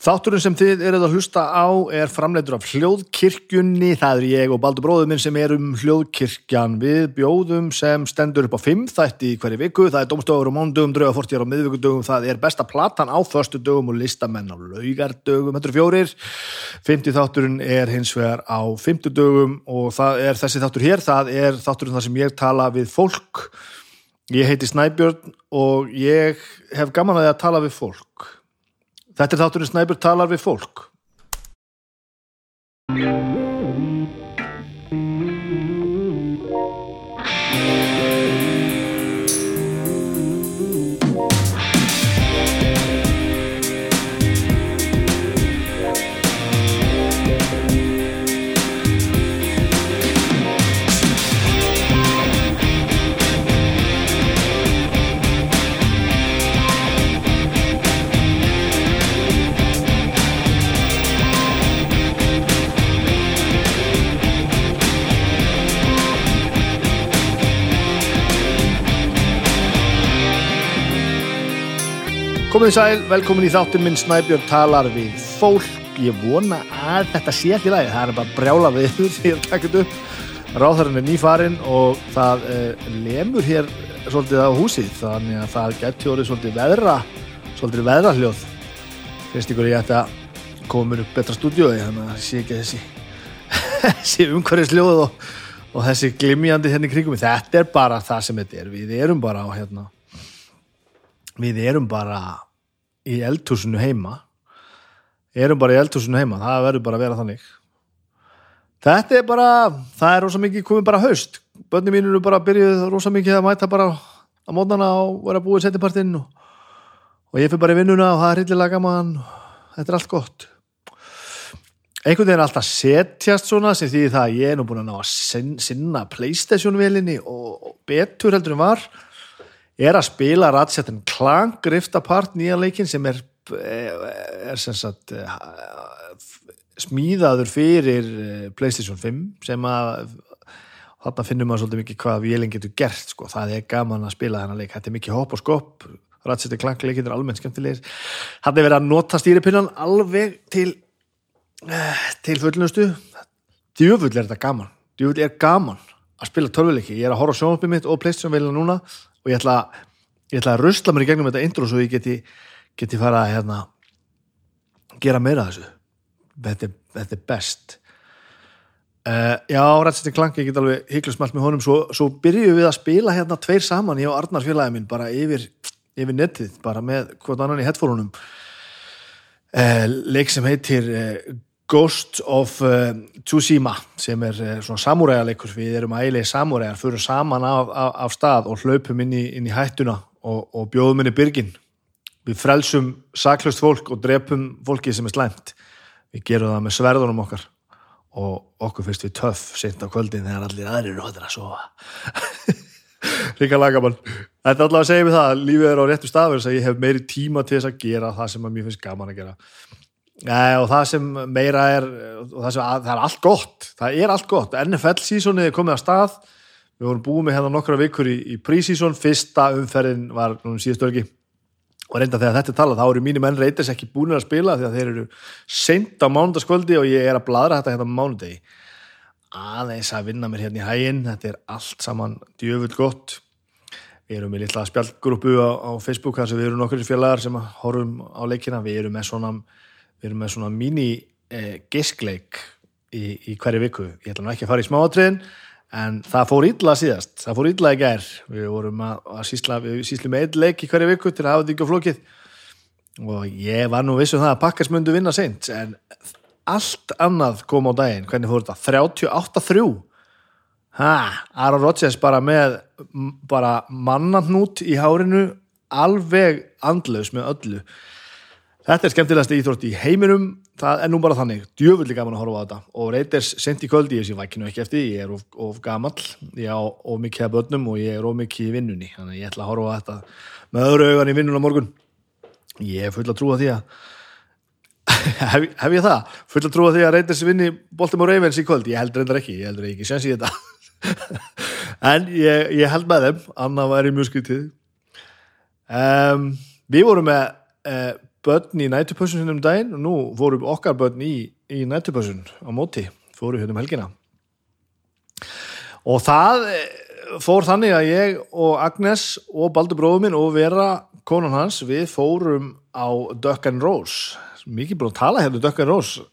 Þátturinn sem þið eruð að hlusta á er framleitur af hljóðkirkjunni, það er ég og Baldur bróður minn sem er um hljóðkirkjan. Við bjóðum sem stendur upp á 5 þætti í hverju viku, það er domstofur og mándugum, draugafortjar og miðvíkudugum, það er besta platan á förstu dugum og listamenn á laugardugum, þetta eru fjórir, 50 þátturinn er hins vegar á 50 dugum og það er þessi þáttur hér, það er þátturinn þar sem ég tala við fólk, ég heiti Snæbjörn og ég hef gaman að að tala við fólk. Þetta er þátturinn Snæbjörn talar við fólk. Komið sæl, velkomin í þáttum minn Snæbjörn talar við fólk. Ég vona að þetta sé ekki lægi. Það er bara brjála við því að taka þetta upp. Ráðarinn er nýfarinn og það eh, lemur hér svolítið á húsið. Þannig að það getur orðið svolítið veðra, svolítið veðrahljóð. Finnst ykkur ég að koma mér upp betra stúdíói þannig að sé ekki þessi, þessi umhverfisljóð og, og þessi glimjandi hérna í kringum. Þetta er bara það sem þetta er. Við erum bara á hérna við erum bara í eldhúsinu heima. Erum bara í eldhúsinu heima það verður bara að vera þannig. Þetta er bara það er rosa mikið komið bara haust. Bönni mín eru bara byrjuð rosa mikið að mæta bara á mótnana og vera búið setjapartinn og, og ég fyrir bara í vinnuna og það er hildilega gaman þetta er allt gott. Einhvern veginn alltaf setjast svona sem því það að ég er nú búin að ná að sinna Playstation velinni og betur heldur en var er að spila Ratchet Clank Rift Apart nýja leikin sem er, er sem sagt smíðaður fyrir Playstation 5 sem að þarna finnum maður svolítið mikið hvað vélinn getur gert sko, það er gaman að spila þennan leik. Þetta er mikið hopp og skopp. Ratchet Clank leikin er almennt skemmtilegir. Hann er verið að nota stýripinnan alveg til til fullnustu. Djöfull er þetta gaman. Djöfull er gaman að spila törfuleiki ég er að horfa á sjónspið mitt og Playstation velina núna og ég ætla, ég ætla að rusla mér í gegnum þetta intro svo ég geti, geti fara að hérna, gera meira þessu. Þetta, þetta er best. Uh, já, Rættistin Klank ég get alveg hygglusmalt með honum. Svo, svo byrjuðum við að spila hérna tveir saman ég og Arnar félagið minn bara yfir, yfir nettið, bara með hvort annan í headphone-unum. Uh, leik sem heitir uh, Ghost of uh, Tsushima sem er uh, svona samúræðarleikur við erum ægilega samúræðar, fyrir saman af, af, af stað og hlaupum inn í, inn í hættuna og, og bjóðum inn í byrgin við frelsum saklaust fólk og drepum fólki sem er slæmt. Við gerum það með sverðunum okkar. Og okkur fyrst við töff sent á kvöldin þegar allir aðrir eru hóttir að sofa. Ríka lagamann. Þetta er allavega að segja mig það að lífið er á réttu stafur þess að ég hef meiri tíma til þess að gera það sem að mér finnst gaman að gera og það sem meira er það, sem, að, það er allt gott. Það er allt gott, NFL-sísónið er komið á stað. Við vorum búið með hérna nokkra vikur í, í prísísón, fyrsta umferðin var núna síðast örgi og reynda þegar þetta er talað, þá eru mínum enn reytis ekki búin að spila því að þeir eru seint á mánundaskvöldi og ég er að bladra þetta hérna á mánundegi aðeins að vinna mér hérna í hæginn þetta er allt saman djöfull gott. Við erum með litla spjallgrúpu á, á Facebook þar sem við erum nokkur félagar sem horfum á leikina, við erum með svona við erum með svona mini eh, giskleik í, í hverju viku. Ég ætla nú ekki að fara í smáatriðin en það fór illa síðast, það fór illa í gær. Við vorum að, að sísla, við sísli með einn leik í hverju viku til að hafa þetta ekki á flókið og ég var nú vissu um það að pakkars myndu vinna seint en allt annað kom á daginn. Hvernig fór þetta, 38-3 ha, Aaron Rodgers bara með bara mannannút í hárinu alveg andlaus með öllu Þetta er skemmtilegast íþrótt í heiminum, það er nú bara þannig, djöfulli gaman að horfa á þetta. Og reyters sent í kvöldi, ég sé vækinu ekki eftir, ég er of, of gamall, ég á of mikið af börnum og ég er of mikið í vinnunni, þannig að ég ætla að horfa á þetta með öðru augan í vinnun á morgun. Ég er full að trúa því að, hef, hef ég það, full að trúa því að reyters vinni Baltimore Ravens í kvöld, ég held reyndar ekki, ég held reyndar ekki, ég þetta, en ég, ég held með þeim, annað væri mjög skritið. Um, við vorum með uh, börn í nætupössun um daginn og nú fórum okkar börn í, í nætupössun á móti, fóru hérna um helgina. Og það eh, fór þannig að ég og Agnes og Baldur bróður minn og Vera konan hans, við fórum á Duck and Rose. Mikið búin að tala hérna um Duck and Rose.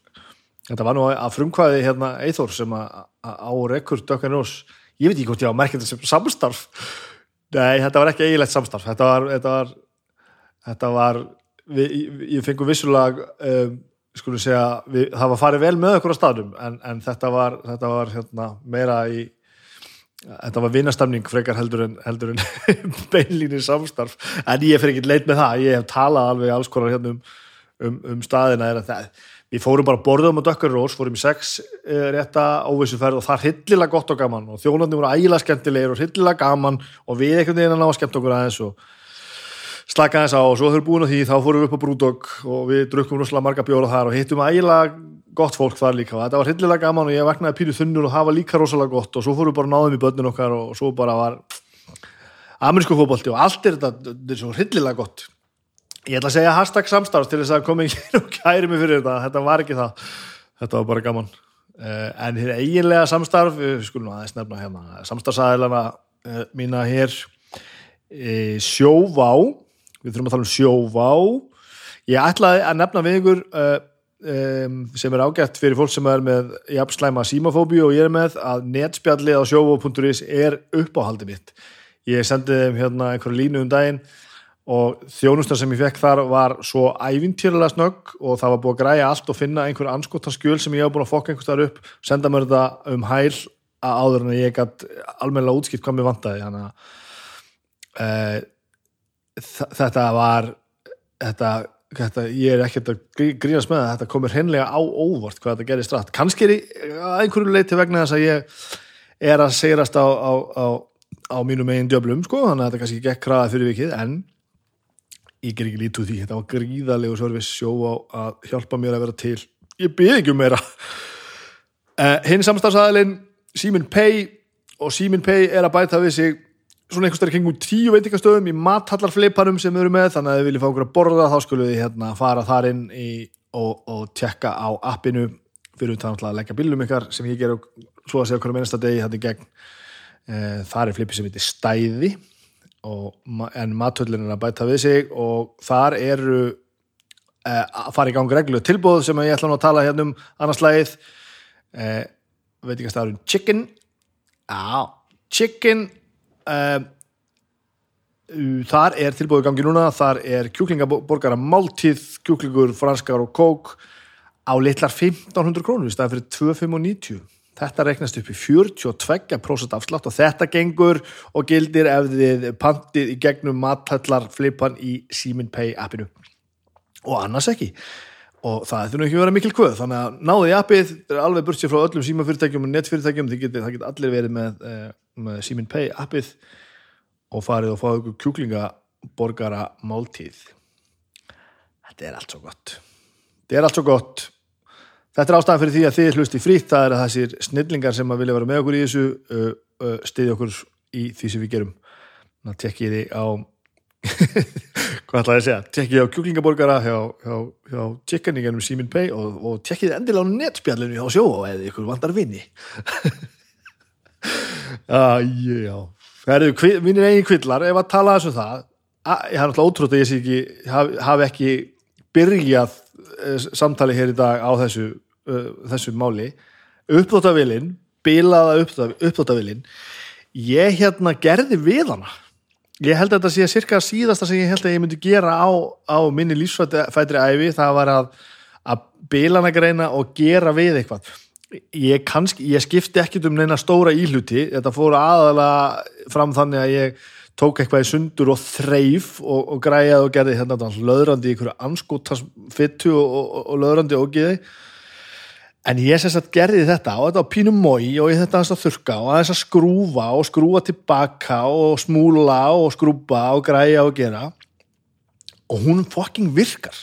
Þetta var nú að frumkvæði hérna Eithor sem að á rekkur Duck and Rose. Ég veit ekki hvort ég á merkjandi sem samstarf. Nei, þetta var ekki eigilegt samstarf. Þetta var þetta var, þetta var við, ég fengur vissulega um, skulum segja, við, það var farið vel með okkur á staðnum en, en þetta var, þetta var hérna, meira í þetta var vinastamning frekar heldur en, heldur en beinlínir samstarf. En ég fer ekki leit með það, ég hef talað alveg alls konar hérna um, um, um staðina er að það, við fórum bara borðum á Dökkur Rós, fórum í sex uh, rétta óvissuferð og það er hildilega gott og gaman og þjónandi voru ægilega skemmtilegir og hildilega gaman og við einhvern veginn að ná að skemmt okkur aðeins og slaka þess á og svo þurfum við búin á því þá fórum við upp á Brúdók og við drukkum rosalega marga bjóla þar og hittum ægilega gott fólk þar líka. Og þetta var hildilega gaman og ég vaknaði pínu þunnur og var líka rosalega gott og svo fórum við bara náðum í börnin okkar og svo bara var amerísku fókbalti og allt er þetta, þetta er svo hildilega gott. Ég ætla að segja hashtag samstarfs til þess að koma ekki og kæri mig fyrir þetta, þetta var ekki það. Þetta var bara gaman. Uh, en hér eiginlega samstarf við skulum aðeins nefna hérna samstarfsæðilana uh, mína hér sjóvá við þurfum að tala um sjóvá ég ætlaði að nefna við ykkur um, sem er ágætt fyrir fólk sem er með jafnslæma símafóbíu og ég er með að netspjallið á sjóvo.is er uppáhaldið mitt. Ég sendið þeim hérna einhverju línu um daginn og þjónustar sem ég fekk þar var svo ævintýrlega snögg og það var búið að græja allt og finna einhverju anskotanskjöl sem ég hef búin að fokka einhvers þar upp senda mér þetta um hæl að áður en ég gætt almennilega útskipt hvað mér vantaði. Þannig að e, þetta var þetta Þetta, ég er ekkert að grínast með það þetta komur hennilega á óvart hvað þetta gerir strætt kannski er að einhverju leiti vegna þess að ég er að segrast á, á, á, á mínu megin djöblum sko, þannig að þetta kannski gekk hraða fyrir vikið en ég ger ekki lítið úr því. Þetta var gríðarlegu service sjó á að hjálpa mér að vera til. Ég byrði ekki um meira. Uh, hinn samstafsæðilinn Simin Pay og Simin Pay er að bæta við sig svona einhverstari kringum tíu veitingastöðum í mathallarfleipanum sem við erum með þannig að við viljum fá okkur að borða þá skulum við hérna fara þar inn í, og, og tjekka á appinu. Fyrir út að leggja bílum ykkar sem ég ger svo að segja okkur á mennasta degi þetta gegn. E, þar er flipi sem heitir stæði og, en mathöllin er að bæta við sig og þar eru e, að fara í gang reglu tilbúð sem ég ætla nú að tala hérna um annarslægið. E, veitingastafurinn Chicken. Á, Chicken þar er tilbúið gangi núna. Þar er kjúklingaborgara máltíð, kjúklingur, franskar og kók á litlar 1500 krónur í staðan fyrir 2590 þetta reiknast upp í 42% afslátt og þetta gengur og gildir ef þið pantið í gegnum mathallar flipan í Simin Pay appinu. Og annars ekki og það þurfa ekki að vera mikil kvöð þannig að náðu í appið, það er alveg sér frá öllum símafyrirtækjum og netfyrirtækjum það getur get allir verið með, eh, með Simin Pay appið og farið og fáið ykkur kjúklingaborgara máltíð. Þetta er allt svo gott. Þetta er allt svo gott. Þetta er ástæðan fyrir því að þið hlusti frýtt það er að þessir snillingar sem að vilja vera með okkur í þessu uh, uh, stiði okkur í því sem við gerum. Þannig að á hvað ætlaði að segja? Tekkið á kjúklingaborgara hjá, hjá, hjá tjekkaningarnum Simin Pay og, og tekkið endilega á netspjallinu hjá sjó eða ykkur vandar vinni ah, já. Mínir eigin kvillar, ef að tala þessu um það ég har náttúrulega ótrútt að ég sé ekki hafi haf ekki byrjað uh, samtali hér í dag á þessu, uh, þessu máli. Uppdóttavilinn bilaða uppdóttavilinn ég hérna gerði við hana Ég held að þetta sé cirka síðasta sem ég held að ég myndi gera á, á minni lífsfættri æfi, það var að, að bilana greina og gera við eitthvað. Ég, kannski, ég skipti ekkit um neina stóra íhluti, þetta fór aðalega fram þannig að ég tók eitthvað í sundur og þreif og, og græjaði og gerði hérna löðrandi í einhverju anskótasfittu og, og, og löðrandi ógiði En ég sérst að gerði þetta og þetta á pínum mói og ég þetta að þurka og að þess að skrúfa og skrúfa tilbaka og smúla og skrúpa og græja og gera. Og hún fucking virkar.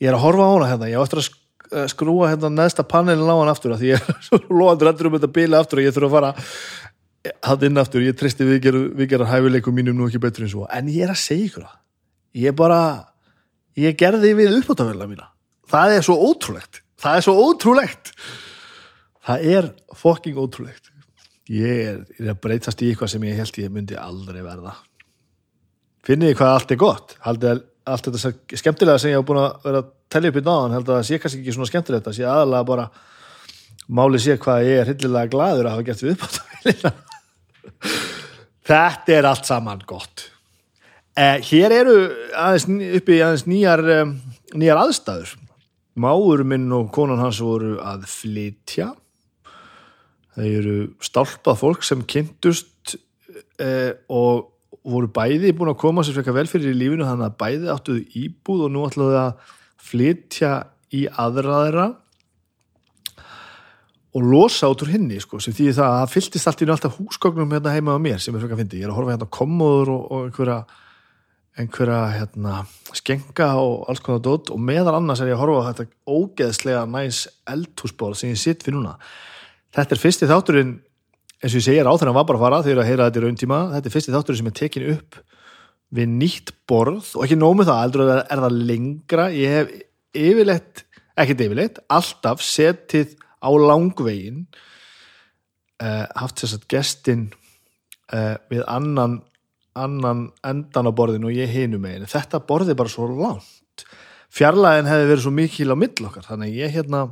Ég er að horfa á hana hérna, ég á eftir að skrúfa hérna neðsta panelin á hann aftur því ég er svo loðandur endur um þetta bíla aftur og ég þurfa að fara hatt inn aftur, ég tristi viðgerðar hæfileikum mínum nú ekki betur en svo, en ég er að segja ykkur það. Ég bara ég gerði við uppátafélina mína það er svo ótrúlegt það er svo ótrúlegt. Það er fucking ótrúlegt. Ég er, ég er að breytast í eitthvað sem ég held ég myndi aldrei verða. Finnið þið hvað allt er gott? Haldið allt þetta skemmtilega sem ég hef búin að vera að tellja upp í náðan held að það sé kannski ekki svona skemmtilegt. Það sé aðalega bara máli sé hvað ég er hildilega glaður að hafa gert við uppátafélina þetta er allt saman gott. Eh, hér eru aðeins, uppi aðeins nýjar um, nýjar aðstæður máur minn og konan hans voru að flytja. Þeir eru stálpað fólk sem kynntust eh, og voru bæði búin að koma sér frekar vel fyrir í lífinu þannig að bæði áttuðu íbúð og nú ætlaðu að flytja í aðraðra og losa út úr hinni sko, sem því það að það fylltist allt í alltaf húsgögnum hérna heima á mér sem er frekar fyndi, ég er að horfa hérna á kommóður og, og einhverja einhverja hérna, skenga og alls konar dót og meðal annars er ég að horfa á þetta ógeðslega næs eldhúsból sem ég sitt fyrir núna. Þetta er fyrsti þátturinn eins og ég segir á þegar hann var bara að fara þegar að heyra þetta í rauntíma þetta er fyrsti þátturinn sem er tekin upp við nýtt borð og ekki nóg með það, heldur að er það lengra. Ég hef yfirleitt ekkert yfirleitt, alltaf setið á langvegin uh, haft þess að gestin uh, við annan annan endan á borðinu og ég hinum megin. Þetta borði bara svo langt. Fjarlæðin hefði verið svo mikil á mill okkar. Þannig ég hérna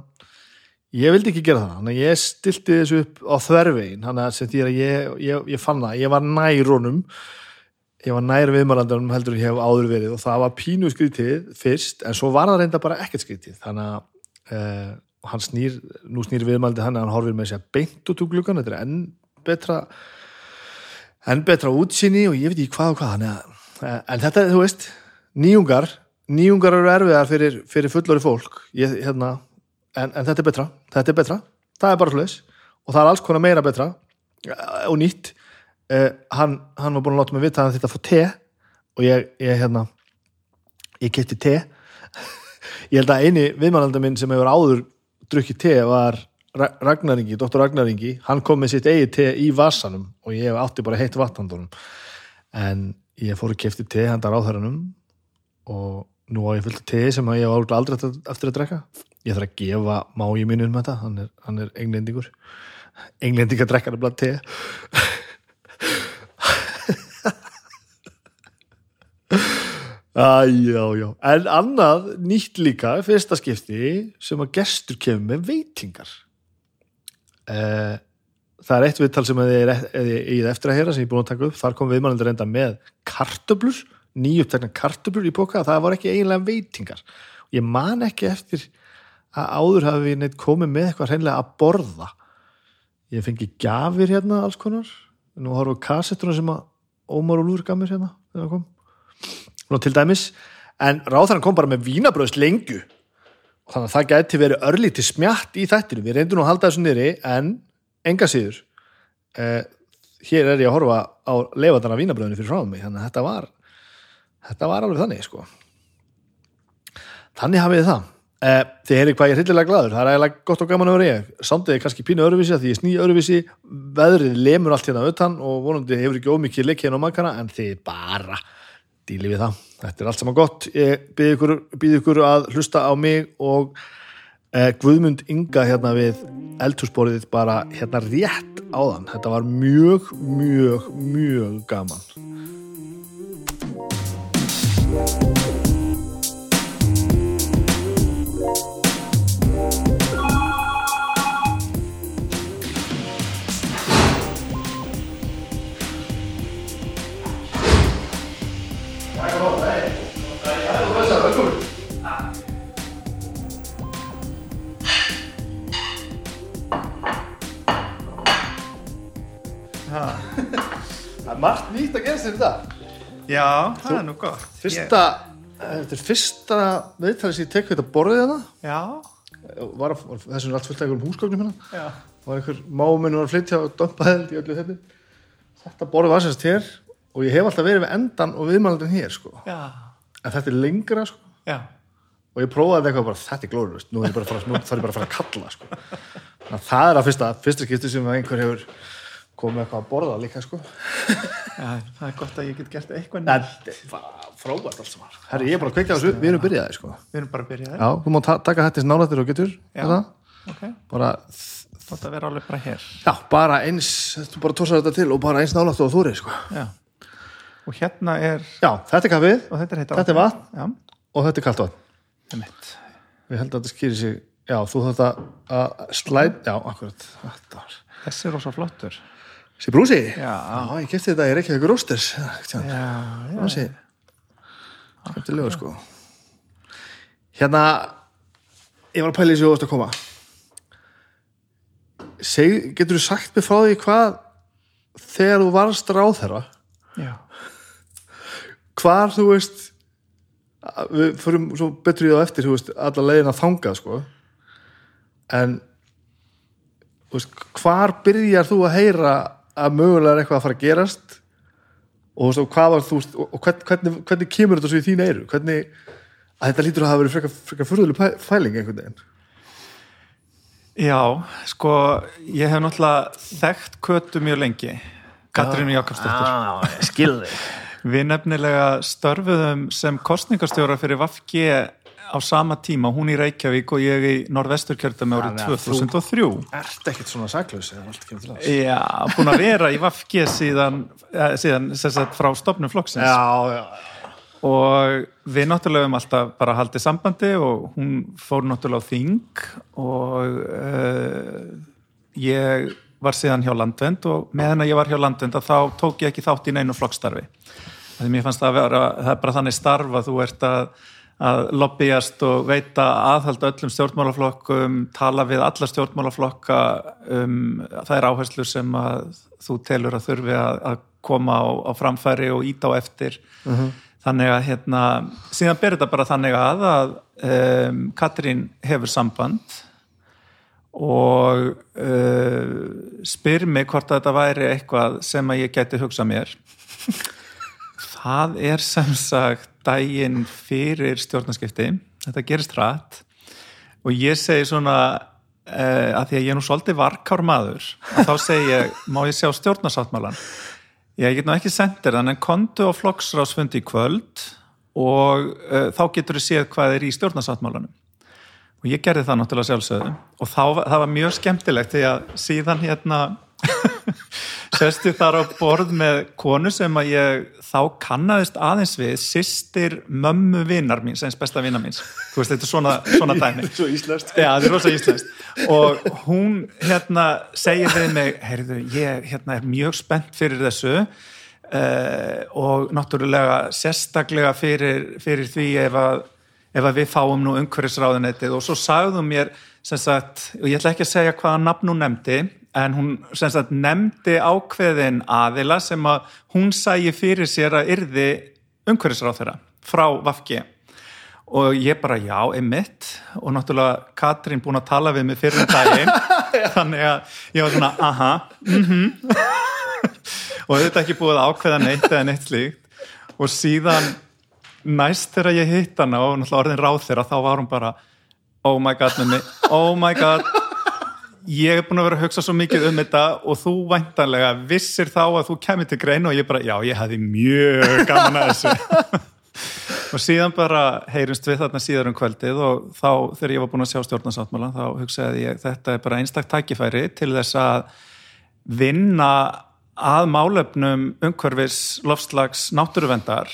ég vildi ekki gera það, þannig ég stilti þessu upp á þvervegin, þannig að sem því að ég, ég, ég fann það, ég var nær honum. Ég var nær viðmælandanum heldur ég hef áður verið og það var pínu skrítið fyrst, en svo var það reynda bara ekkert skrítið, þannig að uh, hann snýr, nú snýr viðmælandi hann hann horfir með sér beint út úr gluggan þetta er enn betra enn betra útsýni og ég veit ekki hvað og hvað að, en þetta, þú veist nýjungar, nýjungar eru erfiðar fyrir, fyrir fullori fólk. Ég, hérna, en, en þetta er betra þetta er betra, það er bara sluðis og það er alls konar meira betra eh, og nýtt. Uh, hann, hann var búin að láta mig vita að þetta fá te. Og ég, ég hérna ég kefti te. Ég held að eini viðmannaldar minn sem hefur áður drukkið te var Ra- Ragnaringi, doktor Ragnaringi hann kom með sitt eigið te í vasanum og ég átti bara heitt vatnandunum en ég fór að kefti te handar á þærunum og nú á ég fullt af te sem ég var aldrei eftir- að drekka. Ég þarf að gefa mági mínu um þetta hann er, hann er englendingur. Englendingar drekkar að blað te. Æ, já, já. En annað nýtt líka, fyrsta skipti sem að gestur kemur með veitingar eh, Það er eitt viðtal sem ég er eftir að heyra sem ég er búin að taka upp, þar kom viðmannandi reynda með kartöblur, nýjupptekna kartöblur í boka, það var ekki eiginlega veitingar. Ég man ekki eftir að áður hafi við neitt komið með eitthvað hreinlega að borða. Ég fengi gjafir hérna alls konar. Nú horfum við kassettuna sem að Ómar Úlfur gaf mér hérna Nú, til dæmis, en ráðan kom bara með vínabröðs lengju þannig að það gæti verið örlítið smjatt í þættinu, við reyndum nú að halda þessu niðri en enga síður eh, hér er ég að horfa á leifandana vínabröðinu fyrir frá mig. Þannig að þetta var þetta var alveg þannig sko. Þannig hafið það. Eh, þið heyrið hvað ég er hryllilega glaður. Það er eiginlega gott og gaman að vera ég. Er kannski pínu öruvísi að því ég sný öruvísi veðrið lemur allt hérna utan og vonandi hefur ekki ómikið leik hérna á makkana en þið bara díli við það. Þetta er allt saman gott. Ég býð ykkur, ykkur að hlusta á mig og eh, Guðmund Inga hérna við eldhúsborðið bara hérna rétt áðan. Þetta var mjög, mjög, mjög gaman. Það er margt nýtt að gera sér þetta. Já, það er nú gott. Fyrsta, þetta er fyrsta viðtalið sem ég tek við þetta borðið hérna. Ég, já, Var, að- var þessum er allt fullt af einhverjum húsgögnum hérna. já. var einhver máminn var að flytja og dömpa held í öllu þetta þetta borð var sérst hér og ég hef alltaf verið við endan og viðmælandin hér sko. Já, en þetta er lengra sko. já. og ég prófaði þetta eitthvað bara, þetta er glórust nú er þarf ég bara að fara að kalla sko. Það er að fyrsta, fyrsta skipti sem einhver hefur komið eitthvað að borða líka sko Já, það er gott að ég get gert eitthvað frábært alls saman Herri, ég er bara að kveikja þessu, við erum byrjaði sko Við erum bara að byrja Já, þú má ta taka þetta snálatir og getur Já. þetta. Ok, bara, þátt að vera alveg bara hér. já, bara eins þú bara tósar þetta til og bara eins nálægt og þú sko. Já. Og hérna er, Já, þetta er kaffið og þetta er Þetta er vatn. Já, og þetta er kalt vatn. Við heldum að þetta skýri sig Já, þú þetta að slæð Já, akkurat Þetta var Þessi er rosa flottur. Sér brúsi? Já. Já, ég kefti þetta í Reykjavík Rósters Já, Já, sé Skemmtilegur sko Hérna Ég var að pæla í þessu óvast að koma Seg, Getur þú sagt mér frá því hvað þegar þú varst ráðherra Já. hvar þú veist við förum svo betur í það eftir þú veist, alla leiðin að þanga sko. en þú veist, hvar byrjar þú að heyra að mögulega er eitthvað að fara að gerast og, og hvað var þú og, og hvern- hvernig, hvernig kemur þetta svo í þín eyru hvernig, að þetta lítur að hafa verið frekar, frekar furðuleg fæling einhvern veginn Já, sko, ég hef náttúrulega þekkt kötu mjög lengi. Katrínu Jakobsdóttur. ah, skilði Við nefnilega störfuðum sem kostningastjóra fyrir VFG á sama tíma, hún í Reykjavík og ég í norðvesturkjördami árið Þannig að þú- 2003. ert ekkert svona saklaus eða allt kemur til að Já, búin að vera í VFG síðan, eh, síðan sagt, frá stopnum flokksins já, já, og við náttúrulega höfum alltaf bara haldið sambandi og hún fór náttúrulega á þing og uh, ég var síðan hjá Landvend og meðan að ég var hjá Landvend að þá tók ég ekki þátt í neinu flokkstarfi. Því mér fannst það að vera, það er bara þannig starf að þú ert að, að lobbyjast og veita aðhalda öllum stjórnmálaflokkum, tala við alla stjórnmálaflokka um þær áherslur sem að þú telur að þurfi að, að koma á, á framfæri og íta á eftir. Þannig að hérna, síðan ber þetta bara þannig að að um, Katrín hefur samband og uh, spyr mig hvort að þetta væri eitthvað sem að ég geti hugsað mér það er sem sagt daginn fyrir stjórnarskipti. Þetta gerist rætt og ég segi svona uh, að því að ég er nú svolítið varkár maður að þá segi ég, má ég sjá stjórnarsáttmálan ég get nú ekki sendir þann en kontu á flokksrásfundi í kvöld og uh, þá getur þú séð hvað er í stjórnarsáttmálanum. Og ég gerði það náttúrulega sjálfsögðu. Og þá, það var mjög skemmtilegt því að síðan hérna ég þar á borð með konu sem að ég þá kannaðist aðeins við sýstir mömmu vinar mín, eins besta vinar míns. Þú veist, þetta er svona, svona dæmi. Svo íslenskt. Já, þetta er rosa íslenskt. Og hún hérna segir við mig heyrðu, ég hérna er mjög spennt fyrir þessu uh, og náttúrulega sérstaklega fyrir, fyrir því ef að, ef að við fáum nú umhverfisráðunetið og svo sagðum mér sagt, og ég ætla ekki að segja hvaða nafn hún nefndi en hún sagt nefndi ákveðin aðila sem að hún sægi fyrir sér að yrði umhverfisráðherra frá Vafki og ég bara já, einmitt. Og náttúrulega Katrín búin að tala við mig fyrir um daginn. Þannig að ég var svona, aha mhm. Og þetta ekki búið ákveða neitt eða neitt slíkt. Og síðan næst þegar ég hitt hana og náttúrulega orðin ráð þeirra þá var hún bara oh my god, minni, oh my god. Ég er búin að vera að hugsa svo mikið um þetta og þú væntanlega vissir þá að þú kemur til grein og ég bara, já, ég hefði mjög gaman að þessu. Og síðan bara heyrumst við þarna síðar um kvöldið og þá þegar ég var búin að sjá stjórnarsáttmálan þá hugsaði ég þetta er bara einstak tækifæri til þess að vinna að málefnum umhverfis lofslags náttúruvendar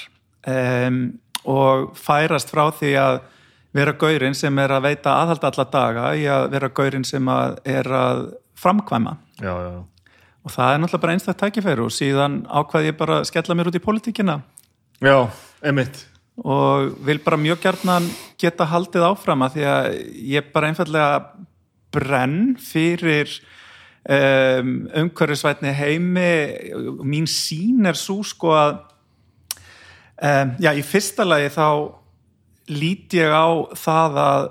um, og færast frá því að vera gaurinn sem er að veita aðhald alla daga í að vera gaurinn sem að er að framkvæma. Já, já, og það er náttúrulega bara einstak tækifæri og síðan ákvaði ég bara að skella mér út í pólitíkina. Já, emitt og vil bara mjög gjarnan geta haldið áfram að því að ég bara einfallega brenn fyrir um, umhverfisvætni heimi. Mín sín er svo sko að um, já, í fyrsta lagi þá lít ég á það að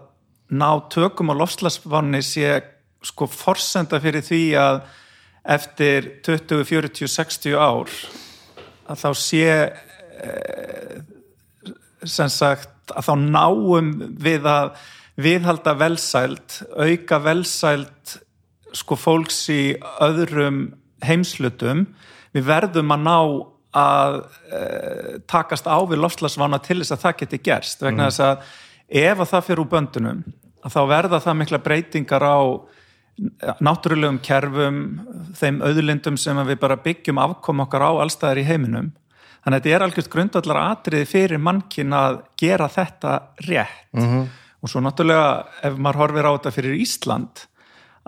ná tökum á lofslagsvanni sé sko forsenda fyrir því að eftir 20, 40, 60 ár að þá sé sem sagt að þá náum við að viðhalda velsæld, auka velsæld sko fólks í öðrum heimslutum við verðum að ná að uh, takast á við lofslagsvána til þess að það geti gerst. Vegna þess að ef að það fyrir úr böndunum þá verða það mikla breytingar á náttúrulegum kerfum þeim auðlindum sem við bara byggjum afkom okkar á allstæðar í heiminum. Þannig að þetta er algjört grundallar atriði fyrir mannkinn að gera þetta rétt. Mm -hmm. og svo náttúrulega ef maður horfir á þetta fyrir Ísland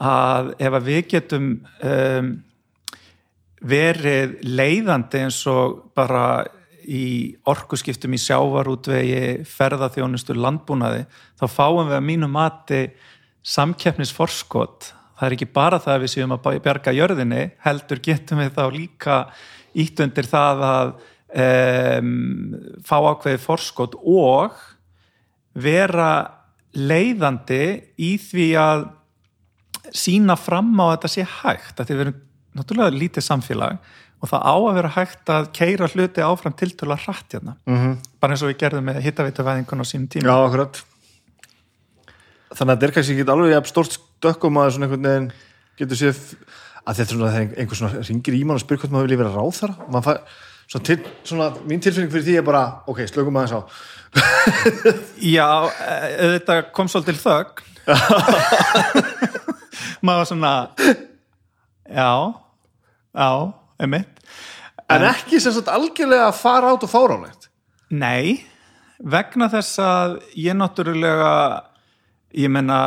að ef að við getum um, verið leiðandi eins og bara í orkuskiptum í sjávarútvegi ferðaþjónustu landbúnaði þá fáum við að mínu mati samkeppnisforskot. Það er ekki bara það að við séum að bjarga jörðinni, heldur getum við þá líka ítt undir það að um, fá ákveði forskot og vera leiðandi í því að sína fram á að þetta sé hægt, að þið verum náttúrulega lítið samfélag og það á að vera hægt að keira hluti áfram tiltöla hratt hérna, mm -hmm. bara eins og við gerðum með hittaveituvæðingun á sínum tíma. Já, akkurat. Þannig að þetta er kannski ekki alveg stort stökkum að svona einhvern veginn getur séð að þetta er svona þegar einhvern svona ringir í mann og spyr hvort maður vilja vera ráð þar fær, svona, til, svona mín tilfinning fyrir því er bara ok, slökum aðeins á. Já, þetta kom svolítið þögg maður svona já, já, einmitt. En ekki sem sagt algjörlega að fara át og fára á nætt Nei, vegna þess að ég náttúrulega ég menna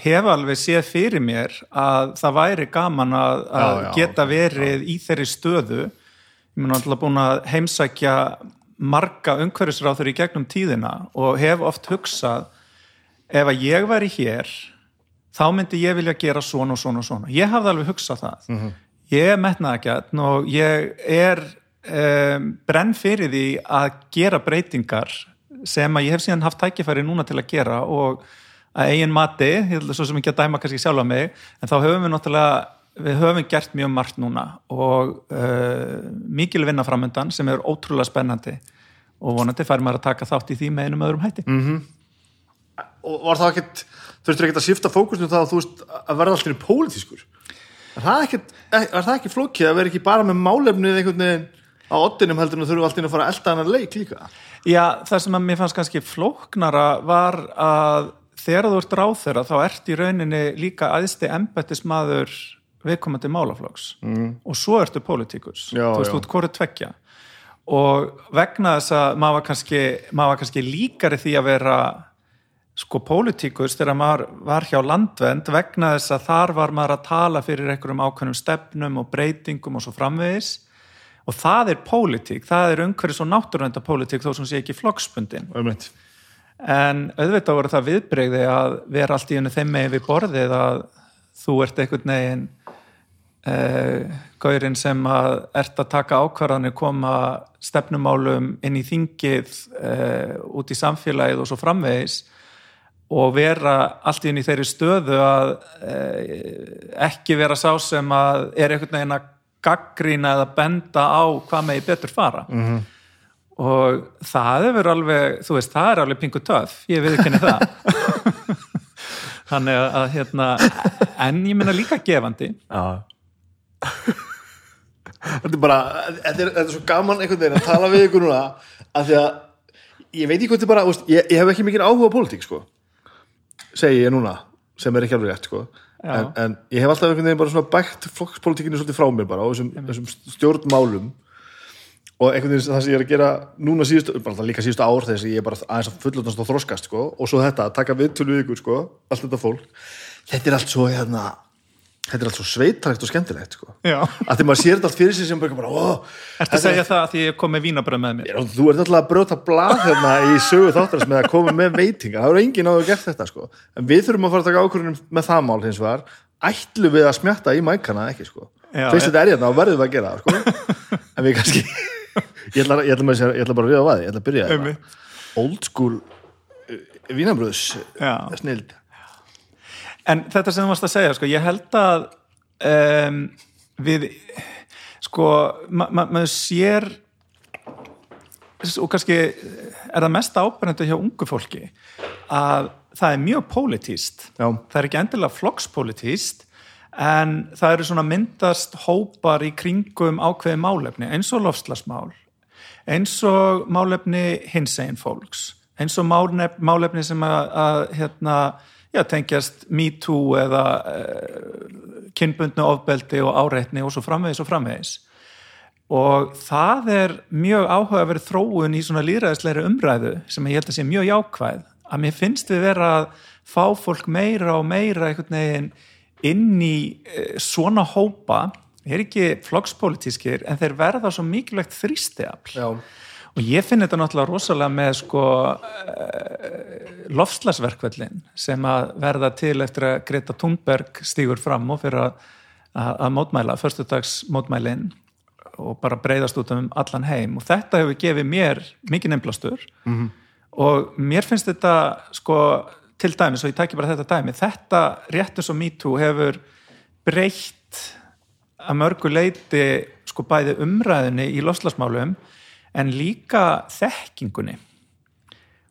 hef alveg séð fyrir mér að það væri gaman að, að já, já, geta verið já. í þeirri stöðu. Ég menna alltaf búin að heimsækja marga umhverfisráður í gegnum tíðina og hef oft hugsað ef að ég væri hér þá myndi ég vilja gera svona og svona og svona ég hafði alveg hugsað það mm -hmm. ég metnaði ekki og ég er um, brenn fyrir því að gera breytingar sem að ég hef síðan haft tækifæri núna til að gera og að eigin mati, ég að svo sem ekki að dæma kannski sjálfa mig, en þá höfum við náttúrulega við höfum gert mjög margt núna og uh, mikil vinna framöndan sem er ótrúlega spennandi og vonandi fær maður að taka þátt í því með einum öðrum hætti mm -hmm. Og var það ekkert þurftur ekkert að sifta fókusnum það að þú veist að verða alltaf pólitískur? Er það er það ekki flókið að vera ekki bara með málefnið einhvern veginn á oddinum heldur en þú þurfum alltaf að fara að elda hann að leik líka? Já, það sem að mér fannst kannski flóknara var að þegar þú ert ráð þeirra þá ert í rauninni líka aðsti embættismadur viðkomandi málaflóks mm. og svo ertu politíkus, þú veist út hverju tveggja. Og vegna þess að maður var kannski, maður var kannski líkari því að vera sko politíkus þegar maður var hjá landvend vegna þess að þar var maður að tala fyrir einhverjum ákveðnum stefnum og breytingum og svo framvegis. Og það er pólitík, það er umhverjus og náttúruvendapólitík þó sem sé ekki flokksbundin. Ömrið. en auðvitað voru það viðbreyði að vera allt í hennu þeim megin við borðið að þú ert einhvern veginn eh, gaurinn sem að ert að taka ákvarðanir koma stefnumálum inn í þingið eh, út í samfélagið og svo framvegis og vera allt í henni þeirri stöðu að eh, ekki vera sá sem að er einhvern veginn að gaggrína eða benda á hvað megi betur fara. Mm -hmm. og það er alveg, þú veist, það er alveg pingu töf, ég henni það. Þannig að hérna, en ég minna líka gefandi. Já. Þetta er bara þetta er, þetta er svo gaman einhvern veginn að tala við ykkur núna að því að ég veit ekki þetta er bara, ég, ég hef ekki mikið áhuga á pólitík sko, segi ég núna sem er ekki alveg rétt sko. En, en ég hef alltaf einhvern veginn bara svona bækt flokkspolítikinu svolítið frá mér bara á þessum, þessum stjórnmálum. Og einhvern veginn það sem ég er að gera núna síðustu, bara líka síðustu ár þess að ég er bara aðeins að fullotast og þroskast sko, og svo þetta, taka viðtölu ykkur sko, allt þetta fólk. Þetta er allt svo hérna þetta er allt svo sveittrækt og skemmtilegt sko. að því maður sér þetta allt fyrir sig sem bara Ertu að segja það að ég kom með vínabröð með mér? Já, þú ert alltaf að brjóta blað hérna í sögu þáttarins með að koma með veitinga. Það eru engin áður gert þetta sko. En við þurfum að fara að taka ákvörðunum með það mál hins var ætlu við að smjatta í mækana ekki sko? Fyrst þetta er hérna og verðum við að gera sko. En við kannski ég ætla, ég ætla, ég ætla bara að við á aði, ég ætla að byrja hérna. old school uh, vínabröðs snild En þetta sem þú varst að segja, sko, ég held að um, við, sko, maður ma ma sér og kannski er það mest ábyrgandi hjá ungu fólki að það er mjög pólitíst, það er ekki endilega flokkspólitíst en það eru svona myndast hópar í kringum ákveði málefni eins og lofslagsmál eins og málefni hinsegin fólks eins og málefni sem að, að hérna, já, tengjast me too eða uh, kynbundnu ofbeldi og áreitni og svo framvegis og framvegis. Og það er mjög áhuga að vera þróun í svona líraðisleiri umræðu sem ég held að sé mjög jákvæð. Að mér finnst við vera að fá fólk meira og meira einhvern veginn inn í uh, svona hópa. Þeir er ekki flokkspolítískir en þeir verða svo mikilvægt þrýstiafl og ég finn þetta náttúrulega rosalega með sko uh, lofslagsverkvellin sem að verða til eftir að Greta Thunberg stýgur fram og fyrir að, að, mótmæla, förstudags mótmælin og bara breyðast út um allan heim og þetta hefur gefið mér mikið nefnblastur mm -hmm. og mér finnst þetta sko til dæmis og ég tækir bara þetta dæmi þetta réttur svo MeToo hefur breytt að mörgu leiti sko bæði umræðinni í lofslagsmálum en líka þekkingunni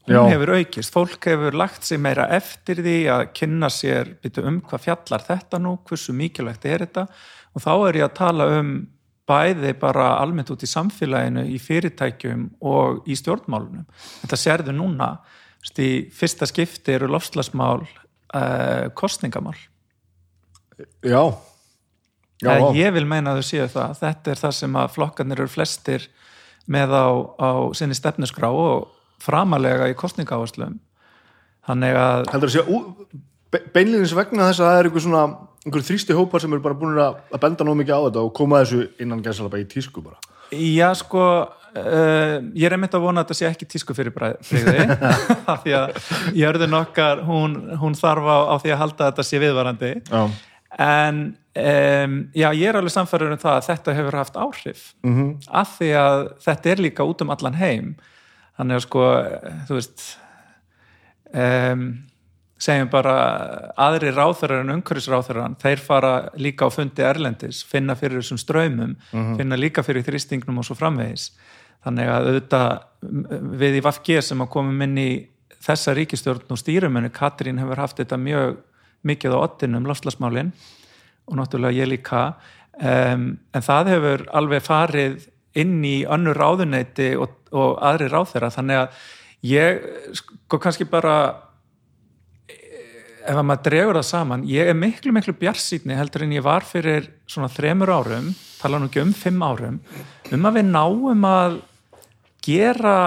hún Já. hefur aukist, fólk hefur lagt sig meira eftir því að kynna sér um hvað fjallar þetta nú, hversu mikilvægt er þetta og þá er ég að tala um bæði bara almennt út í samfélaginu, í fyrirtækjum og í stjórnmálunum. Þetta sérðu núna, í fyrsta skipti eru lofslagsmál uh, kostningamál. Já. Já. Eða, ég vil meina að þau séu það. Þetta er það sem að flokkarnir eru flestir með á, á sinni stefnusgrá og framalega í kostningaáherslum. Þannig að... Heldur að séu beinleginis vegna þess að það er eitthvað svona einhverju þrýsti hópar sem eru bara búin að benda nóg mikið á þetta og koma þessu innan gæðsalaba í tísku bara Já sko uh, ég er einmitt að vona að þetta sé ekki tísku fyrir breyði af því að jörðin okkar hún, hún þarf á, á því að halda þetta sé viðvarandi já. en um, já ég er alveg samfærður um það að þetta hefur haft áhrif mm -hmm. af því að þetta er líka út um allan heim þannig að sko þú veist um segjum bara aðri ráþarar en umhverfisráþarar þeir fara líka á fundi Erlendis finna fyrir þessum ströymum mm -hmm. finna líka fyrir þrýstingnum og svo framvegis þannig að auðvitað við í Vafge sem að komum inn í þessa ríkistjórn og stýrumennu Katrín hefur haft þetta mjög mikið á ottinum lofslagsmálinn og náttúrulega ég líka um, en það hefur alveg farið inn í önnur ráðuneyti og, og aðri ráþara þannig að ég sko kannski bara ef að maður dregur það saman ég er miklu miklu bjarsýtni heldur en ég var fyrir svona þremur árum tala nú ekki um fimm árum um að við náum að gera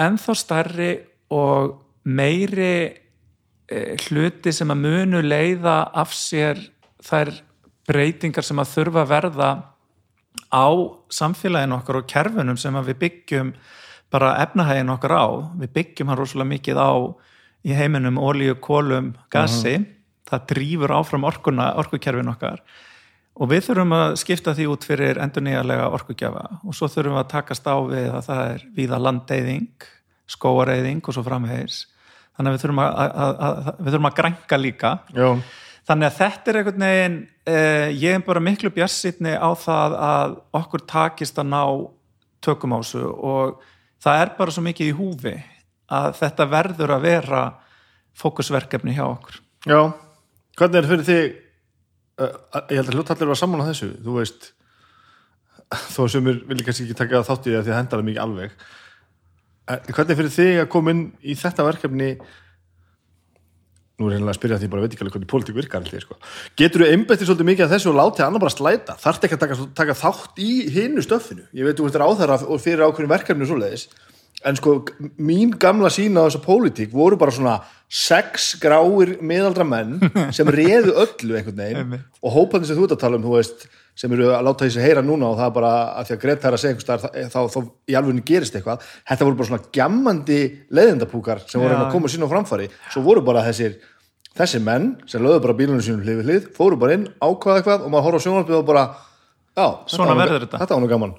enþá starri og meiri eh, hluti sem að munu leiða af sér þær breytingar sem að þurfa að verða á samfélaginu okkar og kerfunum sem að við byggjum bara efnahægin okkar á. Við byggjum hann rosalega mikið á í heiminum ólíu, kólum, gassi uh -huh. það drýfur áfram orkuna, orkukerfin okkar. Og við þurfum að skipta því út fyrir endur nýjarlega orkugjafa. Og svo þurfum við að takast á við að það er víða landeyðing, skóareyðing og svo framhegis þannig að við þurfum að, að, að, við þurfum að grænka líka. Já. Þannig að þetta er einhvern veginn eh, ég er bara miklu bjassitni á það að okkur takist að ná tökum ásu og það er bara svo mikið í húfi að þetta verður að vera fókusverkefni hjá okkur. Já, hvernig er fyrir þig uh, ég held að hlutallir var saman á þessu, þú veist þó sem við viljum kannski ekki taka þátt í það því að henda það mikið alveg. En hvernig er fyrir þig að koma inn í þetta verkefni nú er hérna að spyrja því bara veit ekki alveg hvernig pólitík virkar alltaf, sko. getur þú einbættið svolítið mikið af þessu og látið annar bara slæta, þarf ekki að taka, taka þátt í hinnu stöfinu, ég veit þú ert áþara og fyrir ákveðin verkefni og svoleiðis en sko mín gamla sína á þessa pólitík voru bara svona sex gráir miðaldra menn sem reðu öllu einhvern veginn og hópaðin sem þú ert að tala um, veist sem eru að láta þessi heyra núna og það er bara að því að Greta er að segja einhvers þar þá, þá í alveg gerist eitthvað, þetta voru bara svona gjammandi leiðendapúkar sem voru að koma sín á framfari, svo voru bara þessir þessir menn sem lögðu bara bílunum sínum hlið við hlið, fóru bara inn, ákvaða eitthvað og maður horfa á sjónalpið og bara já, þetta var nú gaman.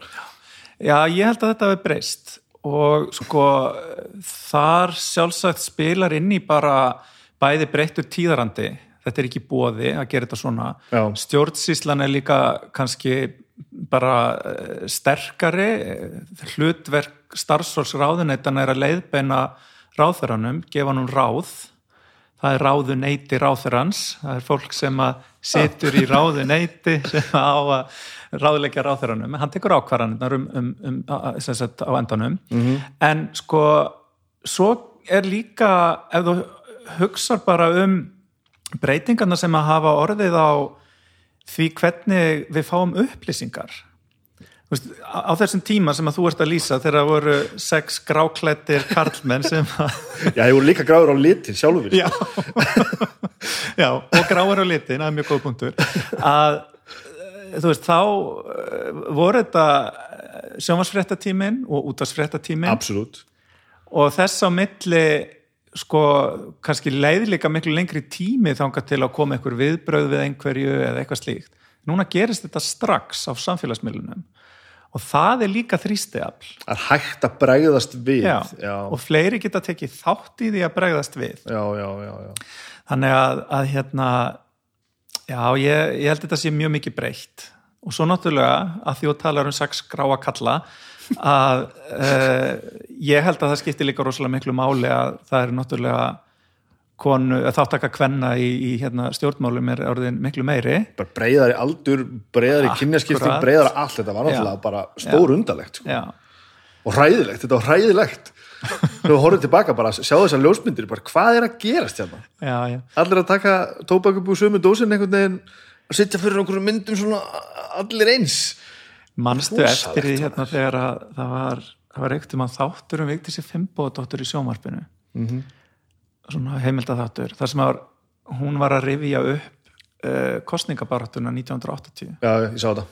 Já, ég held að þetta hefur breyst og sko þar sjálfsagt spilar inn í bara bæði breyttur tíðarandi. Þetta er ekki bóði að gera þetta svona. Já. stjórnsíslan er líka kannski bara eh, sterkari. Hlutverk starfsfólksráðuneytan er að leiðbeina ráðverðanum, gefa hann ráð það er ráðuneyti ráþurans það er fólk sem að situr í ráðuneyti sem á að ráðleikja ráþuranum, hann tekur ákvarðanirnar um, um, um, á- sem sagt, á endanum. En sko svo er líka ef þú hugsar bara um breytingarna sem að hafa orðið á því hvernig við fáum upplýsingar veist, á þessum tíma sem að þú ert að lýsa þegar það voru sex gráklættir karlmenn sem að Já, ég voru líka gráður á litin sjálfur. Já, já og gráir á litin, það er mjög góð punktur. Að eh, þú veist, þá eh, voru þetta sjónvarsfréttatímin og útvarsfréttatímin Absolutt. Og þess á milli sko kannski leiðlíka miklu lengri tími þangað til að koma einhver viðbröð við einhverju eða eitthvað slíkt. Núna gerist þetta strax á samfélagsmiðlunum og það er líka þrýstiafl. Það er hægt að bregðast við Já. já, og fleiri geta tekið þátt í því að bregðast við. já, já, já, já. Þannig að, að hérna, já, ég, ég held að þetta sé mjög mikið breytt og svo náttúrulega að því þú talar um sex gráa kalla að uh, ég held að það skiptir líka rosalega miklu máli að það er náttúrulega konu, þáttaka kvenna í, í hérna, stjórnmálum er orðin miklu meiri. Bara breyðari aldur, breyðari kynjaskipting, breyðari allt. Þetta var náttúrulega bara stór undarlegt sko. og hræðilegt, þetta var hræðilegt. Við horfum tilbaka bara, sjá þessar ljósmyndir bara hvað er að gerast hérna? Já, já, allir að taka tóbakubú sömu dósin einhvern veginn að sitja fyrir okkur myndum svona allir eins. Manstu Rosalegt eftir því hérna þegar að það var, var ekkert um að þáttur um vikti sér fimmbóðdóttur í sjómarpinu Mhm. svona heimildaþáttur þar sem að hún var að rifja upp uh, kostningabaráttuna 1980 já, ég sá þetta.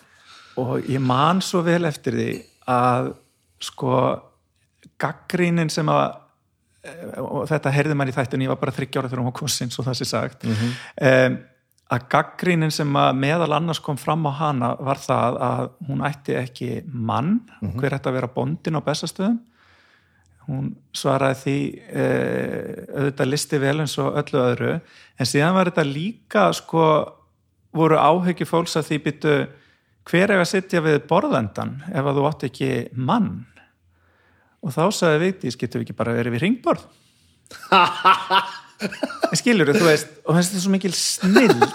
Og ég man svo vel eftir því að sko gaggrínin sem að eh, og þetta heyrði mann í þættinu, ég var bara þryggjára þegar hún var kosin, svo það sé sagt. Um, að gaggrínin sem að meðal annars kom fram á hana var það að hún ætti ekki mann, hver ætti að vera bóndin á bestastöðum hún svaraði því uh, auðvitað listi vel eins og öllu öðru. En síðan var þetta líka sko voru áhyggju fólks að því byttu hver er að sitja við borðendan ef að þú átt ekki mann? Og þá sagði Vigdís getur við ekki bara verið við ringborð? Skilur þú veist og þetta er svo mikil snild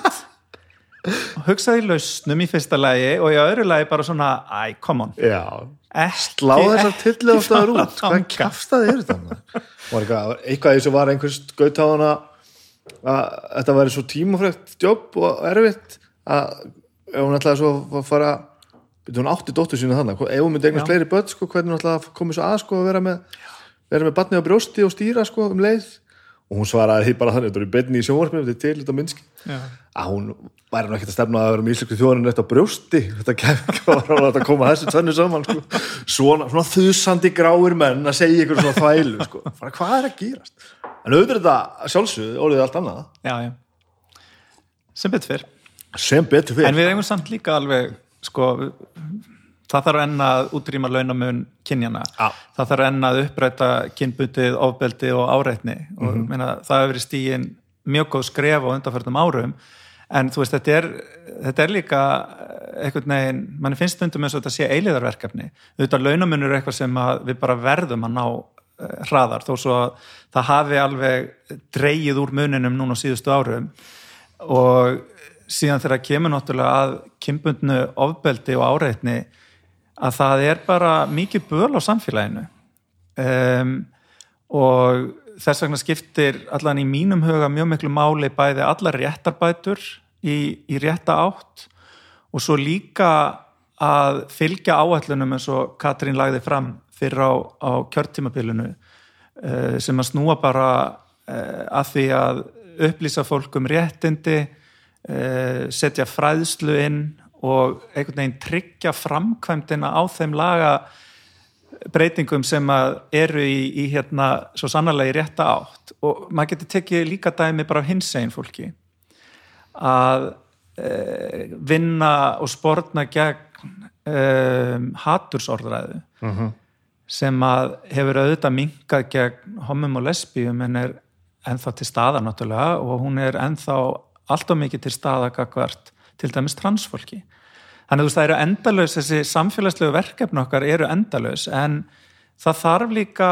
og hugsaði lausnum í fyrsta lagi og í öðru lagi bara svona æ, come on, já, slá þessar tillu ástæður út hvað kjaftaði er þetta eitthvað, eitthvað þessu var einhvers gaut á hana að þetta væri svo tímafrækt jobb og erfitt að ef hún ætlaði svo að fara betur hún átti dóttur sína þannig ef hún myndi Já. fleiri börn sko, hvernig hún ætlaði að koma svo að sko, að vera með, vera með batni á brjósti og stýra sko, um leið? Og hún svaraði bara þannig, þetta er í beinni í sjónvarpinu þetta er til, þetta minnski að hún væri nú ekkert að stefna að vera með íslensku þjóðaninn eftir á brjósti þetta kemur að koma þessu tvennu saman sko. svona, svona þusandi gráir menn að segja ykkur svona þvælu sko. Fara, hvað er að gerast en auðvitað þetta sjálfsögðu orðið allt annað já, já. sem betur fyrr sem betur fyrir En við eigum samt líka alveg sko, það þarf enn að útrýma launamun kynjana Já. það þarf enn að uppræta kynbundið, ofbeldi og áreitni og Mhm. meina, það hefur verið stígin mjög góð skref á undanförnum árum en þú veist, þetta er, þetta er líka einhvern veginn, mann finnst stundum eins og þetta sé eiliðarverkefni auðvitað launamunur er eitthvað sem við bara verðum að ná eh, hraðar þó svo að það hafi alveg dreigið úr muninum núna á síðustu árum. Og síðan þegar kemur náttúrulega að kynbundnu ofbeldi og áreitni að það er bara mikið böl á samfélaginu. Um, og þess vegna skiptir allan í mínum huga mjög miklu máli bæði allar réttarbætur í, í rétta átt og svo líka að fylgja áætlunum eins og Katrín lagði fram fyrir á, á kjörtímabilinu uh, sem að snúa bara uh, að því að upplýsa fólk um réttindi uh, setja fræðslu inn og einhvern veginn tryggja framkvæmdina á þeim laga breytingum sem eru í, í hérna svo sannarlega í rétta átt og maður getur tekið líka dæmi bara af hins einn fólki að e, vinna og sportna gegn e, hatursorðræðu sem að hefur auðvitað minkað gegn homum og lesbíum en er ennþá til staða náttúrulega og hún er ennþá alltaf mikið til staða gagvart til dæmis transfólki. Þannig að það eru endalaus, þessi samfélagslegu verkefni okkar eru endalaus en það þarf líka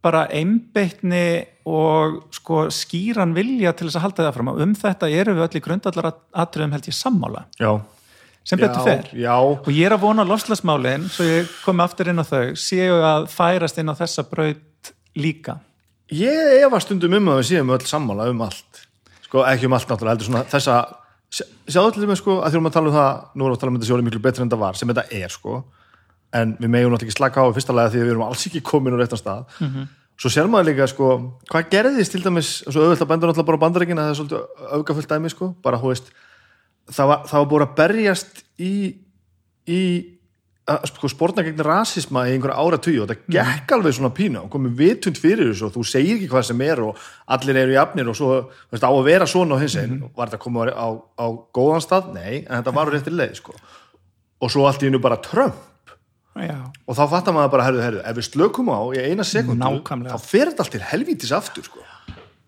bara einbeitni og sko skýran vilja til þess að halda það fram og um þetta eru við öll í grundallar atriðum held ég sammála. Já, sem betur fer. já, og ég er að vona lofslagsmálin svo ég komi aftur inn á þau séu að færast inn á þessa braut líka. Ég efa stundum um að við séum öll sammála um allt. Sko, ekki um allt náttúrulega, heldur svona þessa sjáðu allir með sko, að þjóðum að tala um það nú erum við að tala um þetta sjóli miklu betur en það var sem þetta er sko, en við megum náttúrulega ekki slaka á í fyrsta lega því við erum alls ekki komin á réttan stað. Svo sér maður líka sko, hvað gerðist til dæmis, svo auðvitað bendur náttúrulega bara á bandaríkina, það er svolítið öfgafullt dæmi sko, bara hú veist það var, það var búin að berjast í, í sko, spórna gegn rasisma í einhverja ára tugi og það gekk alveg svona pína og komið vitund fyrir þessu og þú segir ekki hvað sem er og allir eru jafnir og svo veist, á að vera svona og hins einn var þetta komið á, á góðan stað? Nei, en þetta var réttir leið sko. og svo allt í hennu bara Trump. Já, og þá fattar maður bara, herðu, herðu, ef við slökum á í eina sekundu, þá fer þetta allt til helvítis aftur, sko.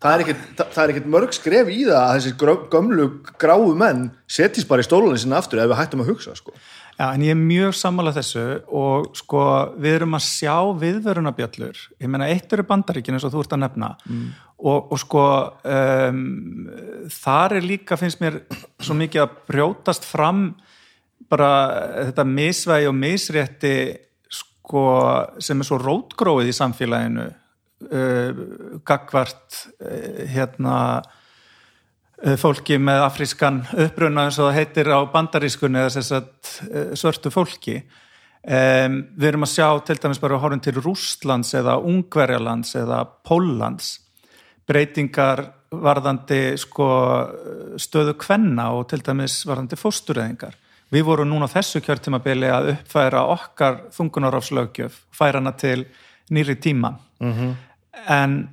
Það er ekkert, það, er ekkert mörg skref í það að þessi gömlu gráu menn setjist bara í stólaninn sinna aftur ef við hættum að hugsa, sko Já, en ég er mjög sammála þessu og sko við erum að sjá viðvörunabjöllur, ég meina eitt eru bandaríkin eins og þú ert að nefna. Og, og sko um, þar er líka, finnst mér svo mikið að brjótast fram bara þetta misvægi og misrétti sko sem er svo rótgróið í samfélaginu uh, gagvart uh, hérna fólki með afrískan uppruna eins og það heitir á bandarískunni eða þess að svörtu fólki. Um, við erum að sjá til dæmis bara að horfum til Rústlands eða Ungverjalands eða Póllands. Breytingar varðandi sko stöðu kvenna og til dæmis varðandi fóstureyðingar. Við vorum núna þessu kjörtímabili að uppfæra okkar þungunarafslöggjöf færa hana til nýri tíma. -hmm. en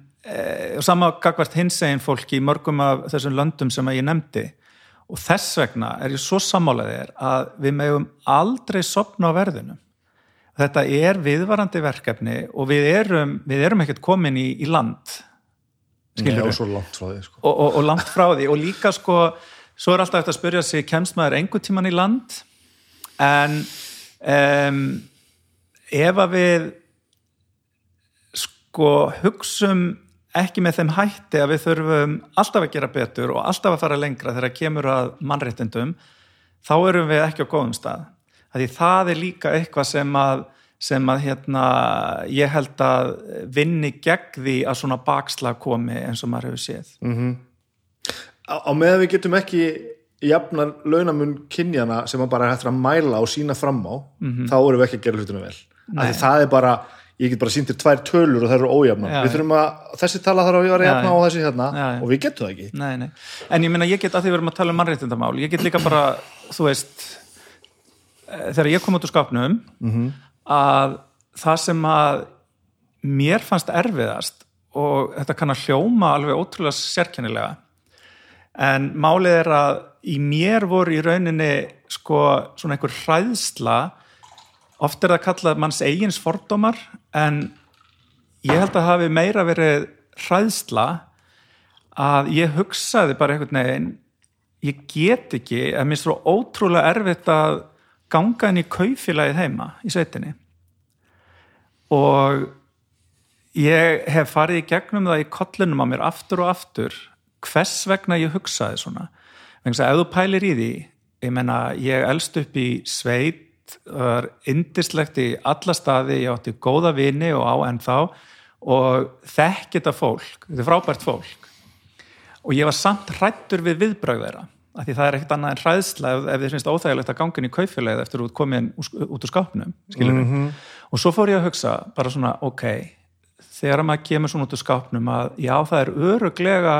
og sama gagvart hinsegin fólki í mörgum af þessum löndum sem ég nefndi. Og þess vegna er ég svo sammálaðir að við megum aldrei sopna á verðinu þetta er viðvarandi verkefni og við erum, við erum ekkert komin í, í land. Nei, og svo langt frá því, sko. Og, og, og langt frá því. Og líka sko svo er alltaf eftir að spyrja sig kemst maður einhvern tíman í land? En um, ef að við sko hugsum ekki með þeim hætti að við þurfum alltaf að gera betur og alltaf að fara lengra þegar kemur að mannréttindum þá erum við ekki á góðum stað. Því það er líka eitthvað sem að sem að hérna ég held að vinni gegn því að svona bakslag komi eins og maður hefur séð. Á, á meðan við getum ekki jafnar launamun kynjana sem að bara er hægt að mæla og sína fram á þá erum við ekki að gera hlutinu vel. Það er bara, ég get bara sýndir tvær tölur og það eru ójafnar, Já, við þurfum að þessi tala þarf að vera jafna og þessi hérna Já, og við getum það ekki. Nei, nei. En ég meina, ég get að því við erum að tala um mannréttindamál, ég get líka bara, þú veist, eh, þegar ég kom út úr skápnum, að það sem að mér fannst erfiðast og þetta kann að hljóma alveg ótrúlega sérkennilega, en málið er að í mér voru í rauninni sko svona einhver hræðsla, oft er það kallað manns eigins fordómar, en ég held að hafi meira verið hræðsla að ég hugsaði bara einhvern veginn ég get ekki, að mér er svo ótrúlega erfitt að ganga inn í kaufélagið heima í sveitinni. Og ég hef farið í gegnum það í kollunum á mér aftur og aftur hvers vegna ég hugsaði svona. Vegna að ef þú pælir í því ég menna, ég elst upp í sveit það var indislegt í alla staði, ég átti góða vini og á ennþá. Og þekk þetta fólk, þetta er frábært fólk. Og ég var samt hrættur við viðbrögð þeirra af því það er ekkert annað en hræðsla ef, ef þið finnst óþægilegt að ganga inn í kaufélagið eftir að komin út úr skápnum skilur og svo fór ég að hugsa bara svona, ok þegar maður kemur svona út úr skápnum að já, það er öruglega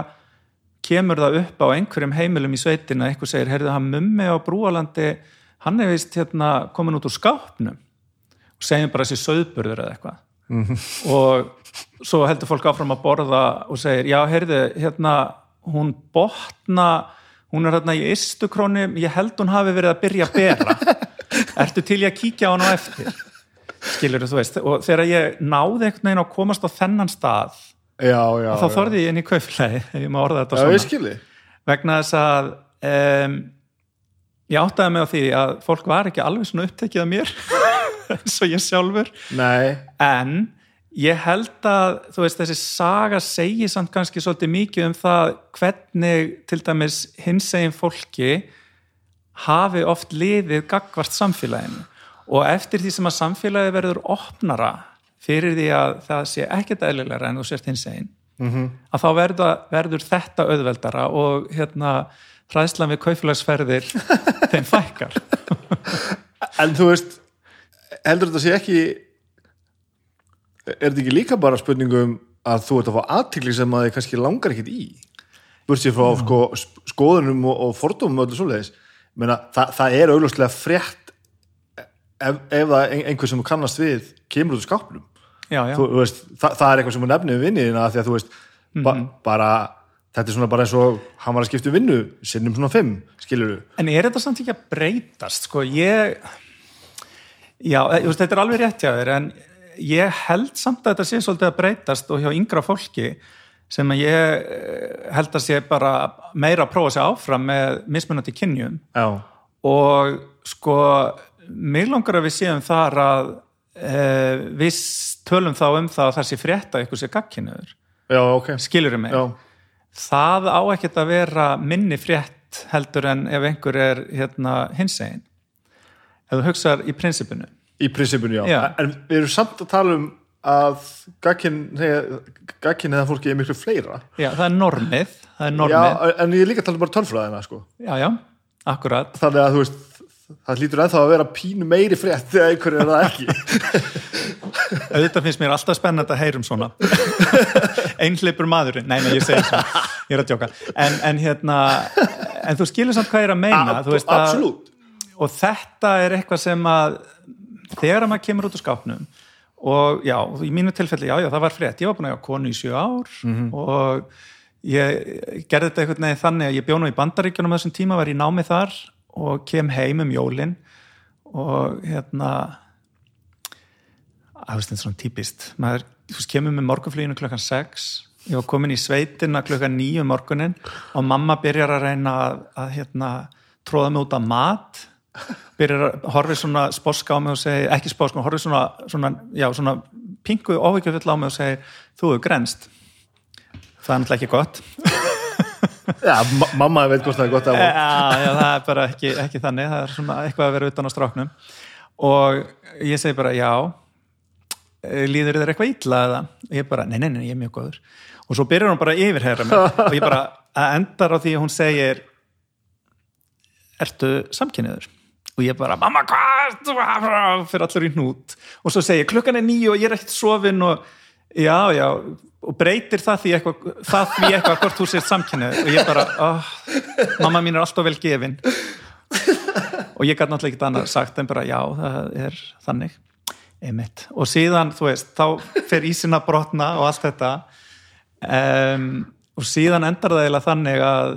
kemur það upp á einhverjum heimilum í sveitin að einhver segir, heyrðu hann mummi á brúalandi hann er vist hérna komin út úr skápnum. Og segjum bara þessi söðburður eða eitthvað. Og svo heldur fólk áfram að borða og segir, já, heyrðu, hérna hún botna hún er hérna í ystukróni ég held hún hafi verið að byrja að bera. Ertu til ég að kíkja á hann á eftir? Skilur þú veist og þegar ég náði einhvern veginn að komast á þennan stað já, já, þá þorði ég inn í kauflegi ef ég má orða þetta já, svona. vegna þess að um, ég áttaði mig á því að fólk var ekki alveg svona upptekið af mér eins og ég sjálfur. Nei, en ég held að þú veist þessi saga segir samt kannski svolítið mikið um það hvernig til dæmis hins eginn fólki hafi oft liðið gagvart samfélaginu. Og eftir því sem að samfélagi verður opnara fyrir því að það sé ekkert eðlilega en þú sért hins eginn mm -hmm. að þá verður, verður þetta auðveldara og hérna hræðslan við kaufélagsferðir þeim fækkar En þú veist heldur þetta sé ekki er þetta ekki líka bara spurningum að þú ert að fá aðtikli sem að þið kannski langar ekkit í bursið frá sko, skoðunum og, og fordómum og öllu svoleiðis Meina, það, það er auglustlega frétt ef, ef einhver sem kannast við kemur út úr skápnum já, já. Þú, veist, það, það er eitthvað sem nefnið við vinniðina því að þú veist mm -hmm. ba, mhm. bara þetta er svona bara eins og hann var að skipta um vinnu sinnum svona fimm, skilur þú En er þetta samt ekki að breytast sko, ég já, veist, þetta er alveg rétt hjá þér en ég held samt að þetta sé svolítið að breytast og hjá yngra fólki sem að ég eh, held að sé bara meira að prófa sér áfram með mismunandi kynjum Já. og sko mér langar að við séum þar að e, við tölum þá um það að það sé frétta eitthvað sé gagkinuður okay. skilurum mig Já. Það á ekkert að vera minni frétt heldur en ef einhver er hérna, hins einn ef þú hugsaður í prinsipinu Í prinsipun, já. já. En við erum samt að tala um að gagkinn eða fólki er miklu fleira. Já, það er normið. Það er normið. Já, en ég er líka að tala um bara tölfræðina, sko. Já, já, akkurat. Þannig að, þú veist, það lítur ennþá að vera pínu meiri frétt þegar einhverju er það ekki. Þetta finnst mér alltaf spennand að heyrum svona. Einhleipur maðurinn. Nei, nei, ég segi svona. Ég er að tjóka. En, en hérna, en þú skilur samt hvað ég er að meina. A, absolutt. Og þetta er eitthvað sem að þegar maður kemur út á skápnum og já, í mínu tilfelli, já, já, það var frétt ég var búin að hafa konu í sjö ár mm -hmm. og ég gerði þetta einhvern veginn þannig að ég bjóð nú í bandaríkjunum þessum tíma, var í námi þar og kem heim um jólin og hérna það er svona típist maður, þú veist, kemur með morgunflýinu klokkan 6 ég var komin í sveitina klokkan 9 um morgunin og mamma byrjar að reyna að, að hérna, tróða mig út af mat byrjar að horfi svona sposka á mig og segi, ekki sposka, horfi svona, svona, já, svona pingu óvíkjöfull á mig og segi, þú er grenst það er náttúrulega ekki gott. Já, mamma veit hvort það er gott af já, já, það er bara ekki, ekki þannig. Það er svona eitthvað að vera utan á stráknum. Og ég segi bara, já líður þér eitthvað ítla eða, ég bara, nei, nei, nei, ég er mjög góður. Og svo byrjar hún bara að yfirherra mig. Og ég bara, að endar á því að hún segir ertu samkynniður? og ég bara, mamma hvað fyrir allir í hnút. Og svo segir klukkan er nýju og ég er ekkert sofin og já, já, og breytir það því eitthvað, það því eitthvað hvort þú sér samkynni og ég bara, oh, mamma mín er alltaf vel gefin. Og ég gæti náttúrulega ekkert annað sagt en bara já, það er þannig einmitt, og síðan, þú veist þá fer ísina brotna og allt þetta. Um, og síðan endar það eiginlega þannig að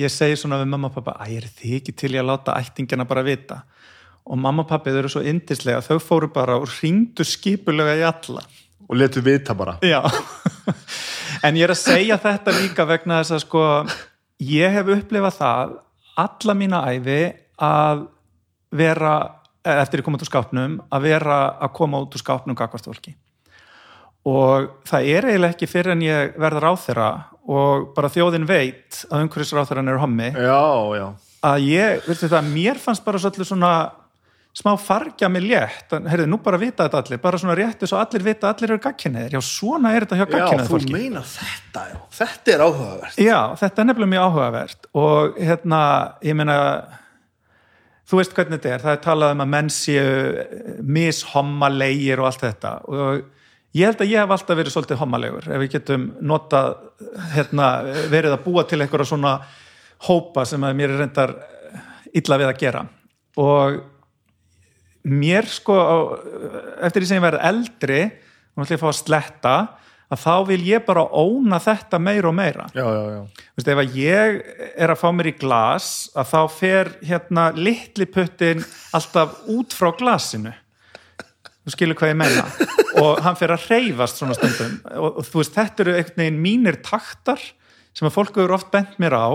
ég segi svona við mamma og pappa að ég er því ekki til ég að láta ættingina bara vita? Og mamma og pappi þau eru svo indislega þau fóru bara og ringdu skipulega í alla. Og letu vita bara. Já. En ég er að segja þetta líka vegna þess að sko ég hef upplifað það alla mína æfi að vera eftir að koma út úr skápnum að vera að koma út úr skápnum gagvart fólki. Og það er eiginlega ekki fyrir en ég verður á þeirra og bara þjóðin veit að umhverfisráþarann eru hommi. Já, já. að ég, veistu það, mér fannst bara svolítið svona smá fargja mig létt, heyrðu, nú bara vita þetta allir. Bara svona réttu svo allir vita, allir eru gagkinniðir já, svona er þetta hjá gagkinniðir fólki Já, þú meina þetta, já, þetta er áhugavert. Já, þetta er nefnilega mjög áhugavert. Og hérna, ég meina þú veist hvernig þetta er, það er talað um að menn séu mishomma leigir og allt þetta. Og Ég held að ég hef alltaf verið svolítið homalegur ef við getum notað, hérna, verið að búa til einhverja svona hópa sem að mér er reyndar illa við að gera. Og mér sko, eftir því sem ég verði eldri og ætlum ég að fá að sletta að þá vil ég bara óna þetta meira og meira. Já, já, já. Þú veist, ef að ég er að fá mér í glas að þá fer hérna litli puttin alltaf út frá glasinu þú skilur hvað ég menna og hann fyrir að reyfast svona stundum og, og þú veist þetta eru einhvern veginn mínir taktar sem að fólk eru oft bent mér á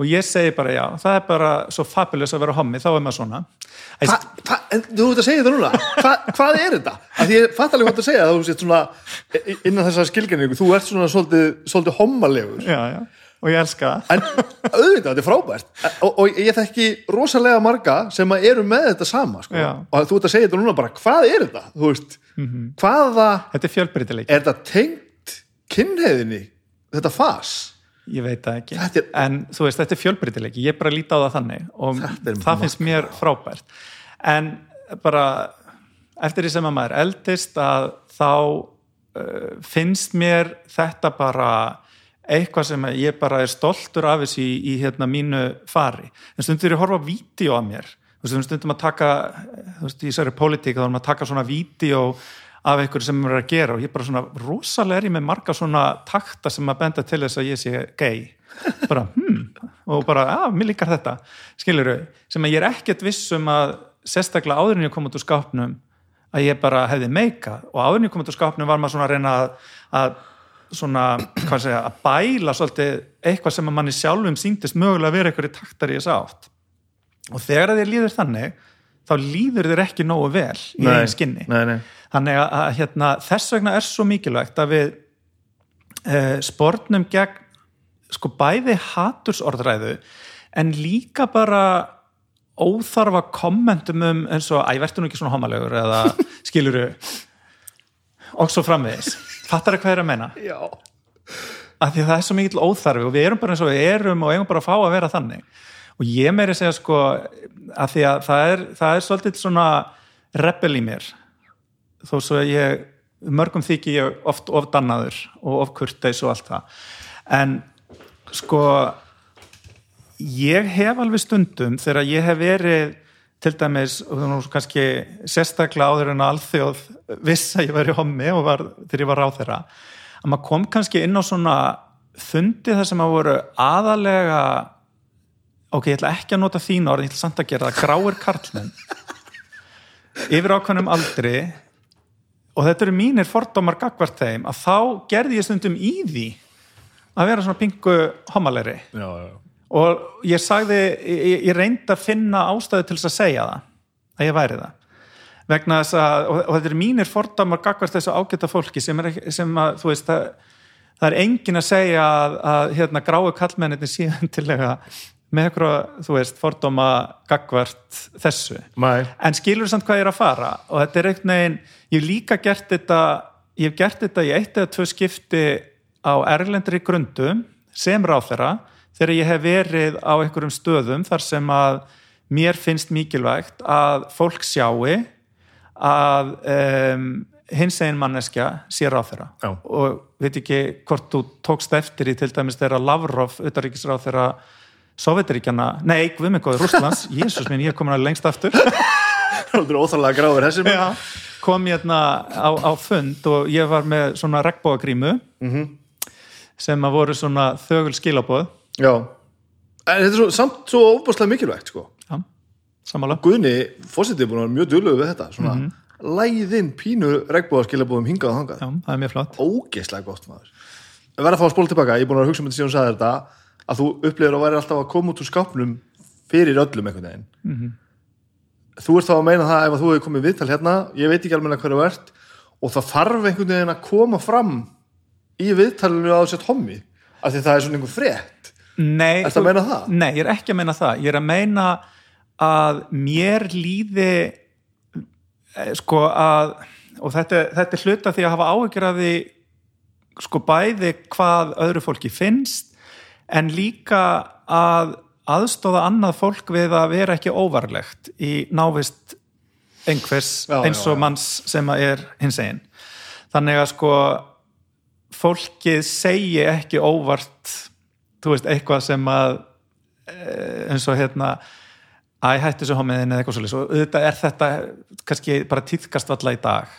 og ég segi bara já, það er bara svo fabulous að vera hommi, þá er maður svona. Hva, hva, þú ert að segja þetta núna? Hva, hvað er þetta? Af því ég fatt alveg hvað að segja þú sést svona innan þessar skilgjarningu, þú ert svona svolítið, svolítið hommalegur. Já, já, og ég elska það. En auðvitað, þetta er frábært. Og, og ég þekki rosalega marga sem eru með þetta sama sko. Og þú ert að segja þetta núna bara, hvað er þetta? Þú veist, hvaða þetta er er þetta tengt kynheiðinni, þetta fas ég veit það ekki. Er- en þú veist, þetta er fjölbreytileik ég bara líti á það þannig og er það finnst mér frábært. En bara eftir því sem að maður eldist að þá uh, finnst mér þetta bara eitthvað sem að ég bara er stoltur af þessu í, í hérna mínu fari. En stundum þegar ég horfa á vídeo af mér þú veist, stundum að taka þú veist, í þessari pólitík þá erum að taka svona vídeo af einhverju sem maður er að gera og ég bara svona rosalega er ég með marga svona takta sem að benda til þess að ég sé gay. Bara, hmm, og bara, að, mér líkar þetta. Skilur sem að ég er ekkert viss um að sérstaklega áður en ég kom út úr skápnum að ég bara hefði meikað og áður en ég kom út úr skápnum var maður svona að reyna að, að svona, hvað segja, að bæla svolítið eitthvað sem að manni sjálfum síndist mögulega að vera einhverju taktar í þess átt. Og þegar þér líður þannig þá líður þér ekki nógu vel í Nei, einn skinni. nei, nei. þannig að, að hérna, þess vegna er svo mikilvægt að við uh, sportnum gegn sko bæði hatursorðræðu en líka bara óþarfa kommentum um eins og æ, verður nú ekki svona homalegur eða skiluru og svo framvegis. Fattar það hvað er að meina? Já. af því að það er svo mikill óþarfi og við erum bara eins og við erum og eigum bara að fá að vera þannig og ég meiri segja sko af því að það er, það er svolítið svona rebel í mér. Þó svo að ég mörgum þykir ég oft ofdannaður og ofkurteis og allt það. En sko ég hef alveg stundum þegar ég hef verið til dæmis, og nú kannski sérstaklega áður en að alþjóð viss að ég væri hommi og var, þegar ég var ráð þeirra að maður kom kannski inn á svona fundi þar sem að voru aðalega ok, ég ætla ekki að nota þín orð, ég ætla samt að gera það. Gráir karlmenn. Yfir ákveðnum aldri og þetta eru mínir fordómar gagvart þeim að þá gerði ég stundum í því að vera svona pingu homaleri Já, já. og ég sagði, ég, ég reyndi að finna ástæðu til þess að segja það að ég væri það. Vegna þess að, og, og þetta er mínir fordamar gagvart þessu ágæta fólki sem, er, sem að, þú veist, það, það er engin að segja að, að hérna, gráu kallmenninni síðan til með eitthvað, þú veist, fordóma gagvart þessu Mæ. en skilur samt hvað ég er að fara og þetta er einhvern veginn, ég hef líka gert þetta ég hef gert þetta í eitt eða tvö skipti á erlendri grundum sem ráþera þegar ég hef verið á einhverjum stöðum þar sem að mér finnst mikilvægt að fólk sjáu að um, hins einn manneskja sé ráþera Já. og veit ekki hvort þú tókst eftir í til dæmis þegar Lavrov, utaríkisráþera Sovjetiríkjana, nei, við með góður Rússlands, Jésús minn, ég er komin að lengst aftur. Það er óþarlega gráður þessi Já, kom ég hérna á, á fund og ég var með svona regnbóagrímu sem að voru svona þögul skilabóð Já. En þetta er svo, samt svo óbúslega mikilvægt sko. Já, samála Guðni, fórsetið er búin að vera mjög dulluð við þetta svona mm læðinn pínu regnbúðaskilabúðum hingað og hangað Já, það er mjög flott. Ógeðslega gott maður. Að vera að fá að spóla tilbaka, ég er búin að hugsa um þetta síðan hún sagði þetta að þú upplifir að væri alltaf að koma út úr skápnum fyrir öllum einhvern veginn Mhm. þú ert þá að meina það ef að þú hefur komið viðtal hérna, ég veit ekki alveg hverju ert og það þarf einhvern veginn að koma fram í viðtalinu á þessi hommi af því það er svona einhver frétt Nei, Ertu að meina það? Nei, ég er ekki að meina það ég er að meina að mér líði eh, sko að og þetta, þetta er hluta því að hafa áhyggjur af því sko bæði hvað öðru fólki finnst en líka að aðstóða annað fólk við að vera ekki óvarlegt í návist einhvers Já, eins já, og já. manns sem að er hins einn þannig að sko fólkið segi ekki óvart þú veist, eitthvað sem að eh, eins og hérna æ, hættu þessu homiðin eða eitthvað svolítið og auðvitað er þetta kannski bara týðkast valla í dag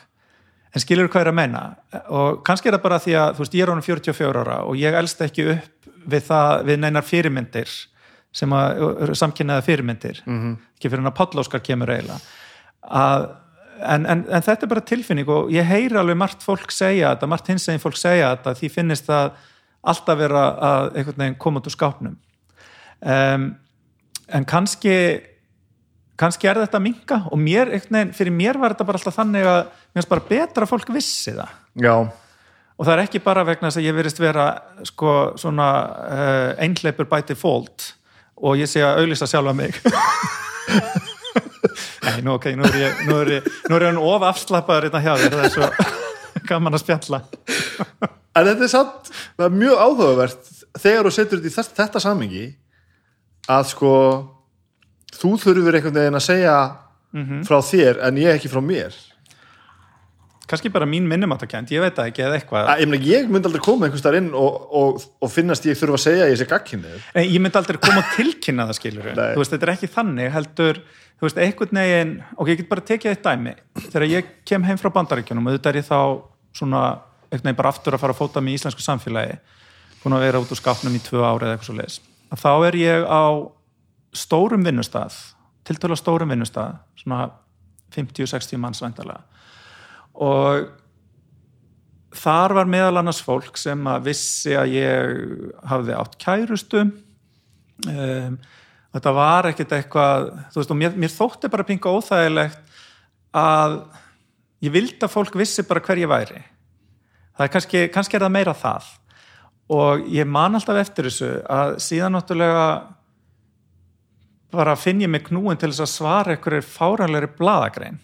en skilur hvað er að meina? Og kannski er það bara því að þú veist, ég er honum 44 ára og ég elst ekki upp við það, við neinar fyrirmyndir sem að, samkynnaða fyrirmyndir. -hmm. ekki fyrir hann að Páll Óskar kemur eiginlega. Að En, en, en þetta er bara tilfinning og ég heyri alveg margt fólk segja þetta, margt hins eginn fólk segja þetta því finnist það alltaf vera að einhvern veginn koma út úr skápnum. Um, en kannski kannski er þetta minga og mér, veginn, fyrir mér var þetta bara alltaf þannig að mér finnst bara betra að fólk vissi það. Já, og það er ekki bara vegna þess að ég verist vera sko svona uh, einhleipur by default og ég sé að auðlýsa sjálfa mig. Nei, nú ok, nú er ég nú er ég, nú er ég of afslappaður hérna hjá þér það er svo gaman að spjalla. En þetta er samt það er mjög áhugavert þegar þú setur þetta í þetta, þetta samingi að sko þú þurfur einhvern veginn að segja frá þér en ég ekki frá mér. Kannski bara mín minnumáttakend, ég veit það ekki eða eitthvað. Að, ég, ég myndi aldrei koma einhvers þar inn og, og, og finnast ég þurfa að segja að ég sé gagkinnið ég myndi aldrei koma og tilkynna það skilur þú veist, þetta er ekki þannig heldur, þú veist, einhvern veginn og ég get bara tekið eitt dæmi. Þegar ég kem heim frá bandaríkjunum og þetta er ég þá svona, veginn bara aftur að fara að fóta með íslensku samfélagi búin að vera út úr skápnum í tvö ári eða eitthvað svo leiðis að þá er ég á stórum vinnustað tiltölu stórum vinnustað svona 50-60 manns væntalega og þar var meðal annars fólk sem að vissi að ég hafði átt kærustu. Um, þetta var ekkert eitthvað þú veist og mér, mér þótti bara pinga óþægilegt að ég vildi að fólk vissi bara hver ég væri. Það er kannski, kannski er það meira það. Og ég man alltaf eftir þessu að síðan náttúrulega bara finn ég mig knúin til þess að svara einhverjir fáranlegri bladagrein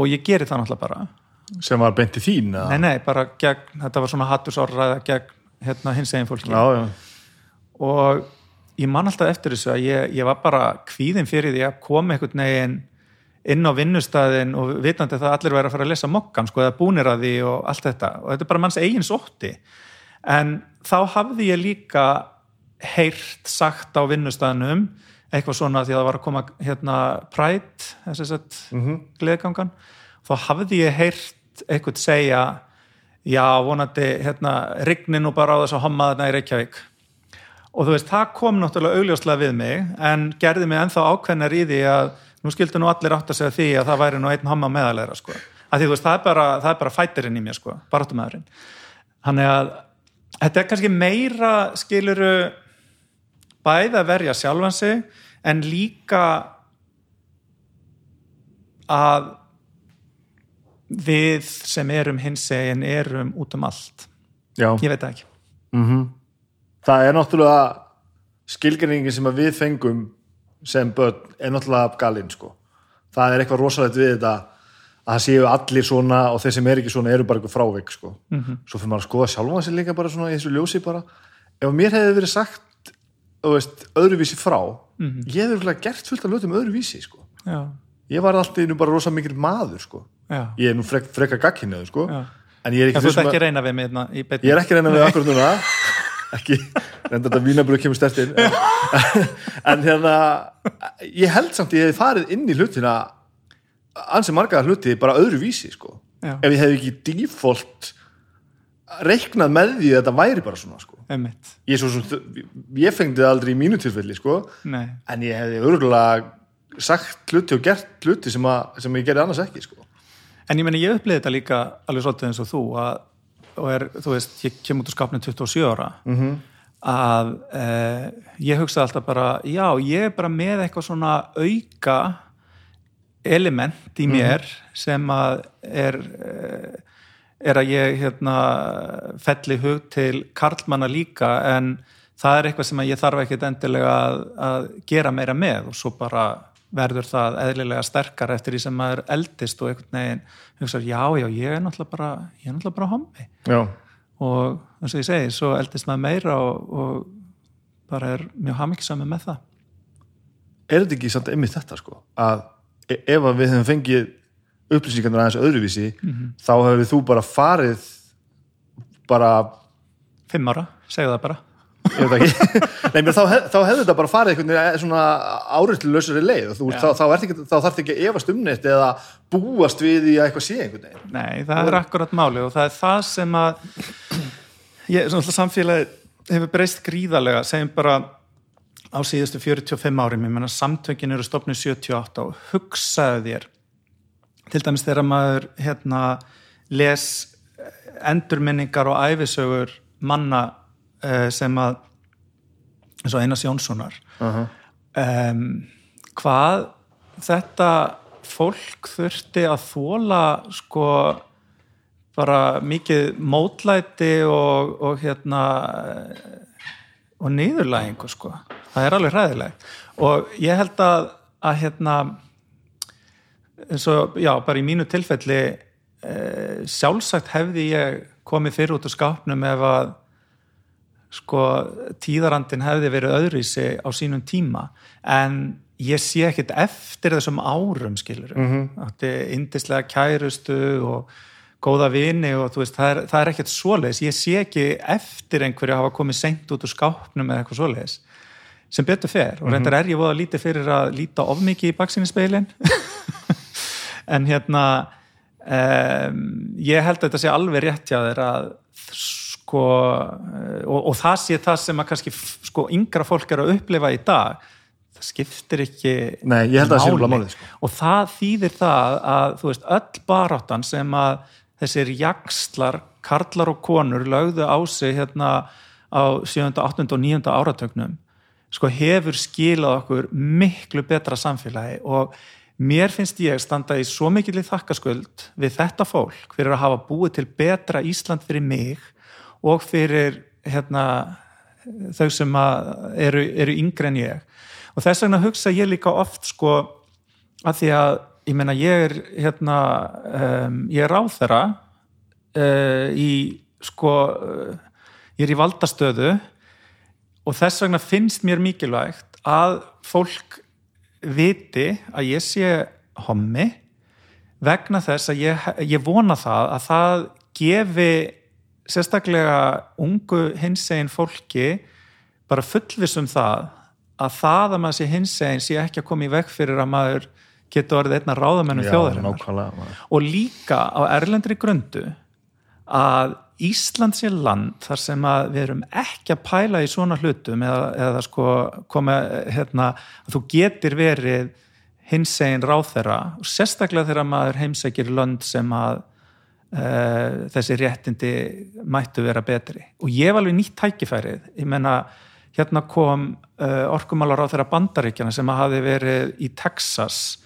og ég geri það náttúrulega bara. Sem var beint í þín? Nei, nei, bara gegn, þetta var svona hattusorraða gegn hérna, hins eginn fólki. Já, já. og ég man alltaf eftir þessu að ég, ég var bara kvíðin fyrir því að koma einhvern veginn inn á vinnustæðin og vitandi það að allir væri að fara að lesa mokkan sko, eða búnir að því og allt þetta. Og þetta er bara manns eigin sótti. En þá hafði ég líka heyrt sagt á vinnustæðinum eitthvað svona því að það var að koma hérna Pride, þess að mm -hmm. gleðgangan, þá hafði ég heyrt eitthvað segja já, vonandi, hérna, rigni nú bara á þess að hommaðna í Reykjavík. Og þú veist, það kom náttúrulega augljóslega við mig, en gerði mig ennþá ákveðnar í því að nú skildi nú allir átt að segja því að það væri nú einn homma meðalegra, sko, að því þú veist, það er bara það er bara fætirinn í mér, sko, baráttumæðurinn þannig að þetta er kannski meira, skiluru bæði að verja sjálfan sig en líka að við sem erum hinsegin erum út um allt Já. ég veit ekki Mm það er náttúrulega skilgjörningin sem við fengum sem börn er náttúrulega galinn sko. það er eitthvað rosalegt við þetta að það séu allir svona og þeir sem er ekki svona eru bara eitthvað frávik sko. -hmm. svo fyrir maður að skoða sjálfa sér líka bara svona í þessu ljósi bara ef mér hefði verið sagt veist, öðruvísi frá ég hefði örugglega gert fullt af lötum öðruvísi sko. ég var alltaf nú bara rosa mikil maður sko. ég er nú frek, freka gagkinnið sko. En ég er ekki um ekki reyna við mig hérna í beinni. ég er ekki reyna við akkur núna ekki, reynda þetta vínabröð kemur stertinn en, en hérna ég held samt ég hefði farið inn í hlutina ansi marga hluti bara öðru vísi sko. Ef ég hefði ekki default reiknað með því að þetta væri bara svona sko. Ég, svo, svo, ég fengdi það aldrei í mínu tilfelli sko. Nei. en ég hefði örgulega sagt hluti og gert hluti sem, að, sem ég gerði annars ekki sko. En ég meni, ég upplýði þetta líka alveg svolítið eins og þú að, og er, þú veist, ég kem út úr skapnum 27 ára -hmm. að eh, ég hugsaði alltaf bara, já, ég er bara með eitthvað svona auka element í mér sem að er eh, er að ég hérna felli hug til karlmanna líka en það er eitthvað sem ég þarf ekkit endilega að, að gera meira með og svo bara verður það eðlilega sterkar eftir því sem maður eldist og einhvern veginn hugsaður, já, já, ég er náttúrulega bara ég er náttúrulega bara hommi. Já, og eins og ég segi, svo eldist maður meira og, og bara er mjög hamingisami með það. Er þetta ekki samt einmitt þetta sko að e- ef að við hefum fengið upplýsingarnar aðeins öðruvísi þá hefur þú bara farið bara, fimm ára, segja það bara. Ég veit ekki. Nei, menn, þá, hef, þá hefur þetta bara farið veginn svona áreitluleysari leið. Og þú, þá, þá, ekki, þá þarf ekki efast um neitt eða búast við í að eitthvað sé einhvern veginn. Nei, það er akkurat máli og það er það sem að ég, svona samfélagi hefur breyst gríðarlega, segjum bara á síðustu 45 árum, ég menna samtökin eru stopnið 78 og hugsaðu þér til dæmis þegar maður hérna les endurminningar og æfisögur manna eh, sem að eins og Einars Jónssonar. Uh um, hvað þetta fólk þurfti að þóla sko bara mikið mótlæti og, og hérna og niðurlægingu sko. Það er alveg hræðilegt. Og ég held að, að hérna eins og, já, bara í mínu tilfelli e, sjálfsagt hefði ég komið fyrir út á skápnum ef að sko tíðarandin hefði verið öðruvísi á sínum tíma. En ég sé ekkit eftir þessum árum skilur mm -hmm. átti indislega kærustu og góða vini og þú veist, það er, það er ekkert svoleiðis, ég sé ekki eftir einhverju að hafa komið senkt út úr skápnum eða eitthvað svoleiðis, sem betur fer. Og reyndar er ég voða lítið fyrir að líta of mikið í baksinnspeilin en hérna um, ég held að þetta sé alveg rétt að sko og, og það sé það sem að kannski sko yngra fólk er að upplifa í dag það skiptir ekki Nei, ég held að það sé alveg málið sko. og það þýðir það að þú veist, öll baráttan sem að þessir jakslar, karlar og konur lögðu á sig hérna á 7., 8. og 9. áratögnum sko hefur skilað okkur miklu betra samfélagi og mér finnst ég standa í svo mikil í þakkaskuld við þetta fólk fyrir að hafa búið til betra Ísland fyrir mig og fyrir hérna, þau sem eru, eru yngre en ég. Og þess vegna hugsa ég líka oft sko að því að ég meina ég er hérna um, er ráþera uh, í sko uh, ég er í valdastöðu og þess vegna finnst mér mikilvægt að fólk viti að ég sé hommi vegna þess að ég, ég vona það að það gefi sérstaklega ungu hinsegin fólki bara fullvisum það að það að maður sé hinsegin sé ekki að koma í veg fyrir að maður getur orðið einna ráðamennu þjóðarinnar. og líka á erlendri grundu að Ísland sé land þar sem að við erum ekki að pæla í svona hlutum eða, eða sko koma hérna að þú getur verið hinsegin ráþera og sérstaklega þegar maður heimsækir lönd sem að uh, þessi réttindi mættu vera betri. Og ég var alveg nýtt tækifærið. Ég menna hérna kom uh, orkumálar á þeirra bandaríkjana sem hafi verið í Texas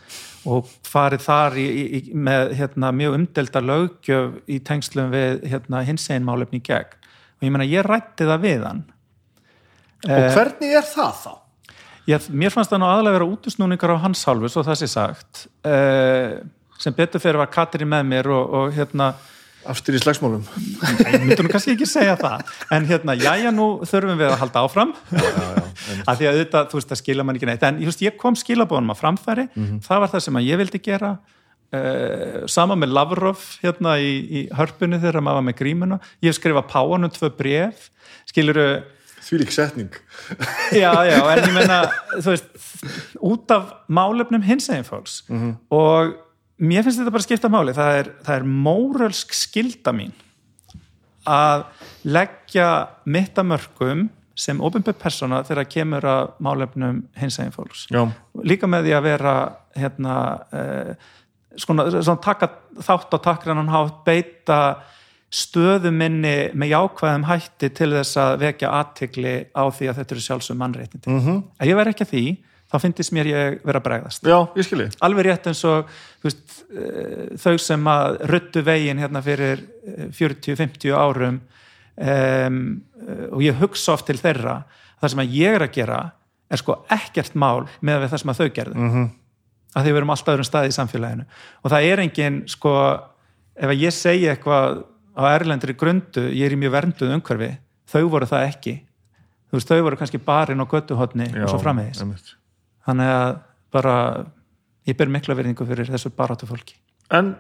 og farið þar í, í, með hérna, mjög umdelda lögjöf í tengslum við hérna, hins einn málefni gegn. Og ég menna ég rætti það við hann. Og hvernig er það þá? Ég, mér fannst það nú aðalega vera útusnúningar á hans hálfu svo það sé sagt. Uh, sem betur fyrir var Katri með mér og, og hérna Aftur í slagsmálum. Ég myndi nú kannski ekki segja það. En hérna, já já, nú þurfum við að halda áfram. Að því að auðvitað, þú veist, það skilja mann ekki neitt. En just, ég kom skilabónum að framfæri. Mm -hmm. það var það sem ég vildi gera. Uh, sama með Lavrov hérna í, í hörpunni þegar maður var með grímuna. Ég hef skrifað Páanum tvö bref skiluru Því lík setning. Já, já, en ég menna þú veist, út af málefnum hins eginn fólks. Mm -hmm. og mér finnst þetta bara að skipta máli það er, það er mórölsk skilda mín að leggja mitt að mörgum sem ofinbjörn persóna þegar kemur að málefnum hins eginn fólks Já. líka með því að vera hérna eh, svona, svona taka þátt á takkrannan hátt beita stöðu minni með jákvæðum hætti til þess að vekja aðtikli á því að þetta eru sjálfsög mannreitindi mm -hmm. að ég verð ekki að því þá finnst mér ég vera að bregðast. Já, ég skilji alveg rétt eins og veist, þau sem að ruttu veginn hérna fyrir 40-50 árum um, og ég hugsa oft til þeirra það sem að ég er að gera er sko ekkert mál með það sem að þau gerðu. Mm -hmm. að því við erum alltaf öðrum staði í samfélaginu. Og það er engin sko ef ég segi eitthvað á erlendri grundu, ég er í mjög vernduð umhverfi þau voru það ekki. Veist, þau voru kannski barinn á göttuhotni og svo framvegis. einmitt. Þannig að bara ég ber mikla verðingu fyrir þessu barátu fólki. En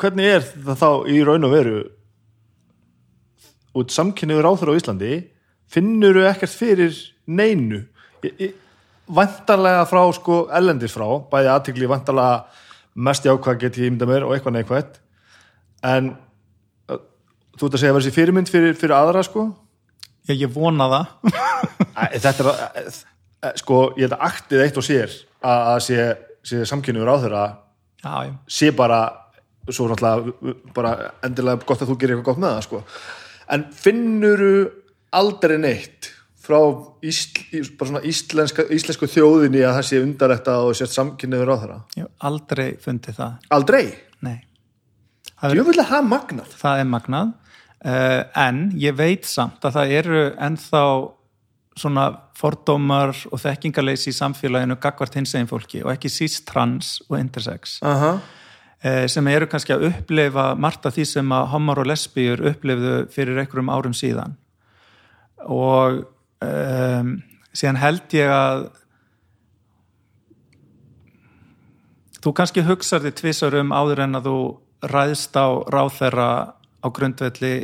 hvernig er það þá í raun og veru út samkynniður áþur á Íslandi finnur þú ekkert fyrir neinu? Vantarlega frá sko ellendis frá, bæði aðtikli vantarlega mest jákvæð get ég ímynda mér og eitthvað neikvægt en þú ert að segja að vera sér fyrirmynd fyrir, fyrir aðra sko? Já, ég vona það. Æ, þetta er að sko, ég held að aktið eitt og sér að, að sé, sé samkynniður áþur að Já, já, sé bara svo náttúrulega bara endilega gott að þú gerir eitthvað gott með það sko. En finnuru aldrei neitt frá ísl, íslenska, íslensku þjóðinni að það sé undarlegt að og sért samkynniður á þeirra ég hef aldrei fundið það. Aldrei, nei. Það er, djöfull er það magnað. Það er magnað. Uh, en ég veit samt að það eru ennþá svona fordómar og þekkingarleysi í samfélaginu gagvart hins eginn fólki og ekki síst trans og intersex Aha. eh, sem eru kannski að upplifa margt af því sem að homar og lesbíur upplifðu fyrir einhverjum árum síðan. Og um, síðan held ég að þú kannski hugsar þig tvisar um áður en að þú ræðst á ráþerra á grundvelli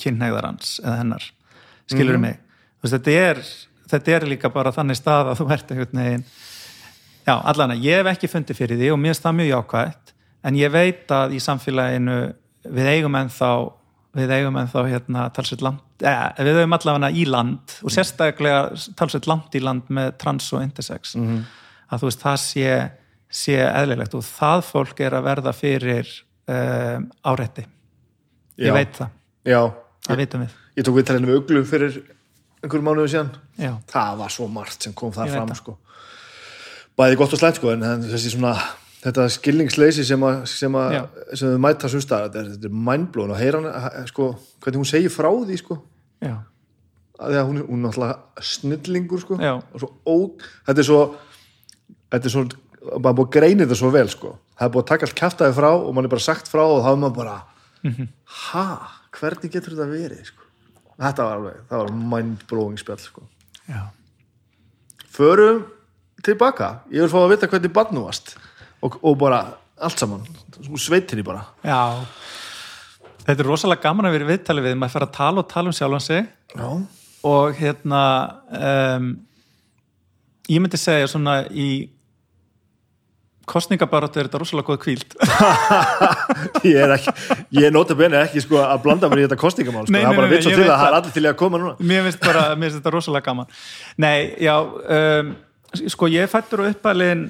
kynhegðarans eða hennar. Skilur mig? Þú veist, þetta, er, þetta er líka bara þannig stað að þú ert einhvern veginn já, allan að ég hef ekki fundið fyrir því og mér finnst það mjög jákvætt en ég veit að í samfélaginu við eigum ennþá við eigum ennþá hérna talsveit langt eh, við eigum allavega í land og sérstaklega talsveit langt í land með trans og intersex. -hmm. að þú veist það sé, sé eðlilegt og það fólk er að verða fyrir um, árætti ég Já. veit það, já, það vitum við. Ég tók viðtalinu við uglu fyrir einhverjum mánuðu síðan. Já, það var svo margt sem kom það fram sko. bæði gott og slæmt sko, en þessi svona þetta skilningsleysi sem að sem, að, þau mæta þetta er, þetta er mindblown og heyra hann sko, hvernig hún segir frá því sko, já, að hún, hún er náttúrulega snillingur sko, svo ó, þetta er svo þetta er svo, maður búið að greina þetta svo vel sko, það er búið að taka allt kæftæði frá og mann er bara sagt frá og þá er maður bara Mhm. ha, hvernig getur þetta verið sko, þetta var alveg það var mindblowing spjall sko. Já. förum tilbaka. Ég vil fá að vita hvernig barn þú varst. Og, og bara allt saman. Sveitinni bara. Já, þetta er rosalega gaman að vera í viðtali við, maður fer að tala og tala um sjálfan sig. Já, og hérna um, ég myndi segja svona í kostningabaráttu er þetta rosalega góð kvíld ég er ekki ég er nota bene ekki sko að blanda mér í þetta kostingamál sko. Nei, það nei, er bara nei, vitt svo til að það er það. allir til að koma núna mér finnst bara, mér finnst þetta rosalega gaman Nei, já um, sko ég fættur og uppalinn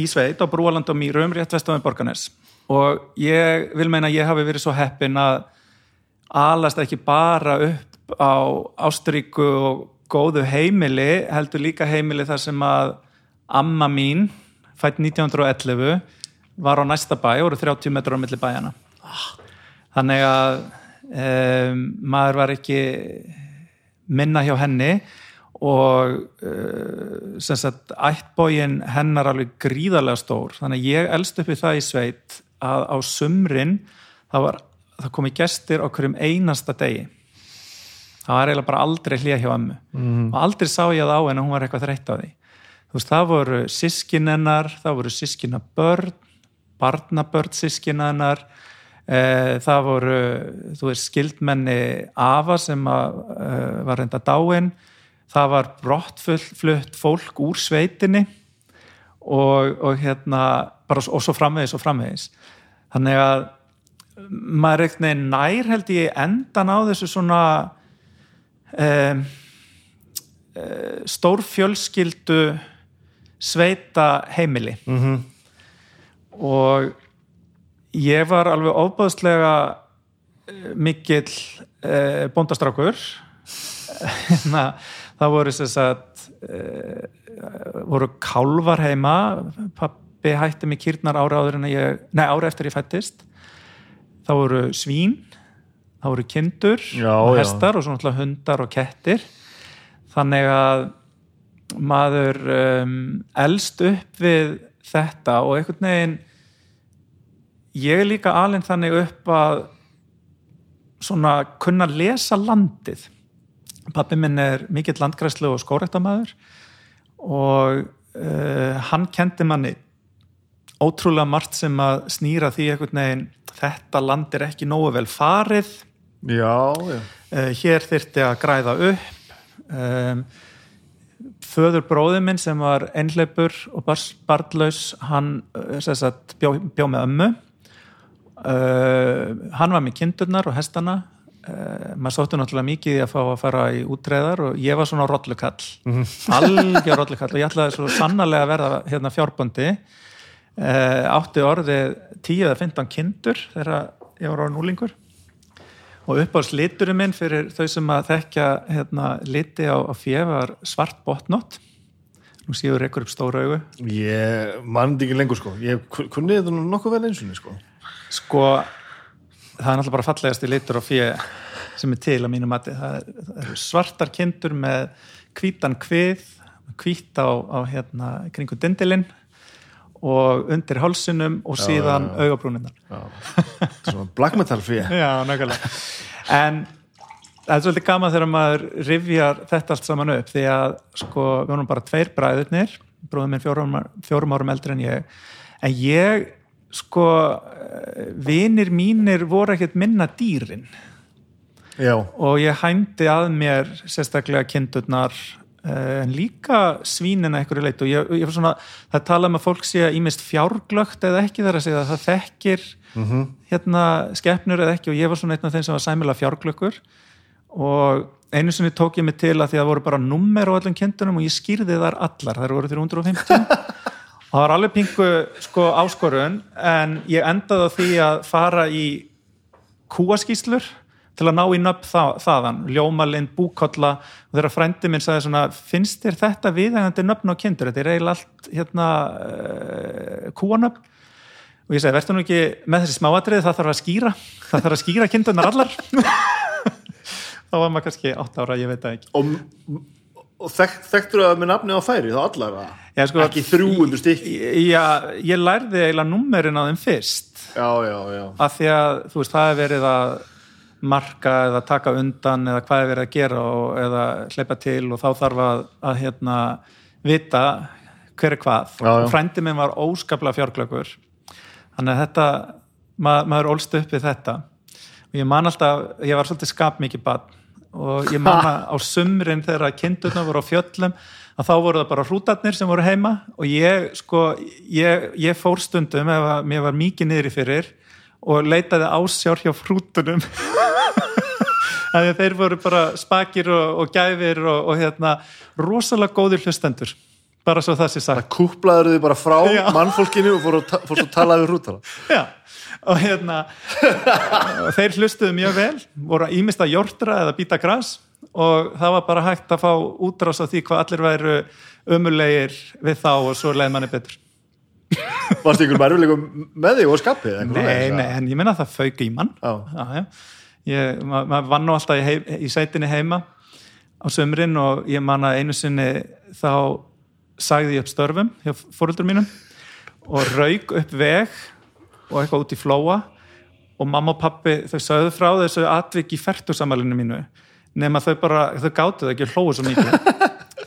í sveit á Brúaland og Mýrum rétt vestan við Borganes og ég vil meina ég hafi verið svo heppin að alast ekki bara upp á Ásturíku og góðu heimili heldur líka heimili þar sem að amma mín fætt 1911 var á næsta bæ og eru 30 metrar á milli bæjana þannig að um, maður var ekki minna hjá henni og uh, sem sagt ættbógin hennar alveg gríðarlega stór. Þannig að ég elst upp í það í sveit að á sumrin það, var, það komi gestir á hverjum einasta degi. Það var eiginlega bara aldrei hlýja hjá ömmu. Mm. og aldrei sá ég það á henni að hún var eitthvað þreytt á því veist, það voru sískinennar það voru sískina börn barnabörn sískina hennar eh, það voru þú veist, skildmenni Ava sem að, eh, var reynda dáin það var brottflutt fólk úr sveitinni og, og hérna bara, og svo framvegis og framvegis. Þannig að maður ekkert neginn nær held ég endan á þessu svona um, uh, stór fjölskyldu sveita heimili Mhm. og ég var alveg ofbáðslega eh, mikill uh, bóndastrákur Hérna, það voru sem sagt uh, voru kálvar heima pappi hætti mig kýrnar ára áður en að ég, nei ára eftir ég fættist það voru svín það voru kindur Já, og já. hestar og svo náttúrulega hundar og kettir þannig að maður um, elst upp við þetta og einhvern veginn ég er líka alveg þannig upp að svona kunna lesa landið. Pappi minn er mikill landgræslu og skórektamæður og uh, hann kendi manni ótrúlega margt sem að snýra því einhvern veginn þetta land er ekki nógu vel farið. Já, já, uh, hér þyrfti að græða upp um, föður bróði minn sem var einhleipur og barnlaus hann sem sagt, bjó, bjó með ömmu. Uh, hann var með kindurnar og hestana. Uh, maður sóttu náttúrulega mikið að fá að fara í útreðar og ég var svona rollukall. Algjör rollukall og ég ætlaði svo sannarlega að verða hérna fjárbóndi. Uh, átti orðið 10 eða 15 kindur þegar ég var orðin úlingur og uppáðs liturinn minn fyrir þau sem að þekkja hérna, liti á, á fjö var svart botnott nú séu reykur upp stóra augu. Ég mann þetta ekki lengur sko. Ég kunni þetta nú nokkuð vel einsunni sko. Sko það er náttúrulega bara fallegasti litur á fjö sem er til að mínu mati. Það er, það er svartar kindur með hvítan kvið hvít á, á hérna kringu dindilinn og undir hálsinum og síðan augabrúninnar svona black metal fyrir Já, nákvæmlega. En það er svolítið gaman þegar maður rifjar þetta allt saman upp því að sko, við vorum bara tveir bræðurnir, bróðum minn fjórum, fjórum árum eldri en ég, en ég, sko, vinir mínir voru ekkert minna dýrin. Já, og ég hæmdi að mér sérstaklega kindurnar eh, en líka svínina einhverju leit og ég, ég svona, það tala um að fólk sé að ímist fjárglögt eða ekki þar að segja að það þekkir hérna skeppnur eða ekki. Og ég var svona einn af þeim sem var sæmilega fjárglöggur. Og einu sinni tók ég mig til að því að það voru bara nummer á öllum kindunum og ég skýrði þar allar, þær voru 350 og það var alveg pingu sko áskorun. En ég endaði á því að fara í kúaskýslur til að ná í nöfn það, þaðan ljómalind, búkolla. Og þegar frændi minn sagði svona, finnst þér þetta viðægandi nöfn á kindur, þetta er eiginlega allt hérna uh, kúanöfn. Og ég segi, verður nú ekki með þessi smáatrið, það þarf að skýra. Það þarf að skýra kindurnar allar. Þá var maður kannski 8 ára, ég veit það ekki. Og, og þekkt, þekktur það með nafni á færi þá allar það Já, sko, Ekki 300 stykki. Já, ég lærði eiginlega nummerin á þeim fyrst. Já, já, já. Af því að, þú veist, það er verið að marka eða taka undan eða hvað er verið að gera og, eða hleypa til og þá þarf að, að hérna, vita hver er hvað. Frændi minn var óskaplega fjárglöggur. Þannig að þetta ma maður ólst upp við þetta. Og ég man alltaf, ég var svolítið skap mikið bann og ég man að á sumrin þegar kindurna voru á fjöllum að þá voru það bara hrútarnir sem voru heima og ég sko, ég, ég fór stundum ef að mér var mikið niðri fyrir og leitaði ásjár hjá hrútunum. Þannig að þeir voru bara spakir og, og gæfir og, og hérna rosalega góðir hlustendur. Bara svo það sé sagt. Kúplaður þið bara frá Já. mannfólkinu og fór að, fórst að tala við rútara Já, og hérna þeir hlustuðu mjög vel voru að jórtra eða býta gras og það var bara hægt að fá útrás á því hvað allir væru ömulegir við þá og svo leið manni betur Varst ykkur mærfilegum með þig og skapið? Nei, svoleiðis, nei, en ég menna að það fauk í mann Já. já. Ég, ma maður vann nú alltaf í, heim, í sætinni heima á sömrin og ég man að einu sinni þá sagði ég upp störfum hjá fóröldur mínum og rauk upp veg og eitthvað út í flóa og mamma og pappi þau sögðu frá þessu atvik í fertursamalinu mínu nema þau bara, þau gátu það ekki hlóðu svo mikið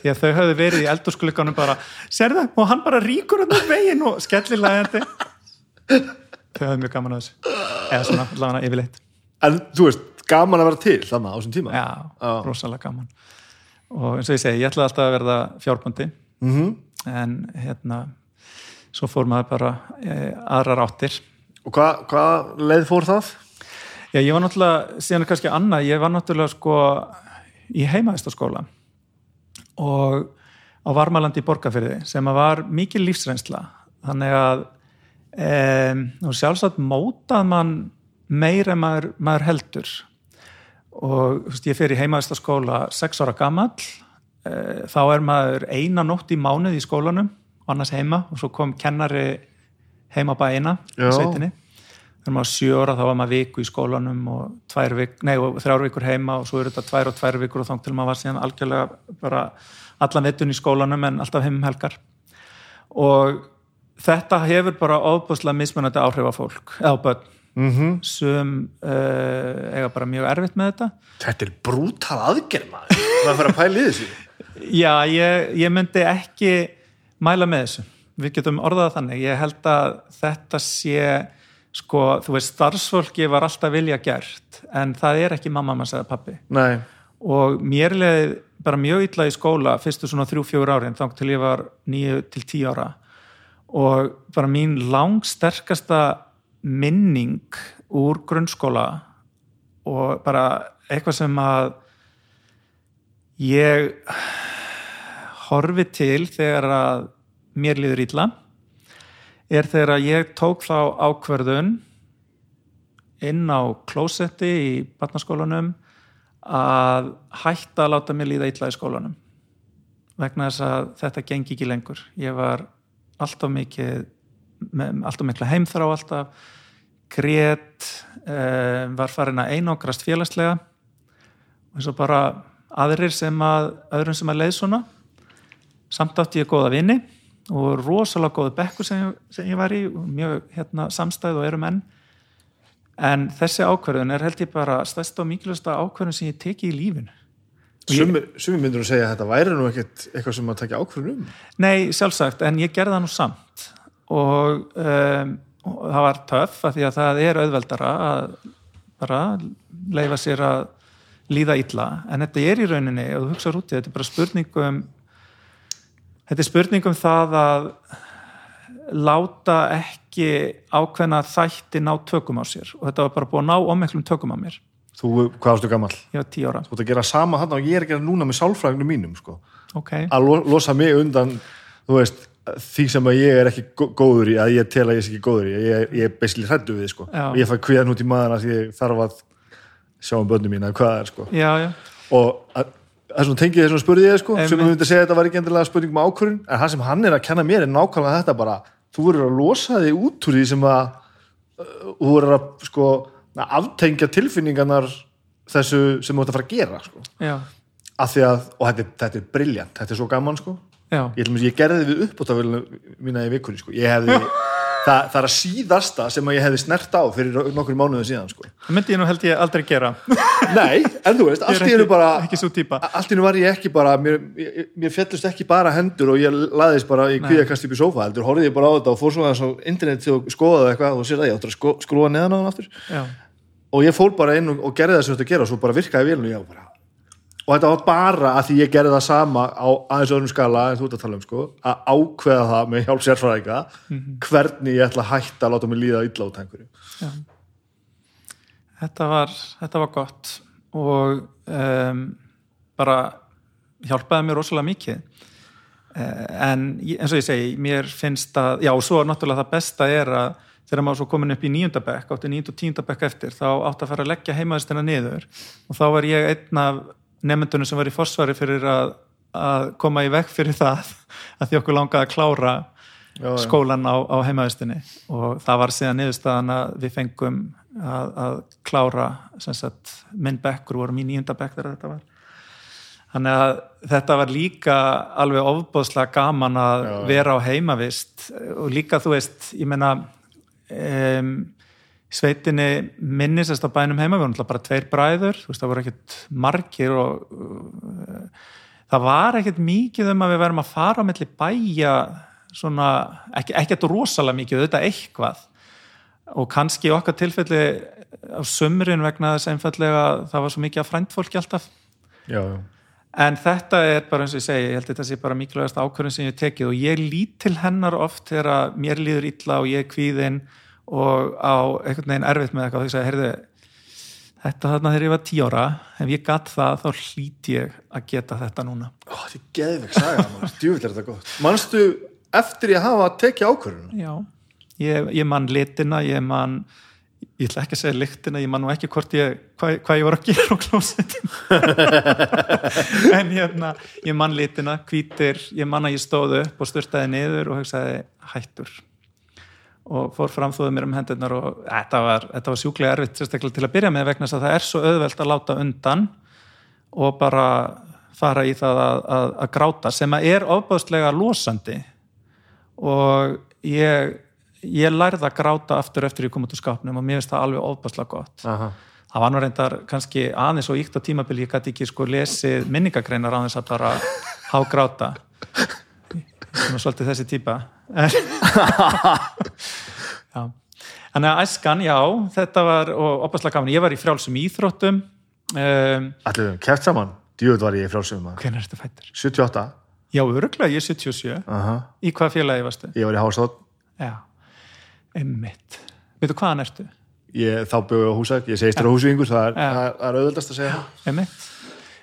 því að þau höfðu verið í eldursklukanum bara, serðu, og hann bara ríkur hann upp veginn og skellilegandi þau höfðu mjög gaman að þessu. Eða svona, allavega yfirleitt. En þú veist, gaman að vera til þannig á þessum tíma? Já, Já. rosalega gaman. Og eins og ég segi, ég ætlaði alltaf að verða fjárbúndi Mhm. en hérna svo fór maður bara e, aðrar áttir. Og hvað hva leið fór það? Já, ég var náttúrulega, síðan er kannski annað, ég var náttúrulega sko í heimaðistaskóla og á Varmalandi í Borgarfyrði sem að var mikil lífsreynsla. Þannig að um, sjálfsagt mótað mann meir en maður, maður heldur. Og veist, ég fer í heimaðistaskóla sex ára gamall uh, þá er maður eina nótt í mánuð í skólanum annars heima og svo kom kennari heima bæina í Já. sveitinni þegar maður ára þá var maður viku í skólanum og, vik, nei, og þrjár vikur heima og svo eru þetta tvær og tvær vikur og þá til maður var síðan algjörlega bara allan vettun í skólanum en alltaf heim um helgar og þetta hefur bara ofbúslega mismunandi áhrif á fólk eða á börn Mm -hmm. sem uh, eiga bara mjög erfitt með þetta Þetta er brútal aðgerð maður Það fyrir að pæla í þessu Já, ég, ég myndi ekki mæla með þessu. Við getum orðað þannig. Ég held að þetta sé, sko, þú veist, starfsfólki var alltaf vilja gert, en það er ekki mamma maður sagði pappi. Nei, Og mér leði bara mjög illa í skóla fyrstu svona þrjú, fjögur árin, þá til ég var nýju til tíu ára. Og bara mín langsterkasta minning úr grunnskóla og bara eitthvað sem að ég horfi til þegar að mér líður illa er þegar ég tók þá ákverðun inn á klósetti í barnaskólanum að hætta að láta mig líða illa í skólanum. Vegna þess að þetta gengi ekki lengur. Ég var alltaf mikið alltaf mikla heimþrá alltaf. Grét eh, var farin að einókrast félagslega. Og eins og bara aðrir sem að öðrum sem að leið svona. Samt átti ég góða vini og rosalega góðu bekku sem, sem ég var í mjög hérna, samstæð og eru menn. En þessi ákverðun er held ég bara stærsta og mikilvægsta ákverðun sem ég teki í lífinu. Sumi myndur að segja að þetta væri nú ekkert eitthvað sem að taka ákverðun um. Nei, sjálfsagt, en ég gerði það nú samt. Og, um, og það var töff að því að það er auðveldara að bara leifa sér að líða illa, en þetta er í rauninni og þú hugsaður út í þetta, þetta er bara spurningum þetta er spurningum það að láta ekki ákveðna þætti ná tökum á sér og þetta var bara búið að ná ómeklum tökum á mér Þú, hvað varstu gammal? Ég var tíu ára Þú ert að gera sama hann og ég er að gera núna með sálfræðinu mínum sko. okay. að lo losa mig undan þú veist, því sem að ég er ekki góður í, að ég tel að ég er ekki góður í ég, ég er basically hrættu við sko. og ég fæ kviðan út í maður að ég þarf að sjá um börnum mín að hvað er sko. já, já. og þess vegna tengið þess að spurði ég sko, sem við myndum að segja að þetta var ekki endilega spurning um ákvörðun, en það sem hann er að kenna mér er nákvæmlega þetta bara, þú verður að losa þig út úr því sem að uh, þú verður að sko aftengja tilfinningarnar þessu sem þú ætti að fara að gera sko. að að, og þetta, þetta er brilljant, þetta er svo gaman sko. Ég, ég gerði við upp á það mína í vikunni sko. ég hefði það, það er að síðasta sem að ég hefði snert á fyrir nokkur mánuðu síðan sko. það myndi ég nú held ég aldrei gera nei, en þú veist, allt í hennu bara allt í hennu var ég ekki bara mér, mér fjallust ekki bara hendur og ég laðist bara í kvíakast upp í sofa heldur, horfið ég bara á þetta og fór svona á internet og skoðaði eitthvað og sér það ég áttur að sko, skrúa neðan á hann aftur Já. og ég fór bara inn og, og gerði það sem þetta gera og svo bara virkaði vel og ég var bara og þetta var bara að því ég gerði það sama á aðeins öðrum skala en þú ert að tala um sko, að ákveða það með hjálp sérfræðinga mm -hmm. hvernig ég ætla að hætta að láta mig líða illa út einhverju. Þetta var, þetta var gott og um, bara hjálpaði mér rosalega mikið. Eh, en eins og ég segi mér finnst að, já og svo náttúrulega það besta er að þegar maður svo komin upp í nýjundabekk átti nýjund og tíundabekk eftir þá átti að fara að leggja heimaðistina niður. Og þá var ég einn af nefndunum sem var í forsvari fyrir að, að koma í vekk fyrir það að því okkur langaði að klára já, skólan á, á heimaðustinni og það var síðan niðurstaðan að við fengum að, að klára sagt, minn bekkur, vorum í nýjunda bekk þegar þetta var. Þannig að þetta var líka alveg ofbóðslega gaman að já, vera á heimavist. Og líka þú veist, ég menna um, sveitinni minnisast á bænum heima, við varum bara tveir bræður, veist, það voru ekkert margir og uh, það var ekkert mikið um að við verum að fara á melli bæja svona, ekki, ekkert rosalega mikið auðvitað eitthvað. Og kannski okkar tilfelli á sömurinn vegna þess einfallega það var svo mikið að fræntfólki alltaf. Já, já. en þetta er bara eins og ég segi, ég held þetta sé bara mikilvægast ákvörðin sem ég tekið og ég lít til hennar oft þegar mér líður illa og ég er kvíðinn og á einhvern veginn erfitt með eitthvað og þú segir, heyrðu þetta þarna þegar ég var tí ára ef ég gatt það þá hlít ég að geta þetta núna. Ó, þetta er geðvig saga, djúvill er þetta gott. Manstu eftir ég hafa að tekja ákvörðuna? Já, ég, ég man litina, ég man ég ætla ekki að segja lyktina, ég man nú ekki hvort ég, hvað, hvað ég voru að gera á klósetin en hérna ég man litina, hvítir ég man að ég stóðu upp og styrtaði niður og hugsaði hættur og fór framþóðið mér um hendurnar og þetta var, þetta var sjúklega erfitt sérstaklega til að byrja með vegna þess að það er svo auðvelt að láta undan og bara fara í það að, að, að gráta sem að er ofbáðslega losandi. Og ég, ég lærði að gráta aftur eftir ég kom út úr skápnum og mér finnst það alveg ofbáðslega gott. Aha. það var nú reyndar kannski aðeins og íkt á tímabili, ég gæti ekki sko lesið minningagreinar aðeins að bara há gráta svona svolítið þessi típa já. Þannig að æskan, já, þetta var opaslega gaman, ég var í frjálsum íþróttum um, Allir við kæft saman, djúvöld var ég í frjálsum Hvernig er þetta fættur? 78 Já, öruglega, ég er 77 uh -huh. Í hvað félagi varstu? Ég var í Hástótt Já, einmitt. Veitu hvaðan ertu? Ég, þá byggur ég á húsæk, ég segist þér á húsvingur það er, er auðvöldast að segja Einmitt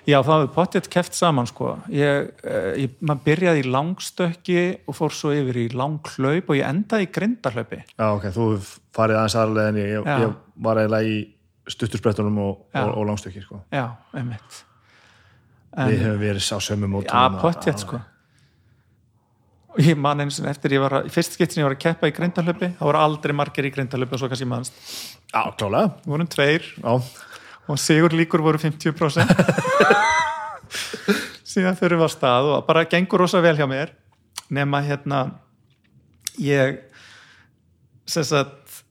Já, það hefur pottjett keft saman sko. Ég, eh, ég, maður byrjaði í langstökki og fór svo yfir í langhlaup og ég endaði í grindarhlaupi. Já, ok, þú farið aðeins aðralega en ég, ég, var eiginlega í stuttursprettunum og, og, og langstökki sko. Já, einmitt. Við hefum verið á sömu mótum Já, pottjett sko. Ég man eins og eftir ég var að, fyrst skiptin ég var að keppa í grindarhlaupi, það voru aldrei margir í grindarhlaupi og svo kannski mannst. Já, klálega Við vorum tveir Já, og sigur líkur voru 50% síðan þurfum við á stað og bara gengur rosa vel hjá mér. Nema hérna ég sagt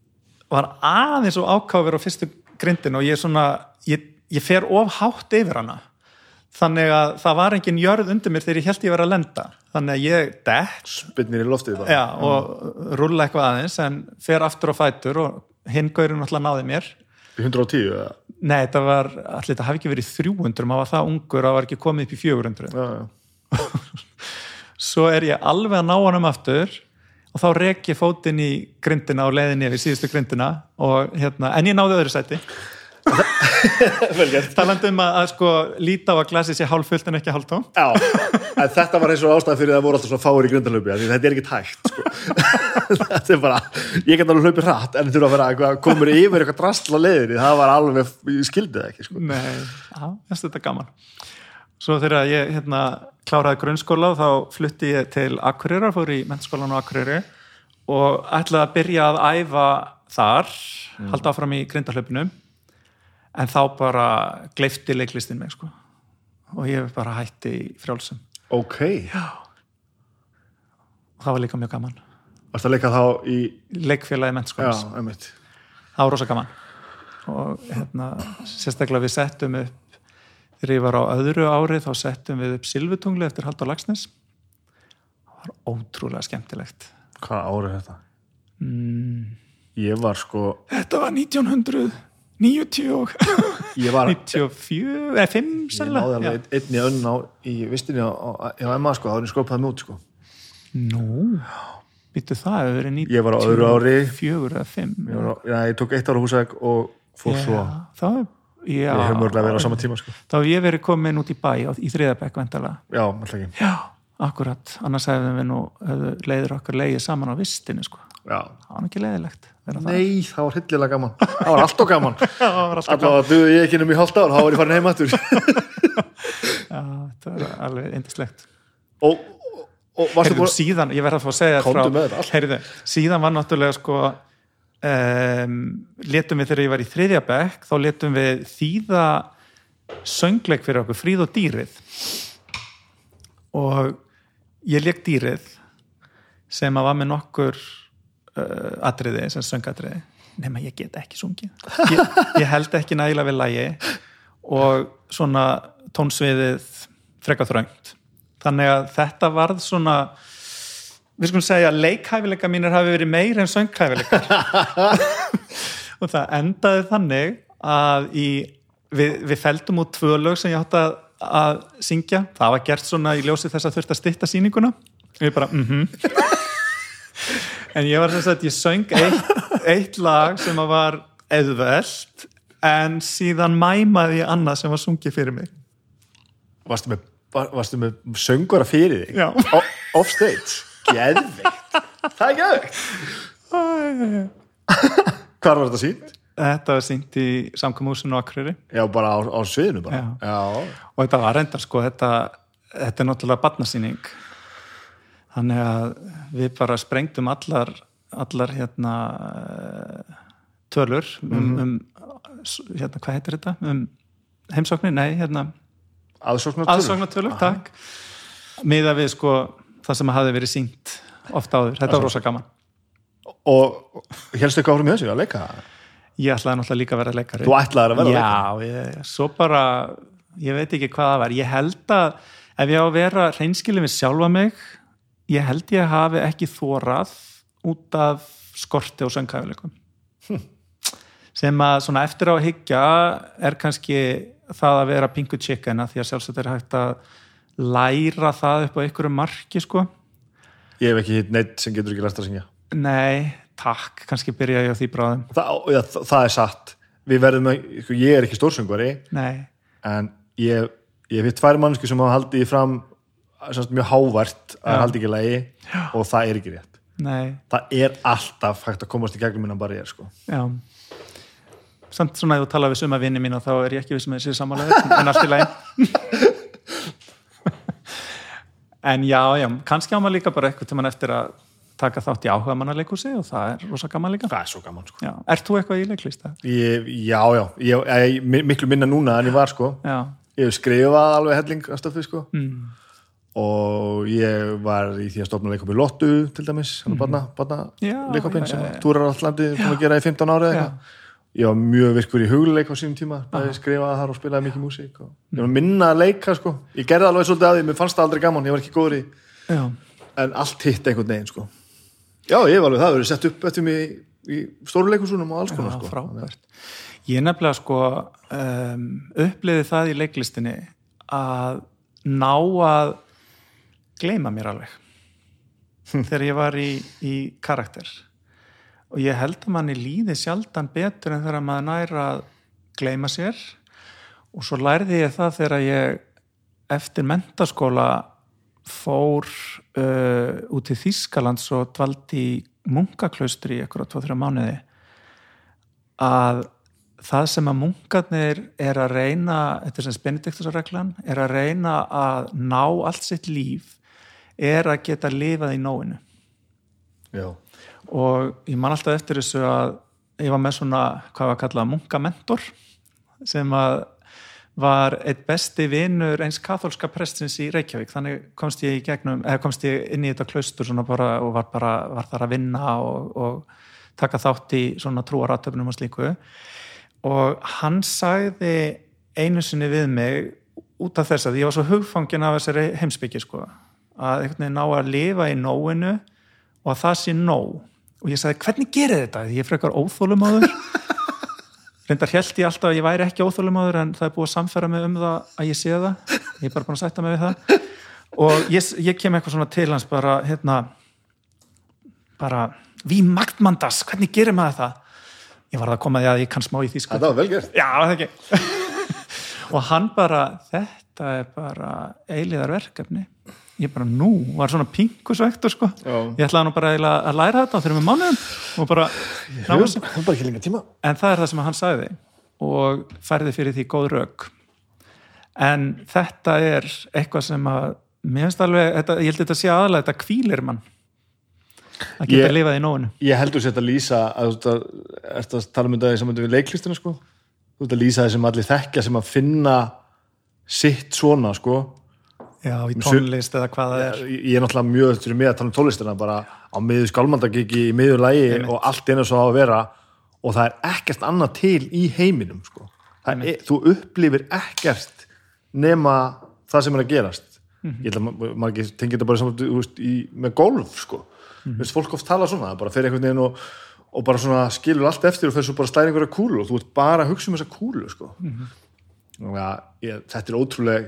var aðeins og ákáfur á fyrstu grindin og ég svona ég, ég fer of hátt yfir hana. Þannig að það var engin jörð undir mér þegar ég held ég var að lenda. Þannig að ég dett spinnir í loftið bara. Já, og rulla eitthvað aðeins en fer aftur á fætur og hinn gaurinn náttúrulega náði mér. 110 eða? Nei, þetta var, allir þetta hafi ekki verið 300, maður var það ungur að var ekki komið upp í 400. Já, já. Svo er ég alveg að ná honum aftur og þá rek ég fótinn í grindina og leiðinni yfir síðustu grindina og hérna, en ég náði öðru sæti. Vel gert Talandi um að, að sko líta á að glasi sé hálf fullt en ekki hálf en þetta var eins og ástæð fyrir að það voru alltaf svona fáir í grindalöpi því þetta er ekki tækt sko. þetta er bara, ég get alveg hlaupið hratt en þurfa að vera eitthvað, komur yfir eitthvað drastla leiðinni, það var alveg, ég skildi það ekki sko. Nei, já, þetta er gaman. Svo þegar ég hérna kláraði grunnskóla þá flutti ég til Akureyrar, fór í mennskólan á Akureyri og ætlaði að byrja að æfa þar, halda áfram í grindahlaupinu en þá bara gleifti leiklistin mig sko. Og ég hef bara hætti í frjálsum. Ok. Já. og það var líka mjög gaman. Varst það leikað þá í leikfélagi mennskons það var rosa gaman. Og hérna, sérstaklega við settum upp þegar ég var á öðru ári þá settum við upp Silvutungli eftir Haldur Lagsnes það var ótrúlega skemmtilegt. Hvað ári þetta? Mm. ég var sko þetta var 1900 90 94 eða 5 ég náði alveg einni önn á í vistinni á MA sko, þá er ég skrópaði mút sko. Nú, býttu það hefur verið 94 ég var á öðru ári. 4 eða 5 ég, á, já, ég tók eitt ára húsæk og fór já, svo. það er Já, ég hef mörglega verið á sama tíma sko. þá hef ég verið komin út í bæ í þriðabæk vendala já, um alltaf ekki já, akkurat, annars hefðum við nú leiður okkar leiðið saman á vistinu sko. það var ekki leiðilegt. Nei, það var hildilega gaman. Það var alltaf gaman. Allavega duði ég ekki um í hálft ár, þá var ég farin heim aftur. Já, þetta var alveg indislegt Og, og, og varstu Heyrðu, búin síðan, ég verð að fá að segja frá-. Heyrðu, síðan var náttúrulega sko um, letum við þegar ég var í þriðja bekk þá letum við þýða söngleik fyrir okkur, fríð og dýrið. Og ég leik dýrið sem að var með nokkur uh, atriði, sem söngatriði nema ég get ekki sungið. Ég, ég held ekki nægilega við lægi og svona tónsviðið frekar þröngt. Þannig að þetta varð svona við skulum segja að leikhæfileika mínir hafi verið meir en sönghæfileikar og það endaði þannig að í, við, við feldum út tvö lög sem ég átt að, að syngja, það var gert svona í ljósi þess að þurft að stytta sýninguna. Og ég bara mhm en ég var þess að ég söng eitt, eitt lag sem var eðveld en síðan mæmaði ég annað sem var sungið fyrir mig Varstu með, var, varstu með söngvara fyrir þig? Já. Offstage? Geðveikt Það er geðveikt Hvar var þetta sínt? Þetta var sínt í samkomúsinu á Akureyri Já, bara á, á sviðinu bara Já. Já. og þetta var reyndar sko þetta, þetta er náttúrulega barnasýning þannig að við bara sprengtum allar allar hérna tölur um, um s- hérna, hvað heitir þetta? um heimsóknir, nei, hérna Aðsóknartölur. miða við sko það sem hafi verið sínt ofta áður, þetta var rosa gaman. Og helstu eitthvað áfram í þessu að leika? ég ætlaði náttúrulega líka að vera leikari. Þú ætlaðir að vera Já, ég, svo bara ég veit ekki hvað það var. Ég held að ef ég á að vera reynskilin við sjálfa mig ég held ég hafi ekki þórað út af skorti og sönghæfileikum sem að svona eftir á að hyggja er kannski það að vera pingu að því að sjálfsagt er hægt að læra það upp á einhverju marki sko. Ég hef ekki hitt neitt sem getur ekki lært að syngja. Nei, takk, kannski byrja ég á því bráðum. Það, já, það, það er satt. Við verðum að, sko, ég er ekki stórsöngvari nei, en ég, ég hef tvær mannsku sem hafa haldið fram semst, mjög hávært að Já. haldi ekki lægi og það er ekki rétt nei, það er alltaf hægt að komast í gegnum minna bara ég sko. já samt svona ef þú tala við suma vini mín og þá er ég ekki við sem þessi samanlega en allt í lagi en já, já, kannski á maður líka bara eitthvað tímann eftir að taka þátt í áhuga mannaleikursi og það er rosa gaman líka það er svo gaman sko. já. Ert þú eitthvað í leiklista? ég, já, já, ég, ég, miklu minna núna en ég var sko. Já, ég hef skrifað alveg helling af stöfi sko. mm. Og ég var í því að stofna leikoppi Lottu til dæmis, hann er barna, leikopin sem túrar allt landið búin að gera í 15 ára eitthvað. Ég var mjög virkur í hugleik á sínum tíma bæði skrifaði þar og spilaði mikið músík og ég var minna að leika sko. Ég gerði alveg svolítið að því, mér fannst það aldrei gaman ég var ekki góður í, já, en allt hitt einhvern veginn sko. Já, ég var alveg það, verið sett upp eftir mig í, í stóruleikusunum og alls konar sko. frábært. Ég nefnilega sko um, uppliði það í leiklistinni að ná að gleyma mér alveg. Þegar ég var í, í karakter. Og ég held að manni líði sjaldan betur en þegar maður næra að gleyma sér. Og svo lærði ég það þegar ég eftir mentaskóla fór uh, út í Þýskalands og dvaldi í munkaklaustri í eitthvað 2-3 mánuði að það sem að munkarnir er að reyna, þetta er sem Benediktusarreglan, er að reyna að ná allt sitt líf er að geta lifað í nóinu. Já, og ég man alltaf eftir þessu að ég var með svona, hvað var að kalla munkamentor sem að var eitt besti vinur eins katholska prestins í Reykjavík. Þannig komst ég gegnum, komst ég inn í þetta klaustur bara og var bara var þar að vinna og, og taka þátt í svona trúaratöfnum og slíku. Og hann sagði einu sinni við mig út af þess að ég var svo hugfangin af þessari heimsbyggi sko að einhvern veginn ná að lifa í nóinu og að það sé nóg. Og ég sagði hvernig gerir þetta? Ég er frekar óþólumáður reyndar held ég alltaf að ég væri ekki óþólumáður en það er búið að samfæra mig um það að ég sé það. Ég er bara búin að sætta mig við það. Og ég, ég kem eitthvað svona til hans bara hérna bara, við maktmandas, hvernig gerir maður það? Ég var að koma því að ég kann smá í því sko. Þetta var vel gert. Já, það ekki. Og hann bara, þetta er bara eiliðar verkefni ég bara, nú, var svona pinkusvektur sko, ég ætlaði nú bara að læra þetta á þrjum mánuðum og bara var bara en það er það sem hann sagði og færði fyrir því góð rauk en þetta er eitthvað sem að mér finnst alveg, þetta, ég held þetta sé aðalega þetta kvílir mann að geta Ég- lifað í nóinu. ég heldur sér að lýsa að þú ert að- að tala um þetta í samöndu við leiklistina sko. Þú ert að lýsa þessum allir þekkja sem að finna sitt svona sko já, í tónlist eða hvað það er ég er náttúrulega mjög fyrir mig að tala um tónlistina bara á miður skálmandagiki í miður lægi Einmitt. og allt einu svo á að vera og það er ekkert annað til í heiminum sko. Er, þú upplifir ekkert nema það sem er að gerast Mhm. ég ætla að ma- maður ekki tengið þetta bara þú veist, í, með golf sko. mm -hmm. fólk oft tala svona, það bara fer einhvern veginn og, og bara svona skilur allt eftir og svo bara stæða einhverja kúlu og þú ert bara að hugsa um þessa kúlu sko. mm ja, ég, þetta er ótrúlega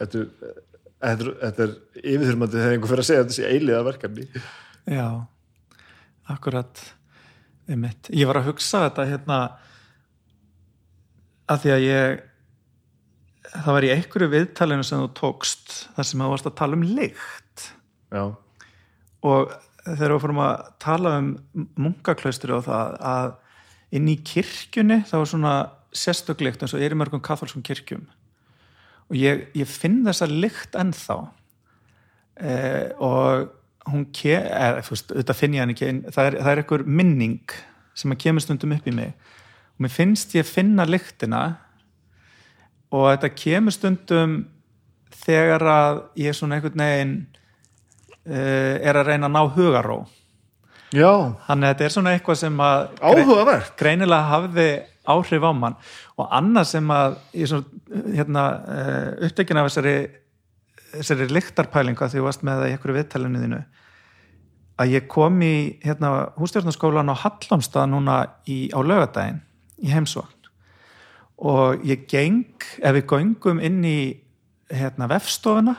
þetta er, þetta er, þetta yfirþyrmandi þegar einhver fyrir að segja að þetta sé eiliða verkefni. Já, akkurat einmitt. Ég var að hugsa þetta hérna að því að ég það var í einhverju viðtalinu sem þú tókst þar sem þú varst að tala um lykt. Já, og þegar við fórum að tala um munkaklaustri og það að inn í kirkjunni það var svona sérstöklykt eins og er í mörgum katholskum kirkjum og ég, ég finn þessa lykt ennþá. Eh, og hún ke, eða, þú veist, auðvitað finn ég hann ekki það er, það er einhver minning sem að kemur stundum upp í mig. Og mér finnst ég finna lyktina og þetta kemur stundum þegar að ég er svona einhvern veginn uh, er að reyna að ná hugaró já. Þannig að þetta er svona eitthvað sem að áhugavert. greinilega hafði áhrif á mann. Og annað sem að ég svona hérna, uh, upptekinn af þessari þessari lyktarpælinga því þú varst með það í einhverju viðtælinu þínu að ég kom í hérna, hústjórnarskólan á Hallomstað núna í, á lögadaginn í heimsvagn og ég geng, ef við göngum inn í hérna, vefstofuna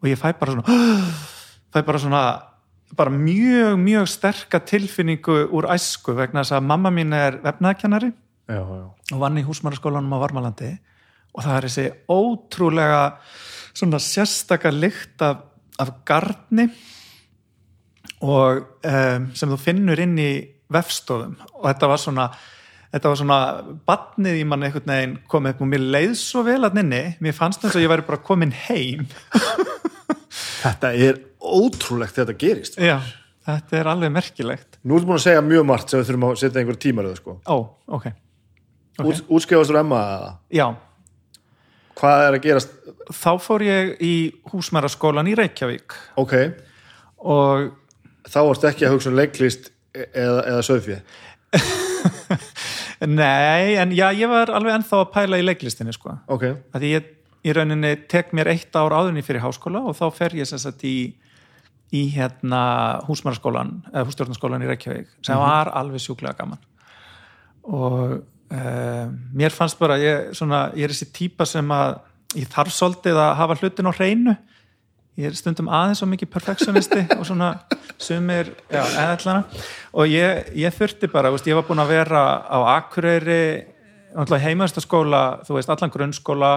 og ég fæ bara svona fæ bara svona bara mjög, mjög sterka tilfinningu úr æsku vegna þess að mamma mín er vefnaðkennari já, já, og vann í húsmaraskólanum á Varmalandi. Og það er þessi ótrúlega svona sérstaka lykt af, af garni og um, sem þú finnur inn í vefstofum. Og þetta var svona þetta var svona batnið í mann einhvern veginn komið upp og mér leið svo vel að nynni mér fannst eins og ég væri bara komin heim. Þetta er ótrúlegt þetta gerist já, þetta er alveg merkilegt. Nú ertu búin að segja mjög margt sem við þurfum að setja einhver tímaröðu sko. ó, ok, ok, Út, Útskrifast úr Emma já. Hvað er að gerast? þá fór ég í húsmæraskólan í Reykjavík. Ok, og þá varst ekki að hugsa um leiklist e- eða, eða söðfið nei, en já, ég var alveg ennþá að pæla í leiklistinni sko. Ok, að ég í rauninni tek mér eitt ár áðurinn fyrir háskóla og þá fer ég sem sagt í, í hérna húsmæraskólan eða hússtjórnarskólan í Reykjavík sem var alveg sjúklega gaman. Og uh, mér fannst bara ég, svona, ég er þessi típa sem að ég þarf svolítið að hafa hlutin á hreinu. Ég er stundum aðeins svo mikið perfektionisti og svona sumir, já, og ég, ég þurfti bara, veist, ég var búin að vera á Akureyri heimaðstaskóla, þú veist, allan grunnskóla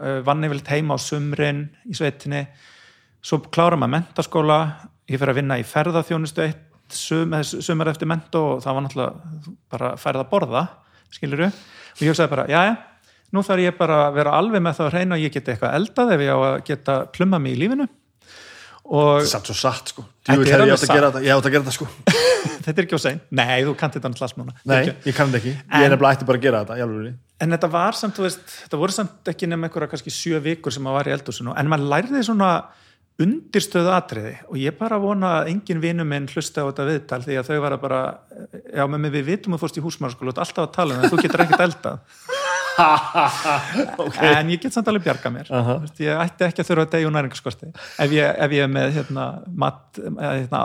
uh, vann yfirleitt heima á sumrin í sveitinni. Svo klára maður mentaskóla ég fyrir að vinna í sum, eða sumar eftir mento og það var náttúrulega bara færð að borða skiluru, og ég hugsaði bara, já, já nú þarf ég bara að vera alveg með það að reyna að ég geti eitthvað eldað ef ég á að geta plumma mig í lífinu. Og satt svo satt sko. Hefði ég átt að gera þetta, ég átt að gera þetta sko. Þetta er ekki á sein, nei, þú kannt þetta náttúrulega smúna Nei, ég kann þetta ekki, ég En- er nefnilega ætti bara að gera þetta alvöru. En þetta var samt, þú veist, þetta voru samt ekki nema einhverja kannski sjö vikur sem maður var í eldhúsinu en maður lærði svona undirstöðu atriði og ég bara vona að engin vinur minn hlusta á þetta viðtal því að þau var að bara, já, með mig við vitum að fórst í húsmæraskóla og alltaf að tala um það, þú getur ekkert eldað. En ég get samt alveg bjarga mér. Uh -huh. ég ætti ekki að þurfa að degja næringaskosti ef ég, ef ég er með hérna, mat, hérna,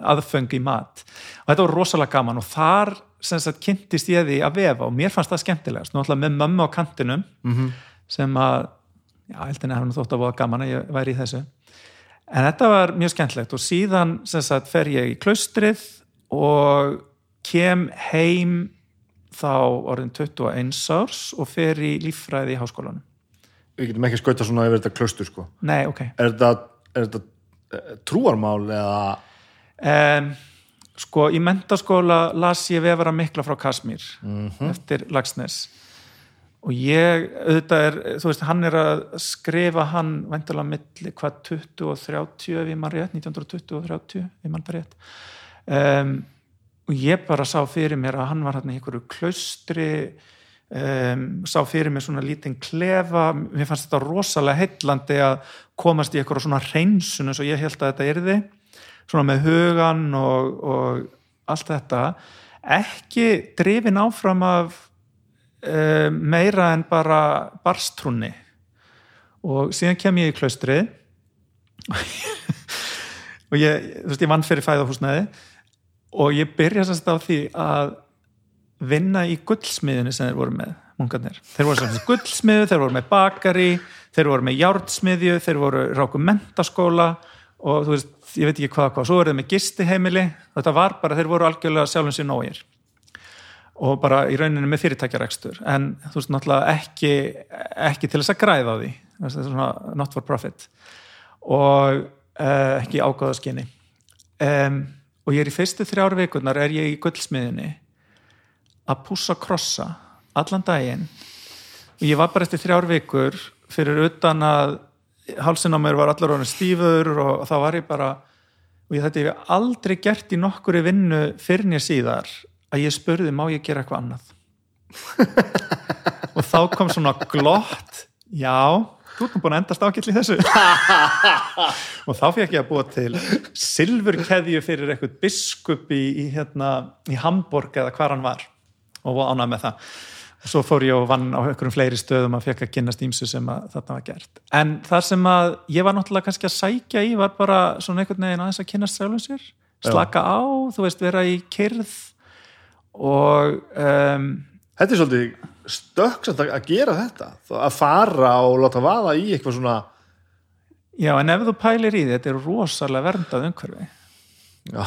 aðföng í mat. Og þetta var rosalega gaman og þar sagt kynntist ég því að vefa og mér fannst það skemmtilegast, ætla með mömmu á kantinum Mhm. sem að já, heldinni hann þótt að voða gaman að ég væri í þessu en þetta var mjög skemmtilegt og síðan sagt fer ég í klaustrið og kem heim þá orðin 21 árs og fer í líffræði í háskólanum. Við getum ekki skauta svona yfir þetta klaustur sko. Nei, ok. Er þetta, er þetta eh, trúarmál eða? Um, sko í mentaskóla las ég vefara mikla frá Kasmír eftir Lagsnes og ég, auðvitað er þú veist, hann er að skrifa hann væntalega milli hvað 20 og 30 ef ég mann rétt, 1920 og 30 ef ég mann rétt. Um, og ég bara sá fyrir mér að hann var hann í einhverju klaustri um, sá fyrir mér svona lítinn klefa, mér fannst þetta rosalega heillandi að komast í einhverju svona hreinsun eins og ég held að þetta yrði svona með hugan og, og allt þetta. Ekki drifin áfram af um, meira en bara barstrúnni. Og síðan kem ég í klaustrið. Og ég, þú veist, ég vann fyrir fæðahúsnaði og ég byrja sérst á því að vinna í gullsmiðinu sem þeir voru með munkarnir. Þeir voru sem gullsmiðu, þeir voru með bakari, þeir voru með járnsmiðju, þeir voru ráku mentaskóla og þú veist, ég veit ekki hvað hvað, svo voru þeir með gistiheimili, þetta var bara, þeir voru algjörlega sjálfum sér nógir og bara í rauninu með fyrirtækjarekstur. En þú veist, náttúrulega ekki ekki til þess að græða á því. Þetta er svona not for profit. Og uh, ekki ágáðaskinni um, og ég er í fyrstu þrjár vikurnar er ég í gullsmiðinni að pússa krossa allan daginn. Og ég var bara eftir þrjár vikur fyrir utan að hálsin á mér var allar orðin stífur og þá var ég bara og ég þetta ég hef aldrei gert í nokkuri vinnu fyrir nýja síðar að ég spurði má ég gera eitthvað annað? Og þá kom svona glott já, þú nú búin að endast ágætli þessu. Og þá fekk ég að búa til silfurkeðju fyrir eitthvað biskup í, í, hérna, í Hamburg eða hvar hann var og var ánægð með það. Svo fór ég og vann á einhverjum fleiri stöðum að fekk að kynast ímsu sem að þarna var gert. En það sem að ég var náttúrulega kannski að sækja í var bara svona einhvern veginn aðeins að kynast sjálfum sér slaka á, þú veist, vera í kyrð og um, Þetta er svolítið stökksamt að að gera þetta. Að fara og láta vaða í eitthvað svona já, en ef þú pælir í því þetta er rosalega verndað umhverfi. Já,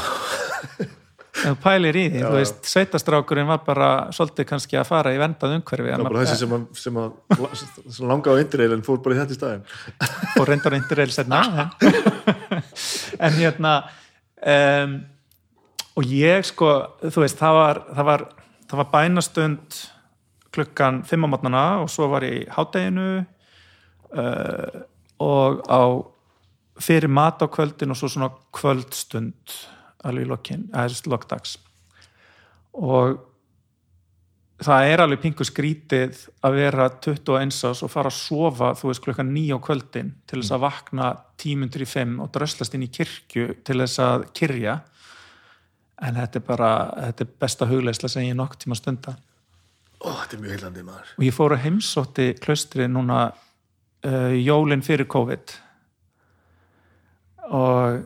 ef þú pælir í því, Já, þú veist, sveitastrákurinn var bara svolítið kannski að fara í vendað umhverfi Það var bara þessi sem, að, sem, að, sem langa á indireilin fór bara í þetta í staðin fór reyndar eindir eða setna en, en hérna um, og ég sko þú veist, það var, það var, það var bænastund klukkan fimm á mótnana og svo var ég í hádeginu uh, og á fyrir mat á kvöldin og svo svona kvöldstund alveg í lokkin, eða lokdags og það er alveg pingu skrítið að vera 21 ás og fara að sofa þú veist klukkan 9 á kvöldin til þess að vakna tímundur í 5 og dröslast inn í kirkju til þess að kyrja en þetta er bara þetta er besta hugleisla sem ég nokk tíma stunda. Ó, þetta er mjög heilandi maður. Og ég fór að heimsótti klaustri núna uh, jólin fyrir COVID. Og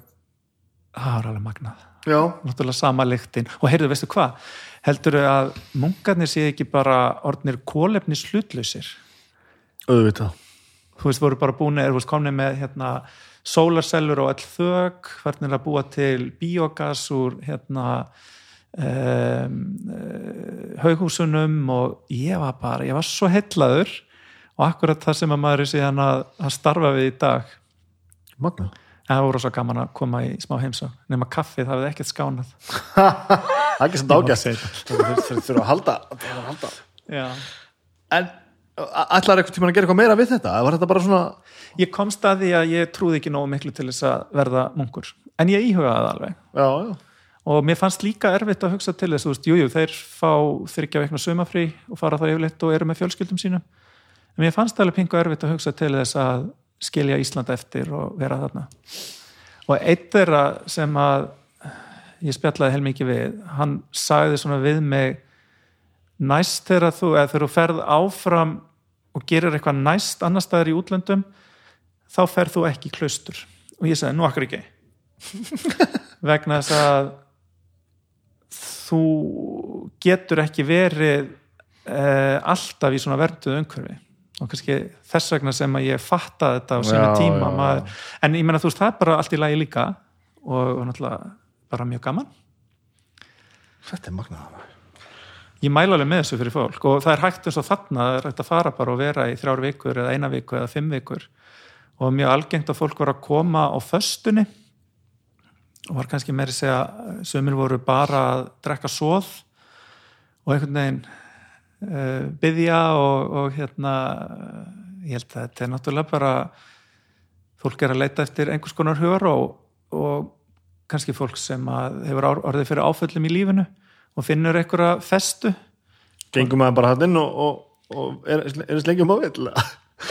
það var alveg magnað. Já, náttúrulega sama lyktin. Og heyrðu, veistu hvað, heldur þau að munkarnir sé ekki bara orðnir kólefnis hlutlausir auðvitað. Þú veist, voru bara búin er, komnið með hérna, sólarsellur og all þög, hvernig að búa til bíogas úr hérna um, uh, haughúsunum og ég var bara, ég var svo hellaður og akkurat það sem að maður er síðan að, að starfa við í dag. Magna það voru svo gaman að koma í smá heimsó nema kaffið hafið ekkert skánað. Það er ekki sem dágjast Þeir þurfa að halda, að halda. En ætlar eitthvað tíma að gera eitthvað meira við þetta? Var þetta bara svona ég komst að því að ég trúði ekki nógu miklu til þess að verða munkur. En ég íhugaði það alveg. Já, já, og mér fannst líka erfitt að hugsa til þess þú veist, jújú, þeir fá þryggja veikna sumafrí og fara þá yfirleitt og eru með fjölskyldum sínum. En mér fannst alveg pingu erfitt að hugsa til þess að skilja Ísland eftir og vera þarna. Og eitt þeirra sem að ég spjallaði heilmikið við hann sagði svona við mig næst þegar þú, eða þegar þú ferð áfram og gerir eitthvað næst annar staðar í útlöndum þá ferð þú ekki í klaustur. Og ég sagði, nú akkur ekki? Vegna þess að þú getur ekki verið uh, alltaf í svona verduð umhverfi. Og kannski þess vegna sem að ég fatta þetta á sínu Já, tíma já, maður, en ég menna þú veist það er bara allt í lagi líka og, náttúrulega bara mjög gaman. Þetta er magnað ég mæla alveg með þessu fyrir fólk og það er hægt eins og þarna, það er hægt að fara bara og vera í þrjár vikur eða eina viku eða fimm vikur. Og mjög algengt að fólk var að koma á föstunni og var kannski meiri segja sömur voru bara að drekka svoð og einhvern veginn uh, byggja og, og hérna ég held að þetta er náttúrulega bara fólk er að leita eftir einhvers konar hugar og, og kannski fólk sem hefur orðið fyrir áföllum í lífinu og finnur einhverja festu. Gengum maður bara hann inn og, og, og er, er þess lengi um á vill?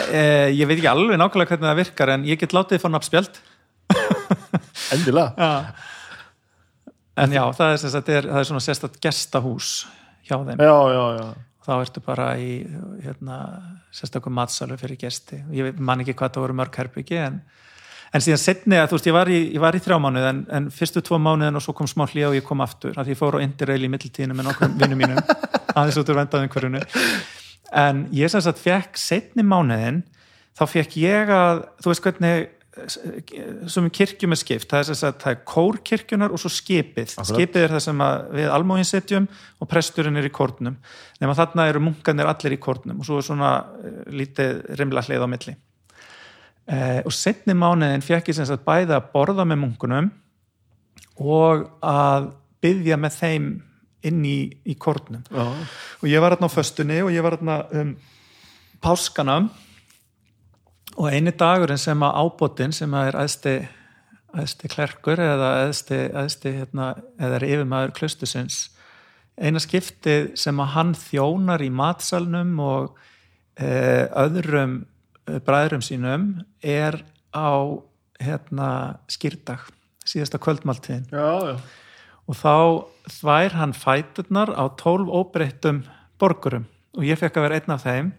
Eh, ég veit ekki alveg nákvæmlega hvernig það virkar en ég get látið fá nafnspjald Endilega. Já. en já, það er, sagt, það er, það er svona sérstætt gestahús hjá þeim. Já, já, já. Þá ertu bara í hérna, sérstaklega matsalu fyrir gesti. Ég man ekki hvað það voru mörg herbyggi en, en síðan setni að þú veist ég var í, í þrjá mánuð en, en fyrstu tvo mánuðin og svo kom smá hlýja og ég kom aftur að ég fór á Indireil í mittiltíðinu með nokkrum vinnum mínum aðeins út úr vendaðum hverjunu en ég sem sagt fekk setni mánuðin þá fekk ég að þú veist hvernig sem kirkjum er skipt, það er, sem sagt, það er kórkirkjunar og svo skipið. Akkurat. skipið er það sem við almóin setjum og presturinn er í kórnum. Nema þarna eru munkanir allir í kórnum og svo er svona eh, lítið rimla hlið á milli eh, og setni mánuðin fekk ég sem sagt bæði að borða með munkunum og að byggja með þeim inn í, í kórnum. Og ég var hérna á föstunni og ég var hérna um páskana. Og eini dagurinn sem að ábótin sem að er aðsti, aðsti klerkur eða aðsti, aðsti hérna, eða er yfirmaður klustusins eina skiptið sem að hann þjónar í matsalnum og e, öðrum e, bræðrum sínum er á hérna skýrdag síðasta kvöldmáltíðin. Og þá þvær hann fæturnar á tólf óbreyttum borgurum. Og ég fekk að vera einn af þeim.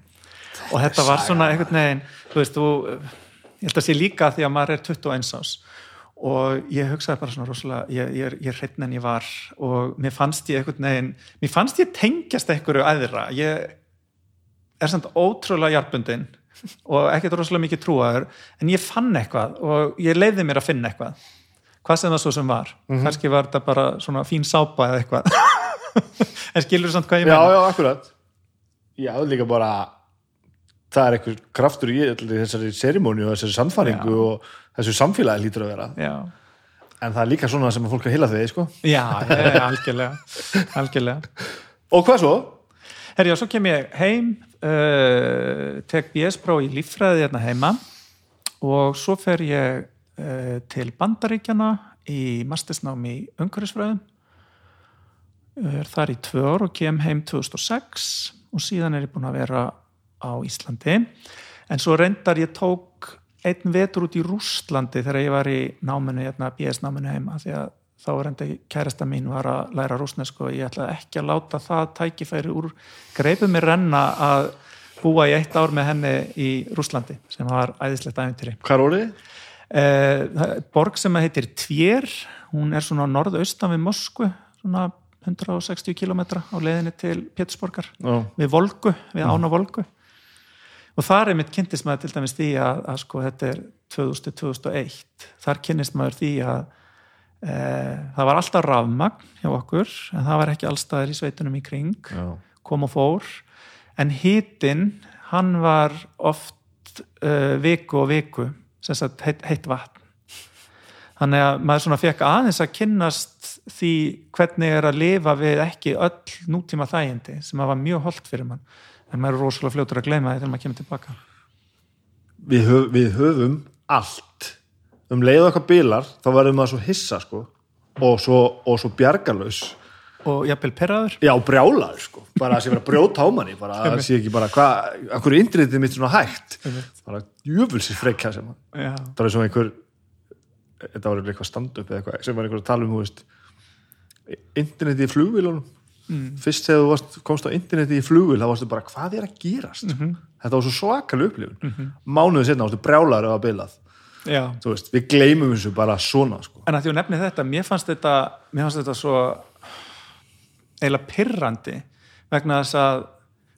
Og þetta var svona einhvern veginn þú veist, þú, ég held að sé líka því að maður er 21 ás og ég hugsaði bara svona rosalega ég, ég, ég er hreitn en ég var. Og mér fannst ég einhvern veginn mér fannst ég tengjast einhverju aðra ég er samt ótrúlega hjarpundin og ekkert rosalega mikið trúaður en ég fann eitthvað og ég leiði mér að finna eitthvað. Hvað sem það svo sem var. Kannski var þetta bara svona fín sápa eða eitthvað. En skilur samt hvað ég meina? já, akkurat. Já, það er líka bara það er einhver kraftur í þessari serimóni og þessari samfæringu Já. og þessu samfélagi lítur að vera. Já, en það er líka svona sem að fólk að heila þig sko. já, já algjörlega algjörlega. Og hvað svo? Herjá, svo kem ég heim uh, tek BS-pró í líffræði hérna heima og svo fer ég uh, til Bandaríkjana í mastersnám í umhverfisfræðum. Er þar í tvö ár og kem heim 2006 og síðan er ég búin að vera á Íslandi. En svo reyndar ég tók einn vetur út í Rússlandi þegar ég var í náminu, hérna, BS-náminu heima því að þá reyndi kærasta mín var að læra rúsnesku og ég ætlaði ekki að láta það tækifæri úr greipið mér renna að búa í eitt ár með henni í Rússlandi sem var æðislegt æfintýri. Hvað er orðið? Eh, borg sem heitir Tvér, hún er svona norðaustan við Moskvu, svona 160 km á leiðinni til Pétursborgar Já, við Volgu, við ána Volgu og þar er mitt kynntist maður til dæmis því að, að sko þetta er 2000-2001 þar kynnist maður því að það var alltaf rafmagn hjá okkur en það var ekki allstaðir í sveitunum í kring. Já, kom og fór. En hitinn hann var oft uh, viku og viku sem sagt heitt, heitt vatn. Þannig að maður svona fekk aðeins að kynnast því hvernig er að lifa við ekki öll nútíma þægindi sem að var mjög holdt fyrir mann. En maður er rosalega fljótur að gleyma því þegar maður kemur tilbaka við, höf, við höfum allt um leið okkar bílar þá verðum maður svo hissa sko. Og svo, og svo bjargalös og jafnvel perraður. Já, brjálaður sko, bara að sé vera að brjóta á manni bara að sé ekki bara hvað er internetið mitt svona hægt? Bara jöfulsir frekja sem Já. það er svona einhver þetta var eitthvað stand-up eða eitthvað sem var einhver að tala um, internetið í flugvílunum mm. fyrst þegar þú varst, komst á internetið í flugvíl þá varstu bara, hvað er að gerast? Þetta var svo svakalega upplifun. Mm -hmm. mánuðið setna varstu brjálaður eða bilað veist, við gleymum þessu bara svona sko. En að því að nefni þetta, mér fannst þetta mér fannst þetta svo eiginlega pirrandi vegna þess að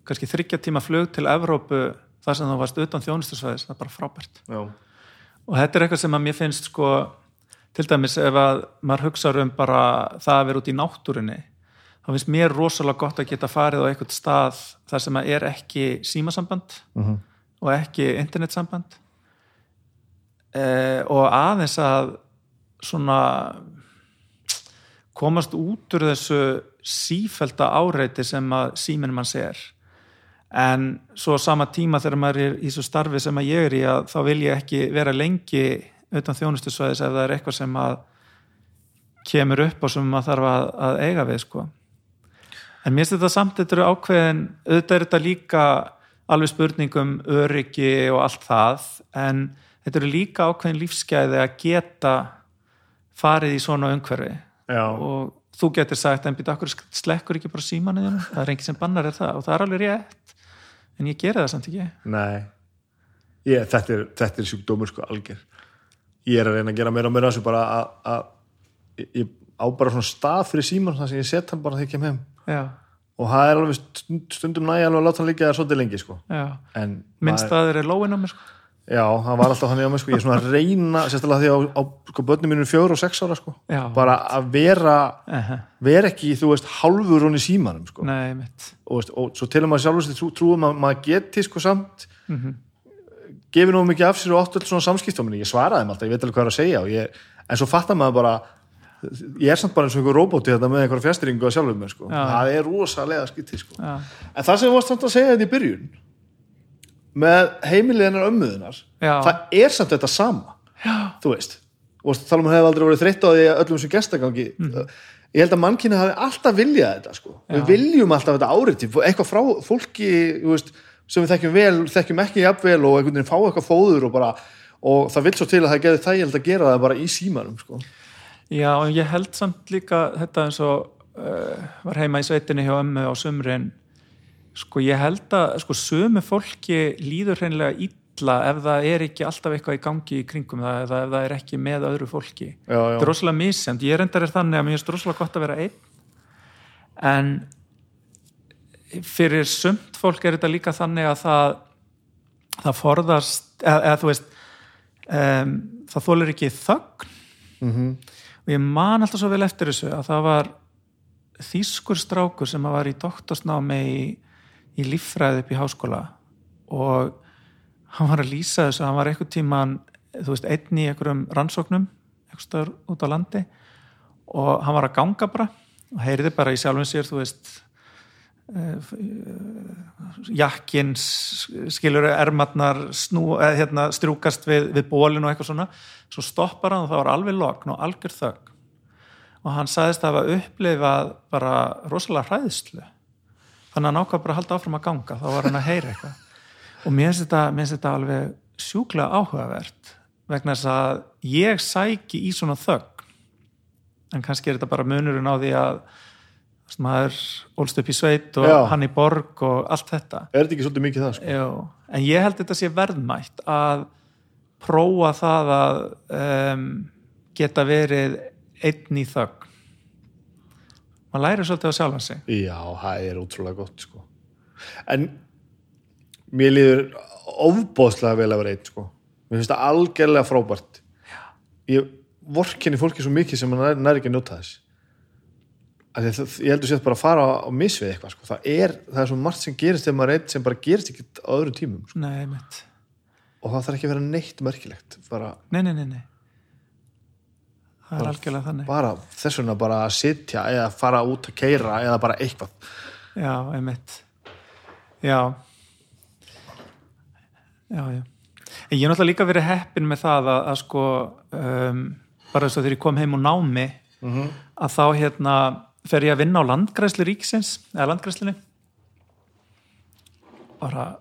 kannski þryggja tíma flug til Evrópu þar sem þú varst utan þjónustusvæðis, það er bara frábært já, og þetta er eitthvað sem að mér finnst sko, til dæmis ef að maður hugsa um bara það að vera út í náttúrinni þá finnst mér rosalega gott að geta farið á eitthvað stað þar sem að er ekki símasamband Mhm. og ekki internetsamband eh, og aðeins að svona komast út úr þessu sífælda áreiti sem að síminn mann sér en svo sama tíma þegar maður er í svo starfi sem að ég er í að þá vil ég ekki vera lengi utan þjónustusvæðis ef það er eitthvað sem að kemur upp og sem maður þarf að, að eiga við sko. En mér finnst þetta samt þetta eru ákveðin auðvitað er þetta líka alveg spurningum öryggi og allt það en þetta eru líka ákveðin lífsgæði að geta farið í svona umhverfi. Já, og þú getur sagt en býta okkur slekkur ekki bara símanuðinu það er enginn sem bannar er það. Og það er alveg rétt. En ég gera það samt ekki. Nei. Ég, þetta, er, þetta er sjúkdómur sko algjör. Ég er að reyna að gera meira og meira þessu bara að, að ég- á bara svona stað fyrir síman þar sem ég set hann bara þegar ég kem heim. Já, og það er alveg stund, stundum næg alveg að láta hann liggja það svolítið lengi sko. Minnst að þeir eru lóin á mér sko. Já, það var alltaf þannig á mig sko. Ég er svona að reyna, sérstaklega því á, á sko, börnum mínum fjóru og sex ára sko. Já. bara að vera uh vera ekki, þú veist, hálfur hún í símanum sko. Nei, og, veist, og svo til að maður sjálfur sér trú, trúum að maður geti sko samt Mhm. gefið nú mikið af sér og alls svona samskiptum ég svaraði þeim alltaf, ég veit alveg hvað er að segja ég, en svo fattar maður bara ég er samt bara eins og einhver robóti þetta með einhverja fjastringu að sjálfur mér sko. Já. það er rosalega skytti sko. En það sem þú varst samt að segja þetta í byrjun með heimiliðinar ömmuðinar Já. það er samt þetta sama já. þú veist og tala um að hefði aldrei verið þreytt á því að öllum sem gestagangi Mhm. ég held að mannkynni hafi alltaf viljað þetta sko. við viljum alltaf þetta áriti eitthvað frá fólki veist, sem við þekkjum vel, þekkjum ekki jafnvel og einhvern veginn fá eitthvað fóður og bara og það vil svo til að það geði þægild að gera það bara í símanum sko. já, og ég held samt líka þetta eins og uh, var heima í sveitinni hjá ömmu á sumrin sko ég held að sko sömu fólki líður hreinlega illa ef það er ekki alltaf eitthvað í gangi í kringum það eða ef það er ekki með öðru fólki já, já. þetta er rosalega misjæmt, ég reyndar er þannig að mér finnst rosalega gott að vera einn en fyrir sumt fólk er þetta líka þannig að það það forðast eða, eða þú veist um, það þólir ekki þögn Mhm. og ég man alltaf svo vel eftir þessu að það var þýskur strákur sem var í doktorsnámi í, í líffræði upp í háskóla og hann var að lýsa þessu, hann var eitthvað tíman þú veist, einn í einhverjum rannsóknum eitthvað út á landi og hann var að ganga bara og heyriði bara í sjálfum sér, þú veist eh, jakkin skilur ermatnar eða, hérna, strjúkast við, við bólinu og eitthvað svona. Svo stoppar hann og það var alveg lokn og algjör þögn. Og hann sagðist að hafa upplifað bara rosalega hræðslu þannig að hann ákvað bara að halda áfram að ganga. Þá var hann að heyra eitthvað. Og mér finnst þetta, þetta alveg sjúklega áhugavert vegna þess að ég sæki í svona þögn. En kannski er þetta bara munurinn á því að maður ólst upp í sveit og Já. hann í borg og allt þetta. Er þetta ekki svolítið mikið það sko? Jó, en ég held þetta sé verðmætt að prófa það að um, geta verið einn í þögn maður læri svolítið á sjálfan sig Já, það er ótrúlega gott sko. En mér líður ofbóðslega vel að vera einn sko. Mér finnst það algjörlega frábært Ég vorkinni fólki svo mikið sem maður næri ekki að njóta þess að það- Ég heldur sér bara að fara á misvið eitthvað sko. það, er, það er svo margt sem gerist þegar maður er einn sem bara gerist ekki á öðrum tímum sko. Nei, og það þarf ekki að vera neitt merkilegt bara, Nei, nei, nei, nei Það er algjörlega þannig. bara þess vegna bara að sitja eða fara út að keira eða bara eitthvað. Já, einmitt. Já. Já, já. En ég er náttúrulega líka verið heppin með það að, að sko um, bara þess að þegar ég kom heim úr námi að þá hérna fer ég að vinna á landgræslu ríksins eða landgræslunni bara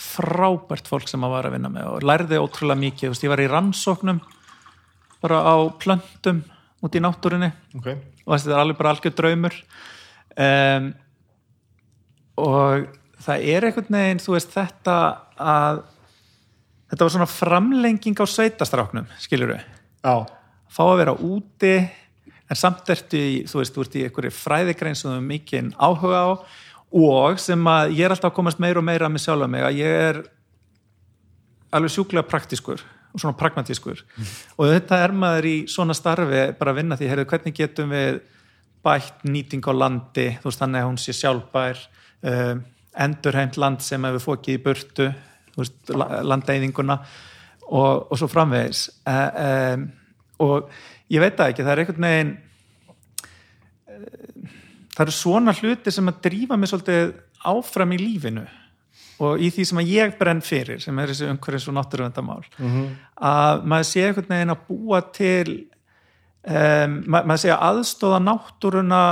frábært fólk sem að var að vinna með og lærði ótrúlega mikið, ég var í rannsóknum bara á plöntum út í náttúrinni okay. og þetta er alveg bara algjör draumur. Um, og það er einhvern veginn þú veist þetta að þetta var svona framlenging á sveitastráknum, skilur við fá að vera úti en samt ertu í, þú veist, þú ert í einhverju fræðigrein sem þú er mikinn áhuga á og sem að ég er alltaf að komast meira og meira með sjálfa mig að ég er alveg sjúklega praktískur og svona pragmatískur. Og þetta er maður í svona starfi bara að vinna því, heyrðu, hvernig getum við bætt nýting á landi þú veist, þannig að hún sé sjálfbær um, endurheimt land sem hefur fókið í burtu þú veist, la- landeyðinguna og, og svo framvegis. Um, og ég veit það ekki, það er einhvern veginn eh, það eru svona hluti sem að drífa mig svolítið áfram í lífinu og í því sem að ég brenn fyrir sem er þessi umhverfis og náttúruvendamál að maður sé einhvern veginn að búa til um, ma maður sé að aðstóða náttúruna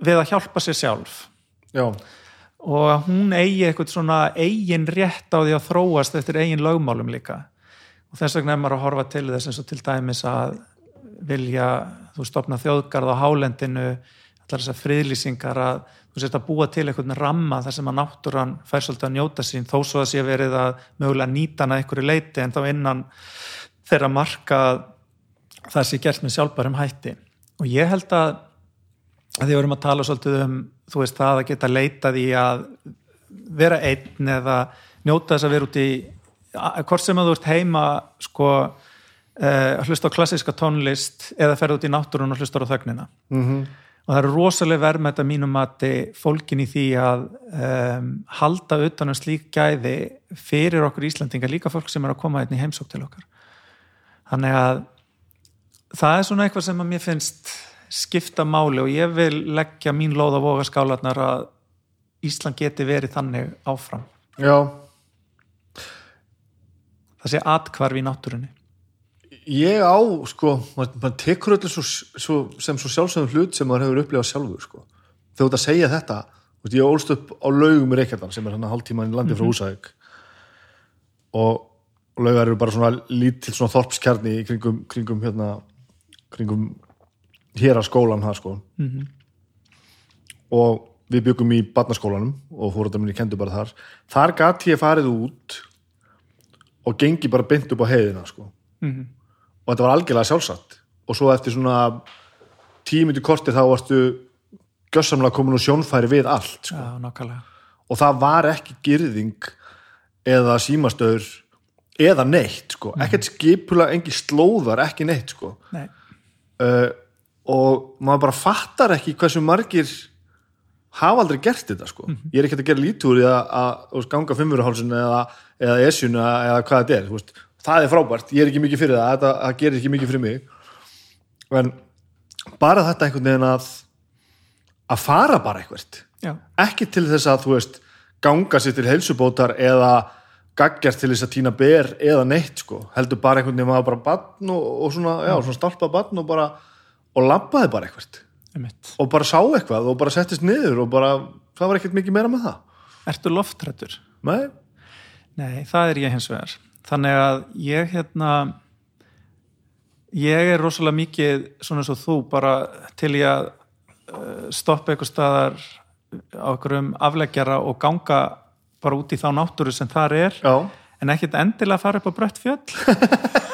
við að hjálpa sér sjálf. Já, og að hún eigi eitthvað svona eigin rétt á því að þróast eftir eigin lögmálum líka. Og þess vegna er maður að horfa til þess eins og til dæmis að vilja þú stopna þjóðgarð á hálendinu allar þessar friðlýsingar að þú sést að búa til eitthvað ramma þar sem að náttúran fær svolítið að njóta sín. Þó svo að sé verið að mögulega nýta hana einhverju leiti en þá innan þeirra marka að það sé gert með sjálfbærum hætti. Og ég held að því við erum að tala svolítið um þú veist það að geta leitað í að vera einn eða njóta þess að vera út í hvort sem að þú ert heima sko uh, að hlusta á klassiska tónlist eða ferð út í náttúrun og hlustar á þögnina. Mm og það eru rosalega verðmætt að mínum mati fólkin í því að um, halda utan um slík gæði fyrir okkur Íslandingar, líka fólk sem er að koma hérna í heimsók til okkar. Þannig að það er svona eitthvað sem að mér finnst skipta máli og ég vil leggja mín lóð á voga skálarnar að Ísland geti verið þannig áfram. Já. Það sé atkvarf í náttúrunni ég á, sko, maður, tekur öllu svo, svo, sem svo sjálfsögum hlut sem maður hefur upplifað sjálfur, sko. Þegar þú ert að segja þetta, veist, ég ólst upp á laugum í Reykjadal sem er hann að hálftíman í landi frá Húsavík. Og, og laugar eru bara svona lítill svona þorpskjarni í kringum, kringum hérna, kringum hér að skólan það, sko. Mhm. og við byggum í barnaskólanum og fórhundar minni kendu bara þar. Þar gati ég farið út og gengi bara beint upp á heiðina, sko. Mhm. Og þetta var algjörlega sjálfsagt. Og svo eftir svona tímyndu korti þá varstu gjössamlega komin og sjónfæri við allt sko. Já, og það var ekki girðing eða símastöður eða neitt sko, ekkert skipula engi slóðar, ekki neitt sko. Nei. uh, og maður bara fattar ekki hversu margir hafa aldrei gert þetta sko. Ég er ekki að gera lítúr í að, að, að ganga fimmurahálsun eða, eða esjun eða, eða hvað þetta er, það er frábært ég er ekki mikið fyrir það, þetta það gerir ekki mikið fyrir mig en bara þetta einhvern veginn að að fara bara eitthvað Já. ekki til þess að þú veist ganga sér til heilsubótar eða gaggjast til þess að týna ber eða neitt sko, heldur bara einhvern veginn maður bara batn og, og svona, já, svona stálpað batn og bara, og labbaði bara eitthvað Einmitt. og bara sá eitthvað og bara settist niður og bara, það var ekkert mikið meira með það Ertu loftrættur? Nei, Nei, það er ég hins vegar. Þannig að ég hérna ég er rosalega mikið svona eins og þú bara til ég að uh, stoppa eitthvað staðar á einhverjum afleggjara og ganga bara út í þá náttúru sem þar er já, en ekkert endilega að fara upp á brött fjöll.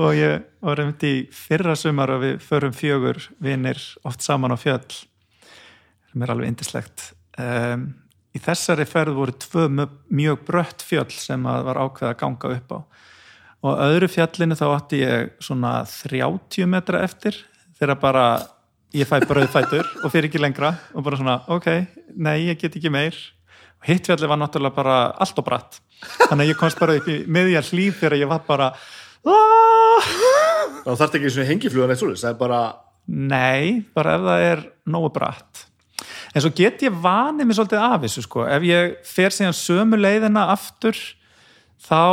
Og ég var einmitt í fyrra sumar og við förum fjögur vinir oft saman á fjöll. Sem er alveg indislegt um, í þessari ferð voru tvö mjög- brött fjöll sem að var ákveð að ganga upp á. Og öðru fjallinu þá átti ég svona 30 metra eftir þegar bara ég fæ brauðfætur og fyrir ekki lengra og bara svona, ok, nei, ég get ekki meir. Og hitt fjallið var náttúrulega bara allt og bratt. Þannig að ég komst bara upp í miðja hlýf þegar ég var bara "Ah!" þá þarf ekki svona hengiflugan eitt svolítið, það er bara nei, bara ef það er nógu bratt en svo get ég vanið mér svolítið af þessu sko, ef ég fer síðan sömu leiðina aftur þá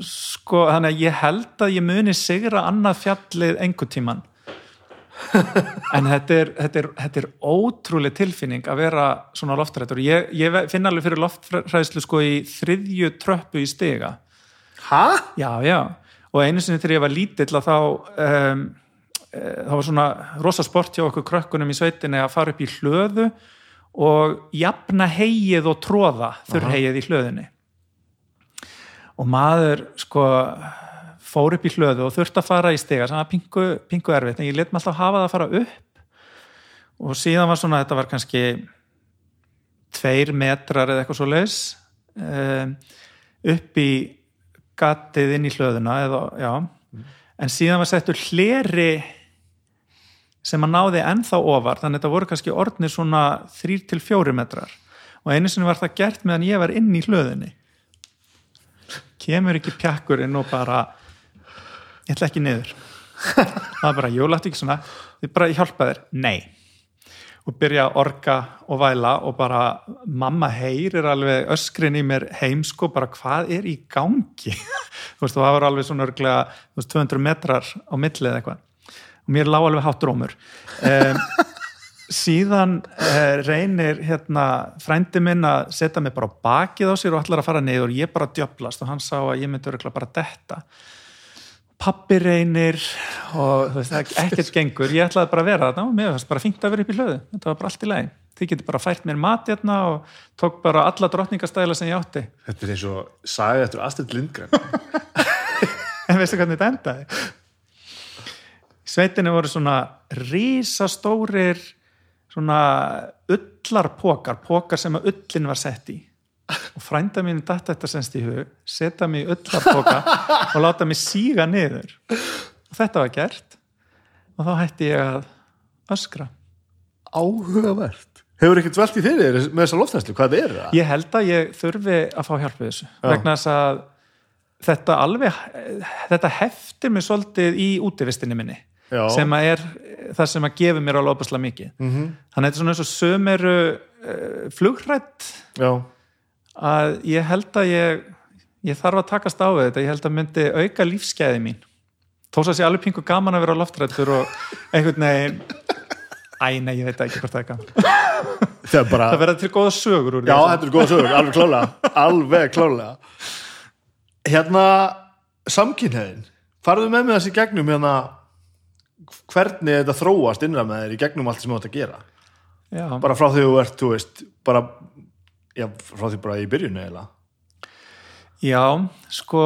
sko, þannig að ég held að ég muni sigra annað fjallið einhver tíman en þetta er, þetta, er, þetta er ótrúlega tilfinning að vera svona loftrættur. Ég, ég finn alveg fyrir loftræðslu sko í þriðju tröppu í stiga. Hæ? já, já, og einu sinni þegar ég var lítill að þá um, e, það var svona rosa sport hjá okkur krökkunum í sveitinni að fara upp í hlöðu og jafna hegið og tróða þurrhegið í hlöðunni. Og maður sko fór upp í hlöðu og þurfti að fara í stiga sem var pingu, pingu erfitt en ég let maður alltaf hafa það að fara upp. Og síðan var svona, þetta var kannski tveir metrar eða eitthvað svo leis um, upp í gatið inn í hlöðuna eða, já, en síðan var settur hleri sem að náði ennþá ofar þannig að þetta voru kannski orðnir svona 3-4 metrar. Og einu sinni var það gert meðan ég var inn í hlöðunni. Kemur ekki pjakkurinn og bara ég ætla ekki niður. Það var bara, jú, láttu ekki svona. Þið bara, ég hjálpa þér, nei. Og byrja að orga og væla og bara, mamma heyrir alveg öskrin í mér heim sko, bara hvað er í gangi? Þú veist, það var alveg svona örglega veist, 200 metrar á millið eitthvað og mér lág alveg hátt rómur. Um, síðan uh, reynir hérna frændi minn að setja mig bara bakið á sér og allar að fara niður og ég bara djöblast og hann sá að ég myndi örgulega bara detta. Pappi reynir og veist, er ekkert gengur. Ég ætlaði bara að vera þarna og mér fannst bara fínt að vera upp í hlöðu. Þetta var bara allt í lagi. Þið getur bara fært mér mat hérna og tók bara alla drottningastæla sem ég átti. Þetta er eins og sagði eftir Astrid Lindgren. En veistu hvernig þetta endaði Í sveitinni voru svona risastórir svona ullarpokar pókar sem að ullin var sett í. Og frænda mínu datt þetta semst í hug setja mig í ullarpoka og láta mig síga niður. Og þetta var gert. Og þá hætti ég að öskra. Áhugavert. Hefur ekkert velt í þeirri með þessa loftæslu, hvað er það? ég held að ég þurfi að fá hjálp við þessu. Vegna þess að þetta alveg þetta heftir mig svolítið í útivistinni minni Já. sem að er það sem að gefa mér alveg opaslega mikið. Mm -hmm. þannig að þetta er svona eins og söm eru uh, flugrætt Já, að ég held að ég ég þarf að takast á þetta. Ég held að myndi auka lífsgæði mín. Þó að sé alveg pingu gaman að vera á loftrættur og einhvern veginn Æ, nei, ég veit ekki hvort það er gaman. Það bara það verða til góða sögur Já, öllu. þetta er góða sögur, alveg klálega alveg klálega Hérna, samkynhæðin farðu með mig þessi gegnum hérna hvernig þetta þróast innra með þér í gegnum allt sem þú átt að gera? Já. bara frá því þú ert, þú veist bara, já, frá því bara í byrjun eiginlega. Já, sko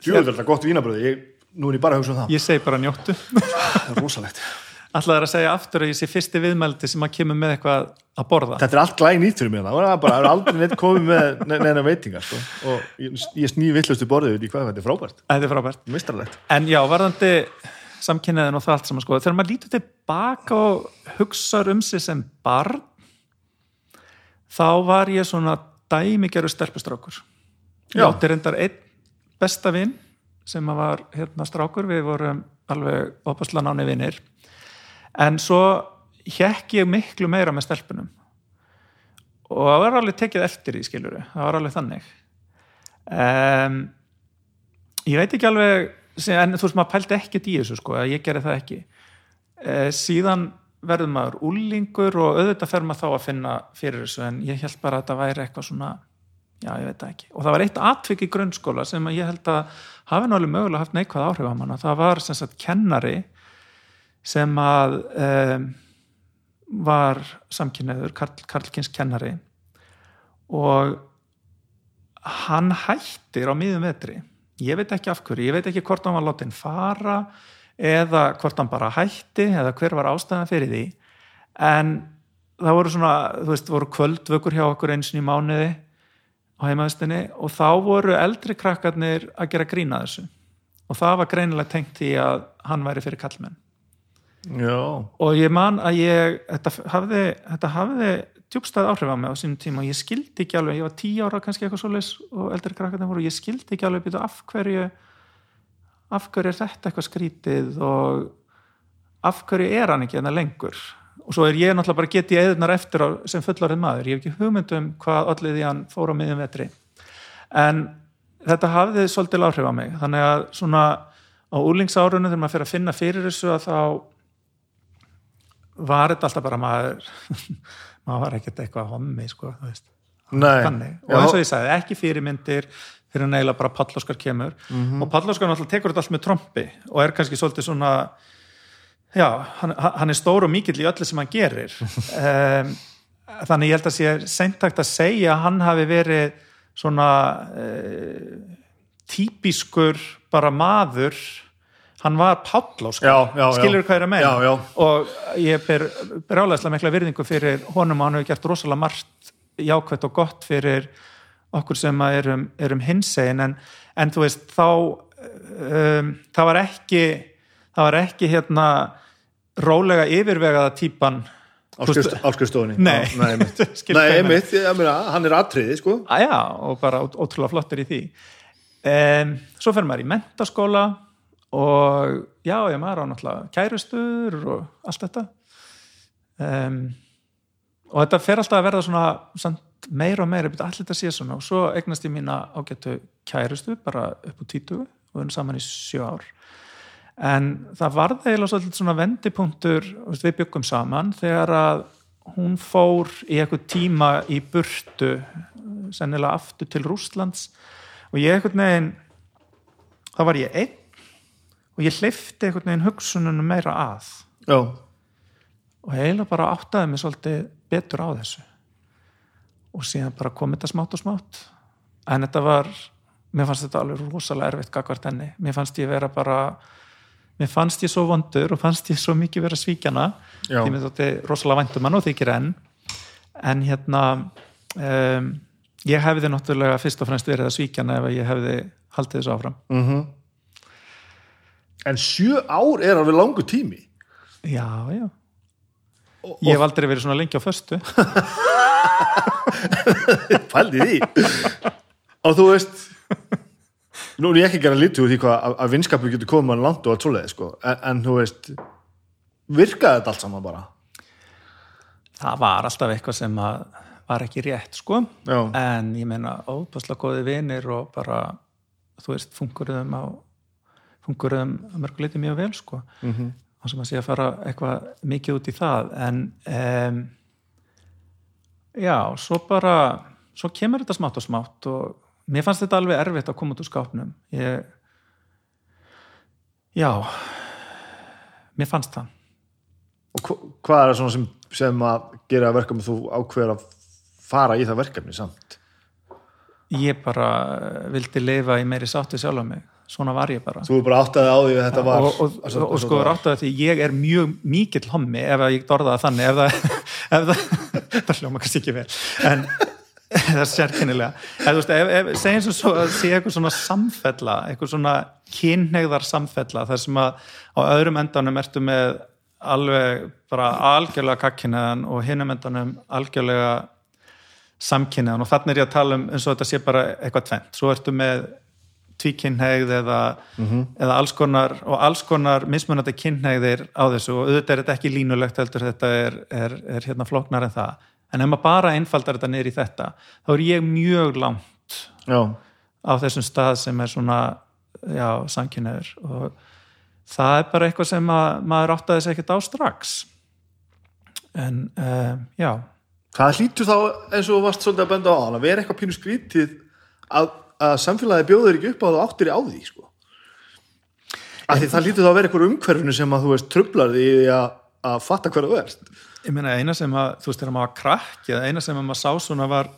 Jú, þetta er gott vínabröði, ég, nú er ég bara að hugsa um það. Ég segi bara njóttu. Það er rosalegt. Alltaf er að segja aftur að ég sé fyrsti viðmældi sem að kemur með eitthvað að borða. Þetta er allt glæn nýtt fyrir mér það var bara, það er aldrei neitt komið með ne- neina veitingar sko. og ég, ég sný villustu borðið í hvað þetta er frábært, þetta er frábært. Mistralegt en já, varðandi samkynniðin og það allt saman sko, þegar maður lítur tilbaka og hugsar um sig sem barn þá var ég svona dæmigeru stelpustrákur. Ég átti reyndar einn besta vinn sem var hérna strákur, við vorum alveg opasla náni vinnir en svo hekk ég miklu meira með stelpunum. Og það var alveg tekið eftir í skiluru, það var alveg þannig. Um, ég veit ekki alveg en þú veist maður pældi ekkert í þessu sko, að ég gerði það ekki. E, síðan verður maður úlingur og auðvitað fer maður þá að finna fyrir þessu en ég held bara að þetta væri eitthvað svona já ég veit það ekki. Og það var eitt atvik í grunnskóla sem ég held að hafi náttúrulega mögulega haft neikvæð áhrif á manna það var sem sagt kennari sem að um, var samkynneður Karl, Karlkins kennari. Og hann hættir á miðum vetri ég veit ekki af hverju, ég veit ekki hvort hann var látin fara eða hvort hann bara hætti eða hver var ástæðan fyrir því. En það voru svona þú veist, voru kvöldvökur hjá okkur eins og í mánuði á heimaðustinni og þá voru eldri krakkarnir að gera grína þessu. Og það var greinilega tengt því að hann væri fyrir kallmenn já, og ég man að ég þetta hafði, þetta hafði djúbstæð áhrif á mig á sínum tíma. Og ég skildi ekki alveg, ég var tíu ára kannski eitthvað svoleiðis og eldri krakkarnir voru og ég skildi ekki alveg býta af hverju af hverju er þetta eitthvað skrítið og af hverju er hann ekki enna lengur? Og svo er ég náttúrulega bara getið eðunar eftir á, sem fullarinn maður, ég hef ekki hugmynd um hvað allir því hann fór á miðjum vetri. En þetta hafði svolítið áhrif á mig, þannig að svona á úlingsárunum þegar maður fyrir að finna fyrir þessu að þá var þetta alltaf bara maður maður var ekkert eitthvað hommi sko, nei. Og eins og ég sagði, ekki fyrirmyndir fyrir að neila bara Pallóskar kemur. Og Pallóskar náttúrulega tekur þetta allt með trompi og er kannski svolítið svona já, hann, hann er stór og mikill í öllu sem hann gerir. Um, þannig ég held að sé seintakt að segja að hann hafi verið svona uh, típiskur bara maður hann var já, já. skilur hvað er að meina? Já, já. og ég ber brjálæðslega mikla virðingu fyrir honum og hann hefur gert rosalega margt jákvætt og gott fyrir okkur sem erum, erum hinsegin. En, en þú veist þá um, það var ekki það var ekki hérna rólega yfirvegaða típan. Áskrifstofunni Nei. Nei, Skilur nei, hvað ég ég meina, hann er atriði sko. Að já, og bara ótrúlega flottur í því. Um, svo fer maður í mentaskóla og já, ég maður á náttúrulega kærustur og allt þetta. Um, og þetta fer alltaf að verða svona meira og meira, allir þetta sé svona. Og svo eignast ég mína ágættu kærustu bara upp á títu og við erum saman í sjö ár. En það varði eiginlega svolítið svona vendipunktur við byggum saman þegar að hún fór í eitthvað tíma í burtu sennilega aftur til Rússlands. Og ég eitthvað neginn þá var ég einn og ég hleyfti eitthvað neginn hugsununum meira að. Já, og heila bara áttaði mig svolítið betur á þessu. Og síðan bara kom þetta smátt og smátt. En þetta var mér fannst þetta alveg rosalega erfitt gagvart henni. Mér fannst ég vera bara mér fannst ég svo vondur og fannst ég svo mikið vera svíkjana. Já. því mér þótti rosalega væntum hann og þykir enn. En hérna um, ég hefði náttúrulega fyrst og fremst verið að svíkjana ef ég hefði haldið þessu áfram en sjö ár er alveg langu tími. Já, já. Og- ég hef aldrei verið svona lengi á föstu. Pældi því. Og þú veist nú er ég ekki að gera lítið úr því hvað að, vinskapu getur komið mann langt og allt svoleiði sko. en, en þú veist virkaði þetta allt saman bara? Það var alltaf eitthvað sem að var ekki rétt sko. Já. en ég meina óbúslega góði vinir og bara þú veist fungurum á fungurum að mörguleiti mjög vel sko. Mm -hmm. og sem að sé að fara eitthvað mikið út í það en um, já, svo bara svo kemur þetta smátt og smátt og mér fannst þetta alveg erfitt að koma út úr skápnum. Ég já mér fannst það. Og hva- hvað er það svona sem, sem að gera verkefni þú ákveður að fara í það verkefni samt? Ég bara vildi lifa í meiri sáttu sjálf á mig svona var ég bara. Þú er bara áttaði á því að þetta var og, og, og, og sko ráttaði því ég er mjög mikill hommi ef ég dorðaði þannig ef það, ef það, það hljóma kannski ekki vel en það er sérkennilega. Ef, segjum sem svo að sé eitthvað svona samfella, eitthvað svona kynneigðar samfella, þar sem að á öðrum endanum ertu með alveg bara algjörlega kakkinniðan og hinum endanum algjörlega samkynniðan og þannig er ég að tala um eins og þetta sé bara eitthvað tvent, svo ertu með tvíkynneigð eða, eða alls konar og alls konar mismunandi kynneigðir á þessu og auðvitað er þetta ekki línulegt heldur þetta er, er, er hérna flóknar en það. En ef maður bara einfaldar þetta niður í þetta þá er ég mjög langt Já, á þessum stað sem er svona já, samkynneður og það er bara eitthvað sem að, maður áttaði sig ekkert á strax. En uh, já. Það hlýtur þá eins og þú varst svolítið að benda á að vera eitthvað pínu skrítið að, að samfélagi bjóður ekki upp á það áttir í á því sko. að því það hlýtur þá að vera eitthvað umhverfinu sem að þú veist trublar því að, að fatta hverju þú ert. Ég meina eina sem að, þú veist, þegar maður var krakki eða eina sem að maður sá svona var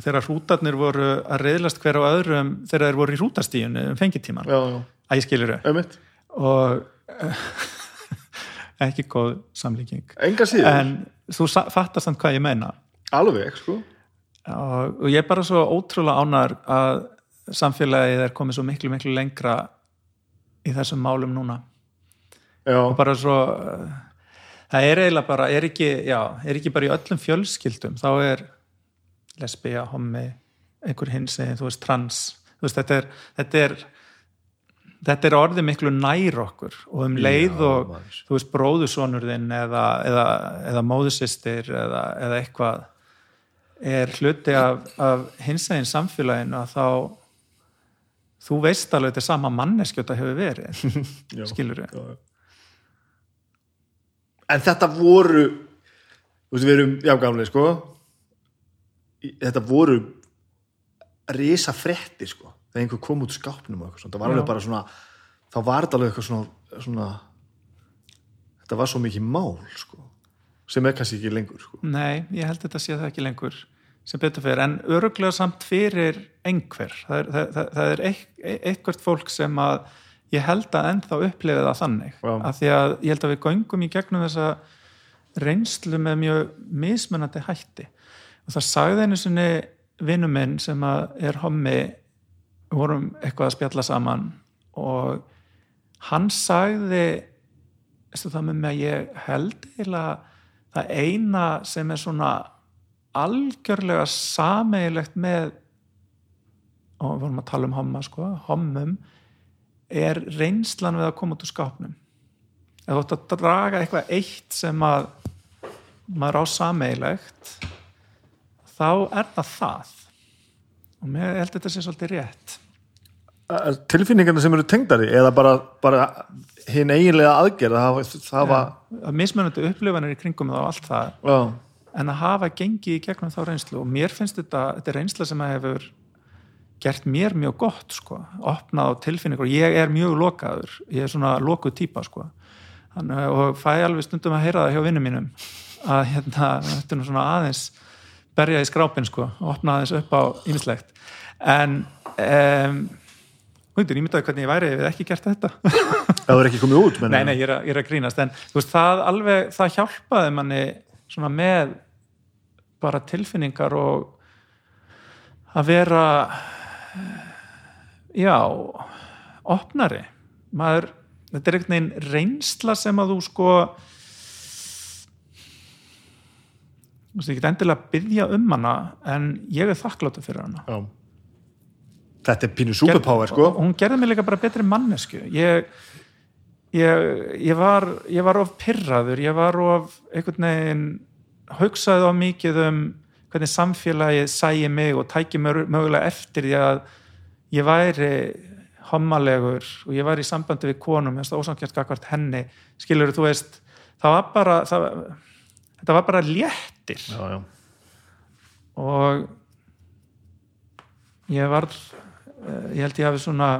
þegar hrútarnir voru að reyðlast hver á öðrum þegar þeir voru í hrútastíðinu um fengitíman, að ég skilir þau. Og ekki góð samlíking. En þú fattar samt hvað ég meina. Alveg sko og, og ég er bara svo ótrúlega ánar að samfélagið er komið svo miklu miklu lengra í þessum málum núna. Já, og bara svo uh, það er eiginlega bara, er ekki, já, er ekki bara í öllum fjölskyldum, þá er lesbija, hommi einhver hins eginn, þú veist, trans. Þú veist, þetta er þetta er, þetta er orðið miklu nær okkur. Og um leið og maður. þú veist, bróðusonur þinn eða, eða, eða móðusistir eða, eða eitthvað er hluti af, af hins eginn samfélaginu að þá þú veist alveg þetta sama manneskjóta hefur verið Já. skilur já. En þetta voru þú veist, við erum jágamlega sko. Þetta voru risa fréttir sko þegar einhver kom út skápnum og eitthvað það var alveg bara svona þá var þetta alveg eitthvað svona, svona þetta var svo mikið mál sko sem er kannski ekki lengur sko. Nei, ég held þetta sé það ekki lengur sem betur fyrir, en öruglega samt fyrir einhver, það er, það, það, er eit, eitthvað fólk sem að ég held að ennþá upplifið það þannig. Já. af því að ég held að við göngum í gegnum þessa reynslu með mjög mismunandi hætti. Og það sagði einu sinni vinnu minn sem að er hommi vorum eitthvað að spjalla saman og hann sagði það með mig að ég held eiginlega það eina sem er svona algjörlega sameigilegt með og við vorum að tala um homma sko, hommum er reynslan við að koma út úr skápnum. Ef þú ætti að draga eitthvað eitt sem að maður á sameigilegt þá er það það. Og mér held þetta sé svolítið rétt. Tilfinningarna sem eru tengdari eða bara, bara hinn eiginlega aðgerð það, það var mismunandi upplifanir í kringum þá allt það. Já, en að hafa gengið í gegnum þá reynslu. Og mér finnst þetta, þetta er reynsla sem að hefur gert mér mjög gott sko, opnað á tilfinningur og ég er mjög lokaður, ég er svona lokuð típa sko, Þannig, og fæ alveg stundum að heyra það hjá vinnum mínum að hérna, þetta er nú svona aðeins berja í skrápin sko, opna aðeins upp á ýmislegt. En um, hundur, ég myndaði hvernig ég væri ef ég ekki gert þetta. Það var ekki komið út Nei, nei, ég er, að, ég er að grínast. En veist, það alveg, það hjálpaði manni svona með bara tilfinningar og að vera já opnari. Maður, þetta er einhvern veginn reynsla sem að þú sko þú veist, ég get endilega að byggja um hana en ég er þakkláttur fyrir hana. Já. Þetta er pínu superpower sko. Hún gerði mig líka bara betri mannesku ég, ég, ég var ég var of pyrraður ég var of einhvern veginn hugsaði of mikið um hvernig samfélagið sæi mig og tæki mögulega eftir því að ég væri hommalegur og ég væri í sambandi við konum ég veist ósamkjart gagvart henni skilur þú veist það var bara það, þetta var bara léttir Já, já. og ég var ég held ég hafi svona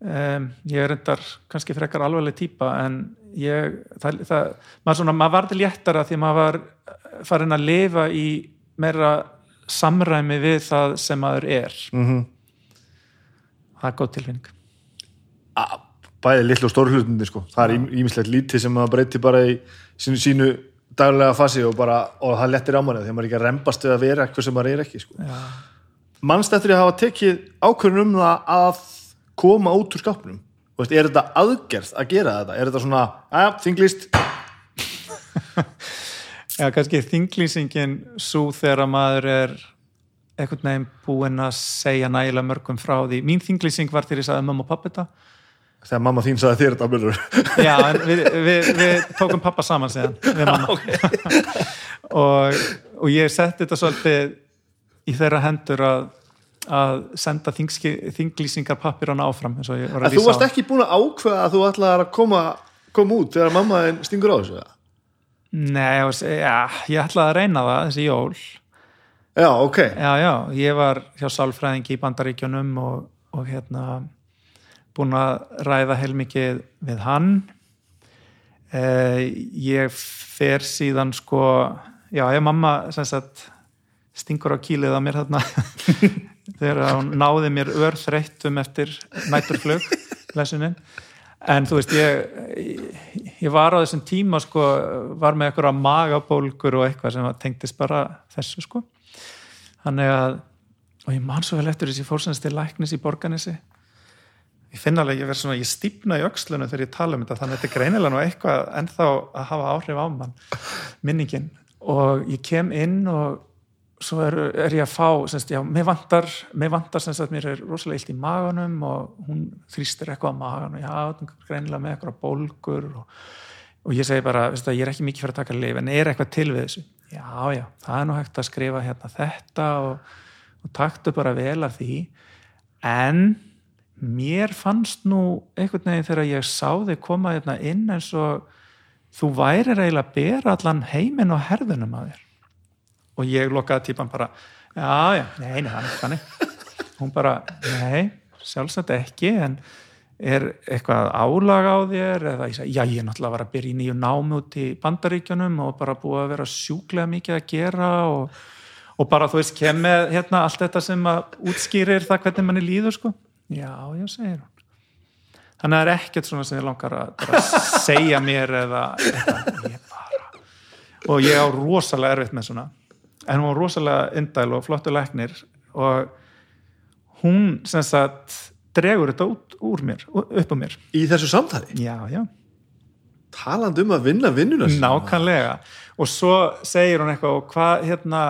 um, ég er reyndar kannski frekar alveglega típa en ég, það, það, maður svona maður varði léttara því maður var farin að lifa í meira samræmi við það sem maður er Mm það er góð tilfinning A- bæði litlu og stóru hlutundi sko. það er ímislegt lítið sem maður breyti bara í sínu, sínu daglega fasi og, bara, og það lettir á manni þegar maður ekki að rembast við að vera eitthvað sem maður er ekki sko. Já. mannst eftir að hafa tekið ákvörðun um það að koma út úr skápnum veist, er þetta aðgerð að gera þetta er þetta svona, að þinglist Já, kannski þinglýsingin svo þegar maður er einhvern veginn búinn að segja nægilega mörgum frá því. Mín þinglýsing var þegar ég sagði mamma og pappa þetta. þegar mamma þín sagði þér þetta byrður Já, við, við, við tókum pappa saman síðan, við mamma. og, og ég setti þetta svolítið í þeirra hendur að, að senda þingski, þinglýsingar pappirana áfram eins og ég var en að þú varst ekki búin að ákveða að þú ætlaðir að koma, koma út þegar mamma þín stingur á þessu? Nei, já, ég ætlaði að reyna það þessi jól. já, ok, Já, já, ég var hjá sálfræðingi í bandaríkjunum og, og hérna búin að ræða heilmikið við hann eh, ég fer síðan sko, já, ég mamma sem sagt stingur á kýlið á mér þarna þegar hún náði mér örþreyttum eftir næturflug lesunin en þú veist ég, ég var á þessum tíma sko, var með eitthvað magabólgur og eitthvað sem tengdist bara þessu sko. Þannig að og ég man svo vel eftir þessi fórsens til læknis í borganessi ég finn alveg, ég verð svona, ég stípna í öxlunum þegar ég tala um þetta, þannig að þetta er greinilega nú eitthvað ennþá að hafa áhrif á mann minningin. Og ég kem inn og svo er, er ég að fá, semst, já, mér vantar mér vantar semst að mér er rosalega illt í maganum og hún þrýstir eitthvað á maganum, já, þetta er greinilega með eitthvað bólgur og, og ég segi bara, veist ég er ekki mikið fyrir að taka lif en er eitthvað til við þessu? Já, já, það er nú hægt að skrifa hérna þetta og, og taktu bara vel af því. En mér fannst nú einhvern veginn þegar ég sá þig koma hérna inn eins og þú værir eiginlega að bera allan heiminn og herðunum að þér og ég lokaði típan bara já, já, nei, nei, þannig, hún bara, nei, sjálfsagt ekki en er eitthvað álag á þér? Eða ég sagði, já, ég er náttúrulega var að byrja í nýju námi út í bandaríkjunum og bara búið að vera sjúklega mikið að gera og, og bara þú veist, kem með hérna allt þetta sem að útskýrir það hvernig manni líður sko. Já, já, segir hún. Þannig að það er ekkert svona sem ég langar að bara segja mér eða eitthvað ég bara. Og ég á rosalega erfitt með svona en hún var rosalega indæl og flottu læknir og hún sem sagt dregur þetta út úr mér, upp á mér. Í þessu samtali? Já, já, talandi um að vinna vinnuna nákvæmlega. Og svo segir hún eitthvað og hvað hérna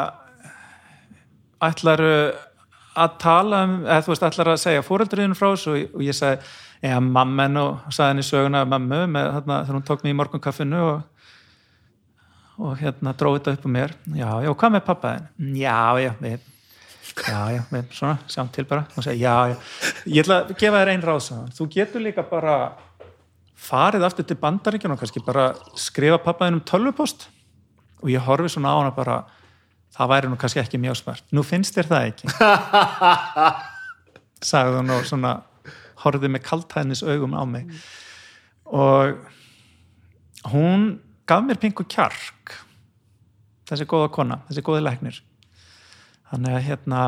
ætlaru að tala um, eða þú veist, ætlar að segja fóreldriðinu frá þessu? Og, og ég sagði, eða mamma henn og sagði henni söguna mammu með, þarna, þegar hún tók mig í morgunkaffinu og, og hérna dróði þetta upp á mér. Já, já, hvað með pappa þinn? já, já, við já, já, við svona, sjáum til bara. Og segi, já, já, ég ætla að gefa þér einn ráðsagan þú getur líka bara farið aftur til bandaríkjana og kannski bara skrifa pappa þinn um tölvupost. Og ég horfi svona á hana bara það væri nú kannski ekki mjög smart. Nú finnst þér það ekki? Sagði hún og svona horfið með kaltæðnis augum á mig. Og hún gaf mér pingu kjark þessi góða kona, þessi góði læknir. Þannig að hérna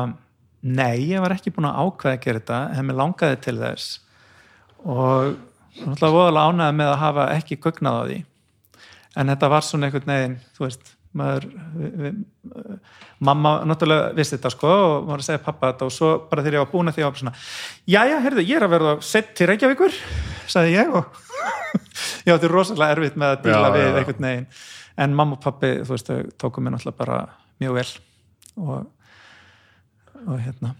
nei, ég var ekki búin að ákveða að gera þetta en mér langaði til þess. Og náttúrulega voðalega ánæði með að hafa ekki gugnað á því. En þetta var svona einhvern veginn þú veist, maður við, við, mamma náttúrulega vissi þetta sko og maður að segja pappa þetta. Og svo bara þegar ég var búin að því að jæja, heyrðu, ég er að verða sett til Reykjavíkur sagði ég og ég átti rosalega erfitt með að díla Já, við einhvern veginn. En mamma og pappi, þú veist, þau tóku mér náttúrulega bara mjög vel. Og, og hérna.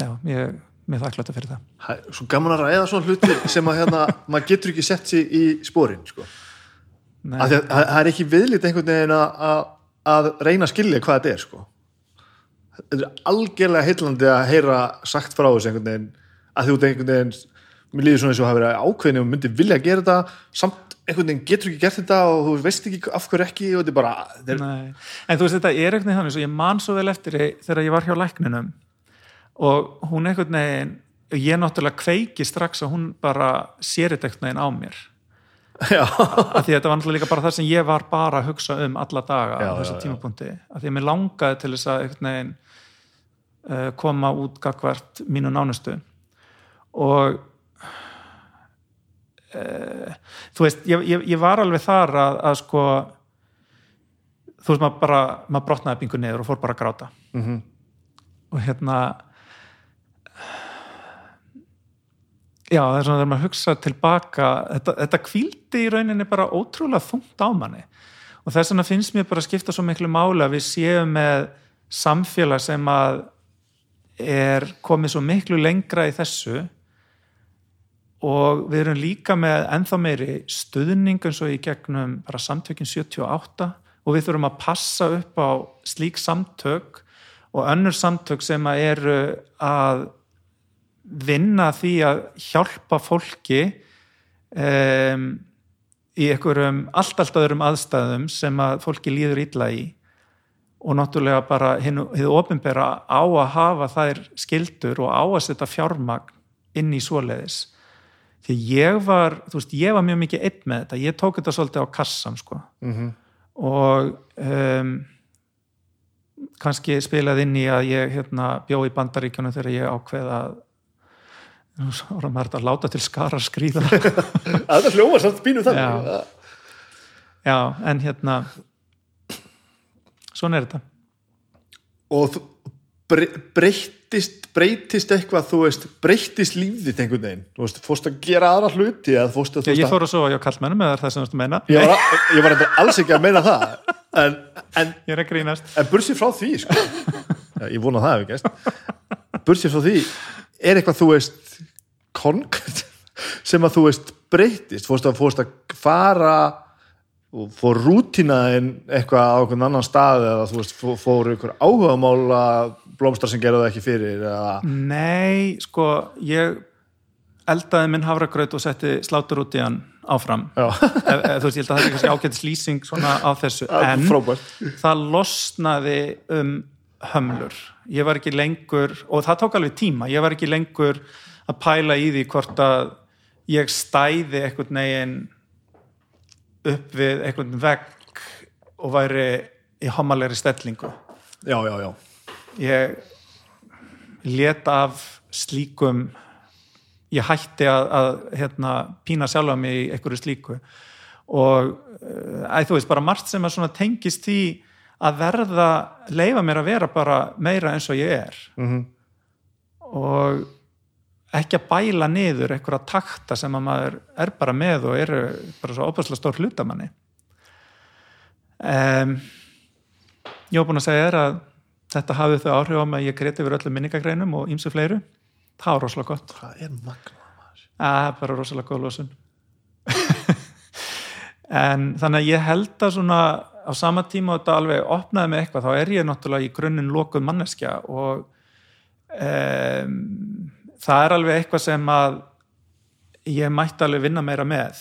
Já, ég mér þakklátt fyrir það. Það er svo gaman að ræða svona hluti sem að hérna, maður getur ekki sett sér í spórin sko. Nei, Af því að það er ekki viðlít einhvern veginn að, að, að reyna að skilja hvað þetta er sko. þetta er algjörlega heillandi að heyra sagt frá þessu einhvern veginn að þú ert einhvern veginn mér líður svona eins og hafa verið ákveðin og myndir vilja að gera þetta. Samt einhvern veginn getur ekki gert þetta og þú veist ekki af hverju ekki og þetta er bara Nei. en þú veist þetta er einhvern veginn þannig svo ég man svo vel eftir því þegar ég var hjá lækninum og hún einhvern veginn ég náttúrulega kveiki strax að hún bara sér þetta einhvern veginn á mér. Af því að þetta var náttúrulega líka bara það sem ég var bara að hugsa um alla daga Já, á þessu tímapunkti. Af því að mér langaði til þess að einhvern veginn uh, koma út gagvart mínu nánustu. Og e, þú veist ég, ég, ég var alveg þar að, að sko þú veist maður bara maður brotnaði bingu niður og fór bara að gráta mm -hmm. og hérna já það er svona þegar maður hugsa tilbaka þetta, þetta kvíldi í rauninni bara ótrúlega þungt á manni og þess vegna finnst mér bara að skipta svo miklu máli að við séum með samfélag sem að er komið svo miklu lengra í þessu og við erum líka með enþá meiri stuðning eins og í gegnum bara samtökin 78 og við þurfum að passa upp á slík samtök og önnur samtök sem að eru að vinna því að hjálpa fólki um, í einhverjum allt allt öðrum aðstæðum sem að fólki líður ítla í. Og náttúrulega bara hinn ofinbera á að hafa þær skildur og á að setja fjármagn inn í svoleiðis því ég var, þú veist, ég var mjög mikið einn með þetta, ég tók þetta svolítið á kassan sko. Mm -hmm. og um, kannski spilaði inn í að ég hérna, bjó í bandaríkjunum þegar ég ákveða að nú svo maður þetta að láta til skara skrýða Það hljóma samt bínu þannig. Já. já, en hérna svona er þetta. Og þú- bre- breyttist breytist eitthvað, þú veist breyttist lífðitt einhvern veginn? Þú veist, fórst að gera aðra hluti eða fórst að, þú Já, ég veist, fór að sofa hjá kallmennum eða það sem þú ert að meina. Að ég var, að- ég var alls ekki að meina það. En, en, Ég er að grínast. en bursið frá því sko. Já, ég vona það hefur gæst bursið frá því er eitthvað, þú veist konkrétt sem að þú veist breyttist? Fórst að, fórst að fara og fór rútinaðin eitthvað á einhvern annan stað eða þú veist, fó- fór einhver áhugamála blómstar sem gerðu það ekki fyrir eða? Nei, sko, ég eldaði minn havragraut og setti slátur út í hann áfram ef, ef, þú veist, ég held að það er kannski ágætis lýsing svona á þessu, en frábært. það losnaði um hömlur. Ég var ekki lengur, og það tók alveg tíma ég var ekki lengur að pæla í því hvort að ég stæði einhvern veginn upp við einhvern vegg og væri í homalegri stellingu. Já, já, já, ég let af slíkum ég hætti að, að hérna, pína sjálfa mig í einhverju slíku. Og eh, æ, þú veist bara margt sem að tengist því að verða, leifa mér að vera bara meira eins og ég er. Mhm. og ekki að bæla niður einhverja takta sem að maður er bara með og eru bara svo opaslega stór hlutamanni. Um, ég var búin að segja þér að þetta hafði þau áhrif á mig að ég greiti yfir öllum minningagreinum og ýmsu fleiru. Það var rosalega gott. Það er magna. Það er bara rosalega góð losun. En þannig að ég held að svona á sama tíma þetta alveg opnaði mig eitthvað þá er ég náttúrulega í grunninn lokuð manneskja og um, það er alveg eitthvað sem að ég mætti alveg vinna meira með.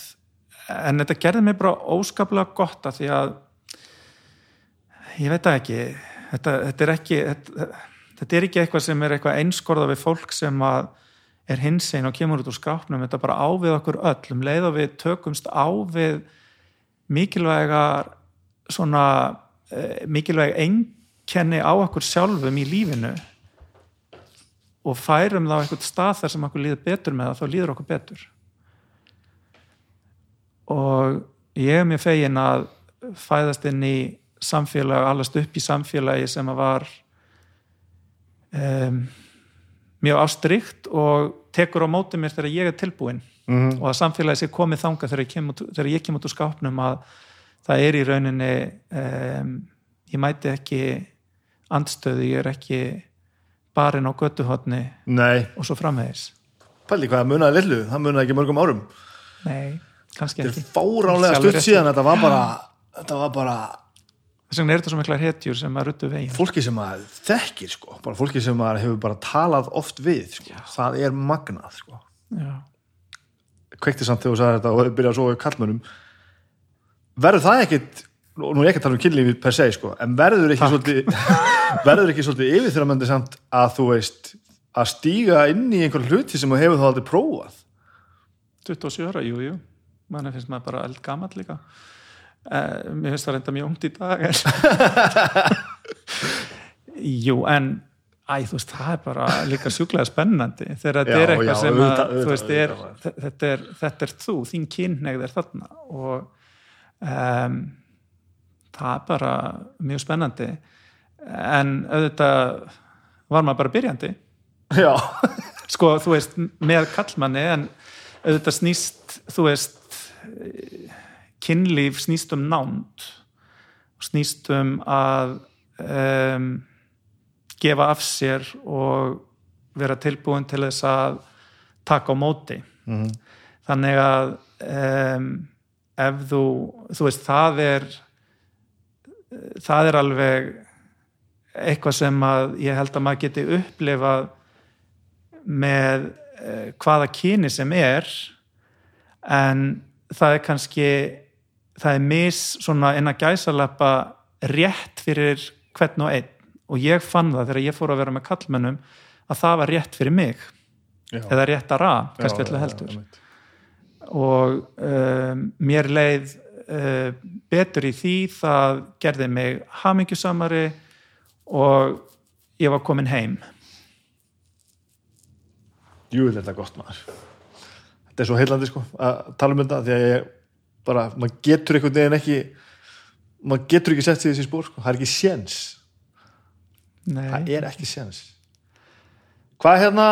En þetta gerði mig bara óskaplega gott að því að ég veit það ekki þetta, þetta er ekki þetta, þetta er ekki eitthvað sem er eitthvað einskorða við fólk sem að er hinsegin og kemur út úr skápnum. Þetta bara á við okkur öll. Um leið og við tökumst á við mikilvægar svona eh, mikilvæg einkenni á okkur sjálfum í lífinu og færum þá eitthvað stað þar sem okkur líður betur með það þá líður okkur betur og ég er mjög fegin að fæðast inn í samfélag, allast upp í samfélagi sem að var um, mjög ástrikt og tekur á móti mér þegar ég er tilbúin Mhm. og að samfélagi sé komið þanga þegar ég kem út, ég kem út úr skápnum að það er í rauninni um, ég mæti ekki andstöðu, ég er ekki barinn á götuhotni nei, og svo framvegis. Pæli hvað það munaði lillu það munaði ekki mörgum árum? Nei, kannski þetta ekki. er fáránlega stutt síðan þetta var bara þetta var bara þess vegna er þetta svo miklar hetjur sem að ruttu veginn. Fólki sem maður þekkir sko, bara fólki sem maður hefur bara talað oft við sko. það er magnað sko. já, kveikti samt þegar þú sagði þetta og byrjaði að sofa í kallmönnum verður það ekkit og nú er ég ekki að tala um kynlífi per se sko, en verður ekki svolítið verður ekki svolítið yfirþyrramöndi samt að þú veist að stíga inn í einhver hluti sem þú hefur þá aldrei prófað? 27 ára, jú, jú. Manni finnst maður bara eld gamall líka. Uh, mér finnst það reynda mjög ungt í dag jú, en æ, þú veist, það er bara líka sjúklega spennandi. Þegar þetta er eitthvað já, sem að auðvitað, þú veist, er, þetta, er, þetta er þú, þín kynneigð er þarna. Og um, það er bara mjög spennandi. En auðvitað var maður bara byrjandi. Já, sko, þú veist, með kallmanni en auðvitað snýst þú veist kynlíf snýst um nánd snýst um að um, gefa af sér og vera tilbúin til þess að taka á móti. Mhm. þannig að um, ef þú þú veist, það er það er alveg eitthvað sem að ég held að maður geti upplifað með uh, hvaða kyni sem er en það er kannski það er mis svona inn að gæsalappa rétt fyrir hvern og einn og ég fann það þegar ég fór að vera með kallmennum að það var rétt fyrir mig já. eða réttara, Já, kannski já, öllu já, heldur einmitt. og um, mér leið uh, betur í því það gerði mig hamingjusamari og ég var komin heim. Jú, þetta er gott maður. Þetta er svo heillandi sko að tala um þetta því að ég bara, maður getur einhvern veginn ekki maður getur ekki sett sig þessi spór sko. það er ekki séns. Það er ekki séns. Hvað hérna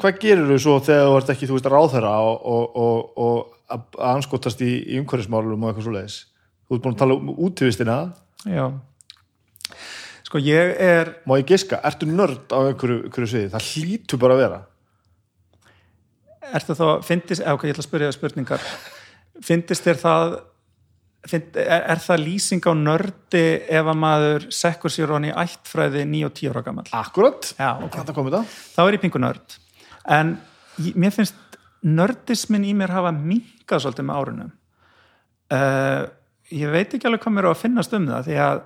hvað gerir þú svo þegar þú ert ekki þú veist ráðherra og, og, og, og að anskotast í, í umhverfismálum og eitthvað svo leiðis Þú ert búin að tala um útivistina. Já. Sko ég er má ég giska, ertu nörd á einhverju, einhverju sviði, það hlýtur bara að vera. Ertu þá, fyndist, eða ok, ég ætla að spyrja spurningar. Fyndist þér það fynd, er, er það lýsing á nördi ef að maður sekkur sér honni ættfræði 9 og 10 ára gammal Akkurat, Já, ok, þetta komið það þá er ég pingu nörd en ég, mér finnst nördismin í mér hafa minkað svolítið með árunum uh, ég veit ekki alveg hvað mér á að finnast um það því að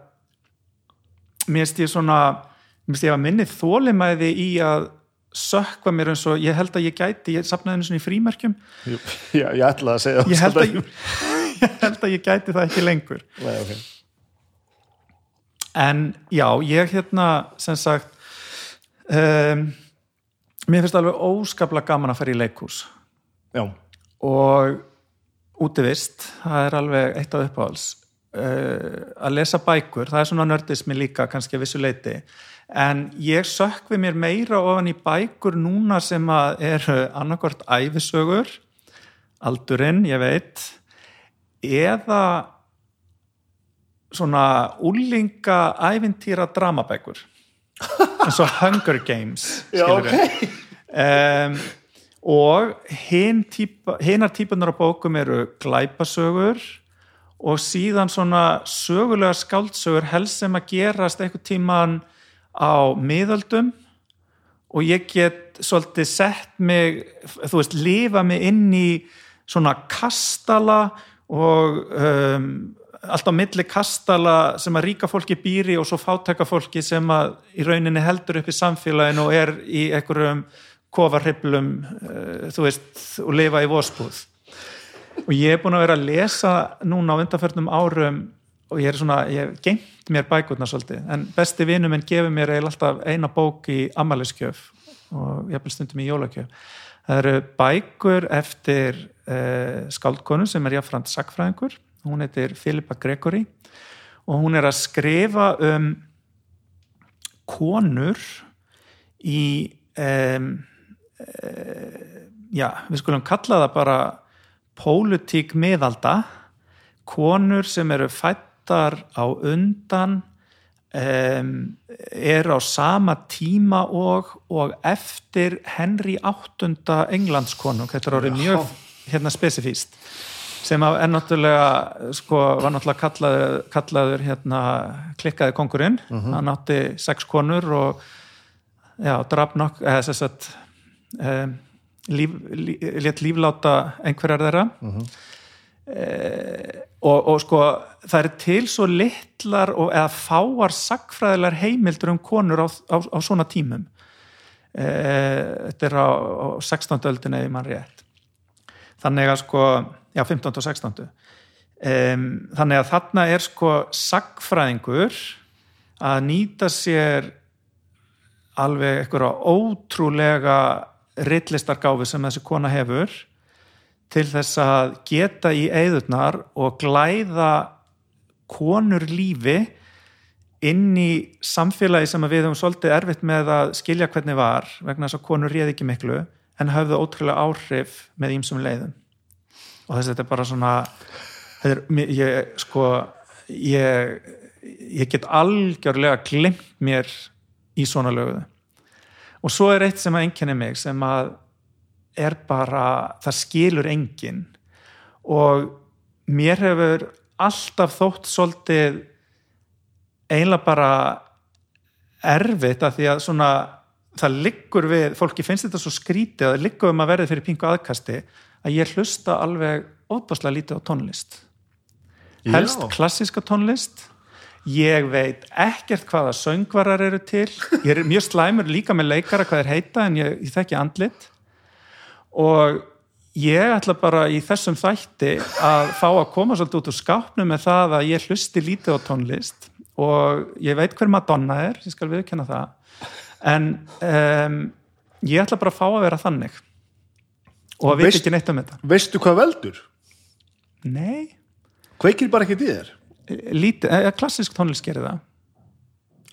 mér finnst ég svona mér finnst ég að minni þólimæði í að sökva mér eins og ég held að ég gæti, ég sapnaði einu svona í frímerkjum Já, ég ætlaði að segja ég held að, það. ég held að ég gæti það ekki lengur Nei, okay. en já, ég hérna sem sagt um, mér finnst alveg óskaplega gaman að fara í leikhús. Já, og útivist, það er alveg eitt af uppáhalds. Uh, að lesa bækur, það er svona nördismi líka kannski að vissu leiti en ég sökvi mér meira ofan í bækur núna sem að eru annarkvort æfisögur aldurinn, ég veit eða svona úlinga ævintýra dramabækur eins og Hunger Games Já, skilurðu. Um, og hin típa, hinar típunar á bókum eru glæpasögur og síðan svona sögulega skáldsögur helst sem að gerast einhvern tíman á miðöldum. Og ég get svolítið sett mig, þú veist, lifa mig inn í svona kastala og um, allt á milli kastala sem að ríka fólki býri og svo fátæka fólki sem að í rauninni heldur upp í samfélaginu og er í einhverjum kofarhiplum, uh, þú veist, og lifa í vospúð. Og ég er búin að vera að lesa núna á undanförnum árum og ég er svona, ég hef geimt mér bækurna svolítið, en besti vinur minn gefur mér eiginlega alltaf eina bók í ammæliskjöf og ég hef stundum í jólakjöf. Það eru bækur eftir uh, skáldkonu sem er jáfnframt sakfræðingur, hún heitir Filippa Gregory og hún er að skrifa um konur í um, já, við skulum kalla það bara pólitík miðalda. Konur sem eru fættar á undan um, eru á sama tíma og, og eftir Henry VIII Englandskonung, þetta er orðið mjög hérna spesifíst sem er náttúrulega sko, var náttúrulega kallaður, kallaður hérna, klikkaði kongurinn. Hann átti sex konur og já, draf nokk eða þess að um, líf, líf, létt lífláta einhverjar þeirra eh, og, og sko það er til svo litlar og, eða fáar sagfræðilar heimildur um konur á, á, á svona tímum eh, þetta er á, á 16. öldin eða mann rétt þannig að sko já 15. og 16. Um, þannig að þarna er sko sagfræðingur að nýta sér alveg einhverja ótrúlega rillistargáfi sem þessi kona hefur til þess að geta í eigðurnar og glæða konur lífi inn í samfélagi sem við höfum svolítið erfitt með að skilja hvernig var vegna þess að konur réð ekki miklu en hafðu ótrúlega áhrif með ímsum leiðum. Og þess að þetta er bara svona er, ég sko ég, ég get algjörlega glimt mér í svona löguðu og svo er eitt sem að enginni mig sem að er bara, það skilur engin og mér hefur alltaf þótt svolítið eiginlega bara erfitt að því að svona það liggur við, fólki finnst þetta svo skrítið að það liggur um að verði fyrir pingu aðkasti að ég hlusta alveg óbáslega lítið á tónlist. Helst Já. klassiska tónlist ég veit ekkert hvaða söngvarar eru til. Ég er mjög slæmur líka með leikara hvað er heita en ég, ég þekki andlit. Og ég ætla bara í þessum þætti að fá að koma svolítið út úr skápnu með það að ég hlusti lítið á tónlist. Og ég veit hver Madonna er, ég skal viðkjöna það. En um, ég ætla bara að fá að vera þannig. Og að veit ekki neitt um þetta. Veistu hvað veldur? Nei. Kveikir bara ekki þér? Lítið, eh, klassisk tónlist gerir það.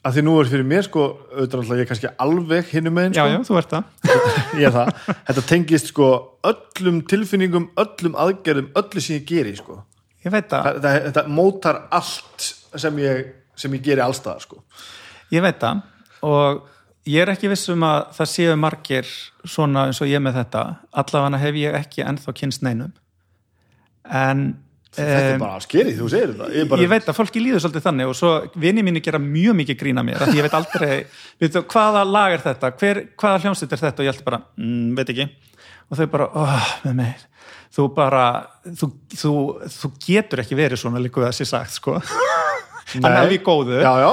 Að því nú er fyrir mér sko auðvitað ég er kannski alveg hinnum með sko. já, já, þú ert það. Ég er það, þetta tengist sko öllum tilfinningum, öllum aðgerðum öllu sem ég geri sko. Ég veit það. Þetta, þetta mótar allt sem ég sem ég geri allstaðar sko. Ég veit það. Og ég er ekki vissum að það séu margir svona eins og ég með þetta. Allavega hef ég ekki ennþá kynst neinum. En Þetta er bara skerið, þú segir þetta. Ég, bara... ég veit að fólki líður svolítið þannig og svo vini mínu gera mjög mikið grína mér ég veit aldrei, veit þú, hvaða lag er þetta? Hver, hvaða hljómsveit er þetta? Og ég held bara, mm, veit ekki. Og þau bara, oh, með mig. Þú bara, þú, þú, þú getur ekki verið svona líka við að sé sagt sko. Hann er við góðu. Já, já.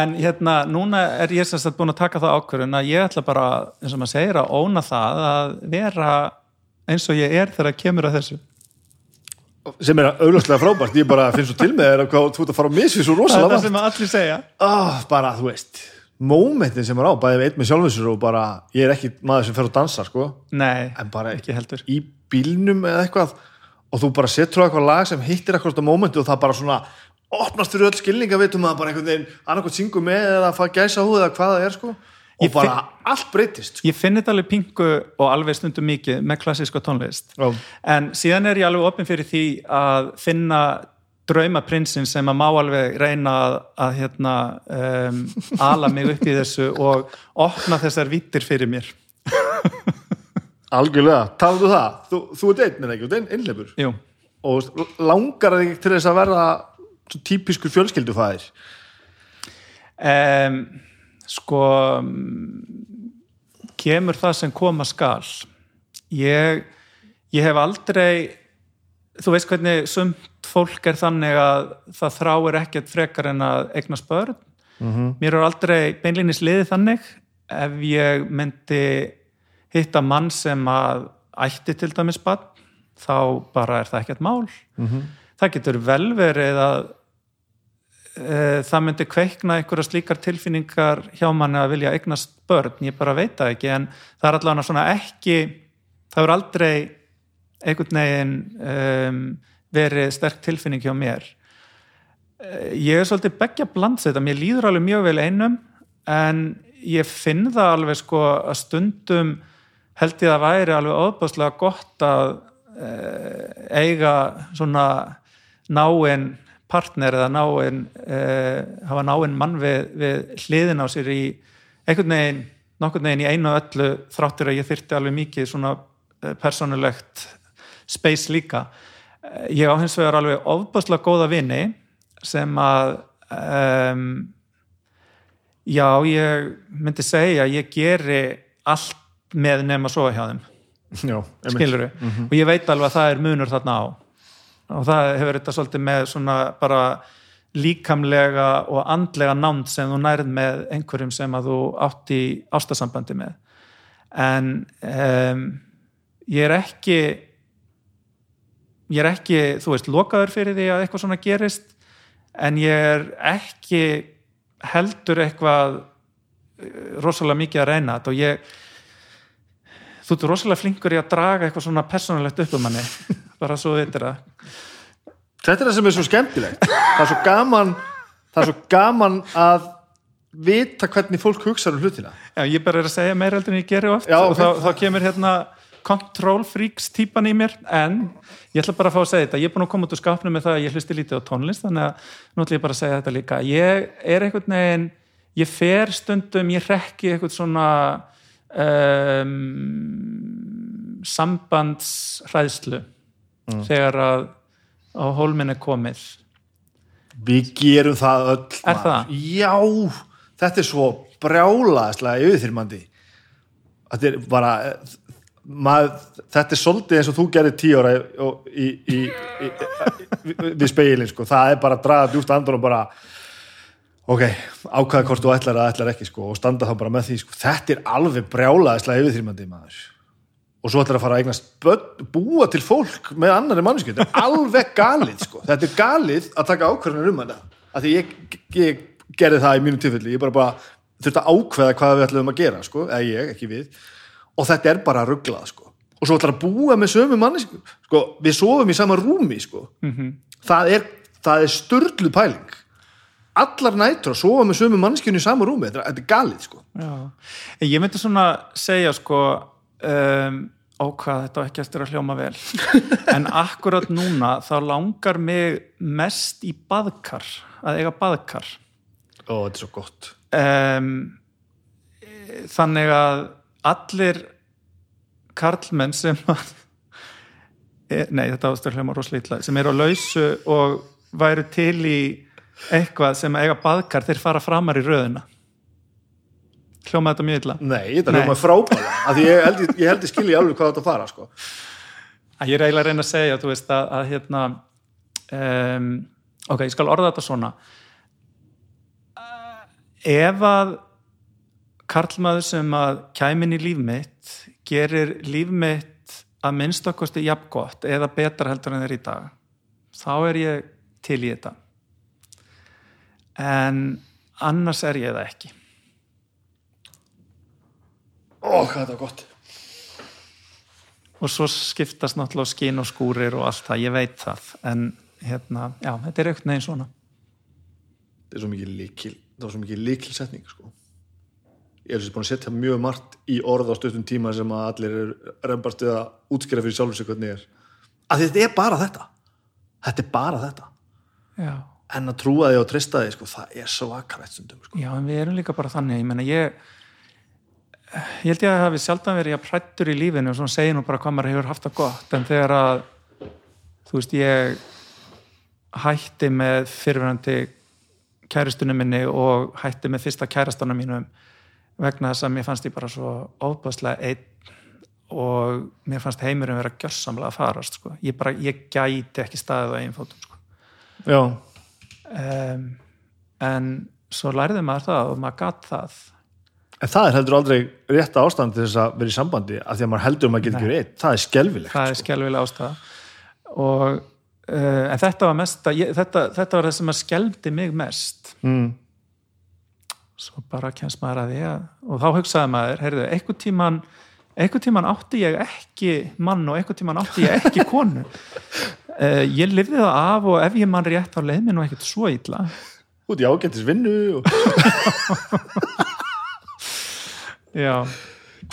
en hérna núna er ég sérstætt búin að taka það ákverðin að ég ætla bara eins og maður segir að óna það að vera eins og ég er þegar kemur að þessu sem er auðvitað frábært, ég bara finnst svo til með þér að þú ert að fara á missi svo rosalega það er það sem allir segja. Oh, bara þú veist, mómentin sem er á bæðið við eitt með sjálfinsur og bara ég er ekki maður sem fer og dansa sko. Nei, en bara ekki heldur. í bílnum eða eitthvað og þú bara setur á eitthvað lag sem hittir eitthvað á mómentu og það bara svona opnast fyrir öll skilninga veitum að bara einhvern veginn annarkot syngu með eða að fara gæsa húð eða hvað það er sko og bara finn, allt breytist ég finn þetta alveg pingu og alveg stundum mikið með klassíska tónlist. Já. en síðan er ég alveg opinn fyrir því að finna draumaprinsinn sem að má alveg reyna að, að hérna, um, ala mig upp í þessu og opna þessar vittir fyrir mér. Algjörlega, talaðu það. Þú, þú ert einn en ekki, þú ert einleipur og langar þig til þess að verða típiskur fjölskyldufæðir? Um, sko kemur það sem koma skal ég, ég hef aldrei þú veist hvernig sumt fólk er þannig að það þráir ekkert frekar en að eigna spörn mm -hmm. mér er aldrei beinlinis liðið þannig ef ég myndi hitta mann sem að ætti til dæmis bann þá bara er það ekkert mál mm -hmm. það getur vel verið að það myndi kveikna einhverja slíkar tilfinningar hjá manni að vilja eignast börn, ég bara veit það ekki en það er allavega svona ekki það er aldrei einhvern veginn um, verið sterk tilfinning hjá mér. Eh, ég er svolítið begja bland þetta, mér líður alveg mjög vel einum en ég finn það alveg sko að stundum held ég að væri alveg óbáslega gott að uh, eiga svona náinn partner eða náinn uh, hafa náinn mann við, við hliðin á sér í einhvern veginn, nokkurn veginn í einu og öllu þráttur að ég þyrti alveg mikið svona uh, personulegt space líka. Uh, ég á hins vegar alveg ofbáslega góða vini sem að um, já, ég myndi segja að ég geri allt með nefn að sofa hjá þeim. Skiluru, mm -hmm. og ég veit alveg að það er munur þarna á og það hefur þetta svolítið með svona bara líkamlega og andlega námt sem þú nærð með einhverjum sem að þú átt í ástasambandi með. En um, ég er ekki ég er ekki, þú veist, lokaður fyrir því að eitthvað svona gerist en ég er ekki heldur eitthvað eh, rosalega mikið að reyna þetta. Og ég þú ert rosalega flinkur í að draga eitthvað svona persónulegt upp um manni bara svo veitir það Þetta er það sem er svo skemmtilegt. Það er svo gaman það er svo gaman að vita hvernig fólk hugsa um hlutina. Já, ég bara er að segja meira heldur en ég geri oft Já, og þá, þá kemur hérna control freaks típan í mér en ég ætla bara að fá að segja þetta. Ég er búin að koma út úr skapnum með það að ég hlusti lítið á tónlist þannig að nú ætla ég bara að segja þetta líka. Ég er einhvern veginn ég fer stundum, ég rekki eitthvað svona um, sambandsræðslu Mm. þegar að á hólminn er komið Við gerum það öll Er það? Já, þetta er svo brjálaðslega yfirþyrmandi Þetta er bara maður, þetta er svolítið eins og þú gerir tíu ára í, í, í, í, við speilin sko. það er bara að draga djúpt andur og bara ok, ákvaða hvort þú ætlar að ætlar ekki sko, og standa þá bara með því sko. þetta er alveg brjálaðslega yfirþyrmandi maður og svo ætlar að fara að eignast búa til fólk með annari mannsku, þetta er alveg galið sko. þetta er galið að taka ákvörðunum um þetta af því ég, ég gerði það í mínu tilfelli, ég bara, bara þurfti að ákveða hvað við ætlum að gera sko, eða ég, ekki við. Og þetta er bara rugglað sko. og svo ætlar að búa með sömu mannsku sko, við sofum í sama rúmi sko. það er, það er störluð pæling. Allar nætur að sofa með sömu mannskjunni í sama rúmi, þetta er, er galið sko. Já, ég myndi svona segja sko um, ó hvað þetta var ekki eftir að hljóma vel. En akkurat núna þá langar mig mest í baðkar að eiga baðkar. Og þetta er svo gott. Um, þannig að allir karlmenn sem að e, nei þetta ástur hljóma roslítla sem eru á lausu og væru til í eitthvað sem eiga baðkar þeir fara framar í röðina hljóma þetta mjög illa? Nei, þetta maður frábæða af því ég held ég, held ég skilji alveg hvað þetta fara sko. ég er eiginlega að reyna að segja þú veist að, að hérna um, ok, ég skal orða þetta svona. Ef að karlmaður sem að kæmin í líf mitt gerir líf mitt að minnst okkosti jafn gott eða betra heldur en þeir í dag þá er ég til í þetta. En annars er ég það ekki Ó, hvað þetta er gott. Og svo skiptast náttúrulega skín og skúrir og allt það, ég veit það. En hérna, já, þetta er eitthvað neginn svona. Þetta er svo mikið líkil það var svo mikið líkil setning sko. Ég er þessi búin að setja mjög margt í orð á stuttum tíma sem að allir er reymbast við að útskýra fyrir sjálfur sig hvernig er. Að þetta er bara þetta. Þetta er bara þetta. Já. En að trúa því og trista því sko, það er svakarætt stundum sko. Já, en við erum líka bara þannig, ég menna ég ég held ég að hafi sjaldan verið að prættur í lífinu og svona segi nú bara hvað maður hefur haft það gott en þegar að þú veist, ég hætti með fyrirverandi kæristunum minni og hætti með fyrsta kærastanum mínum vegna þess að mér fannst ég bara svo ofbæðslega einn og mér fannst heimurinn vera gjörsamlega að farast sko. ég bara, ég gæti ekki staðið á einn fótum sko. Já, um, en svo lærði maður það og maður gatt það en það er heldur aldrei rétta ástand til þess að vera í sambandi að því að maður heldur um að geta ekki verið einn. Það er skelfilegt það er skelvilega ástæða. Og uh, en þetta var mest að ég, þetta, þetta var það sem að skelfdi mig mest. Mm. svo bara kemst maður að því að og þá hugsaði maður, heyrðu, einhvern tíman einhvern tíman átti ég ekki mann og einhvern tíman átti ég ekki konu. Uh, ég lifði það af og ef ég mann rétt þá leið mér nú ekkert svo illa. Út í ágættis vinnu og... já,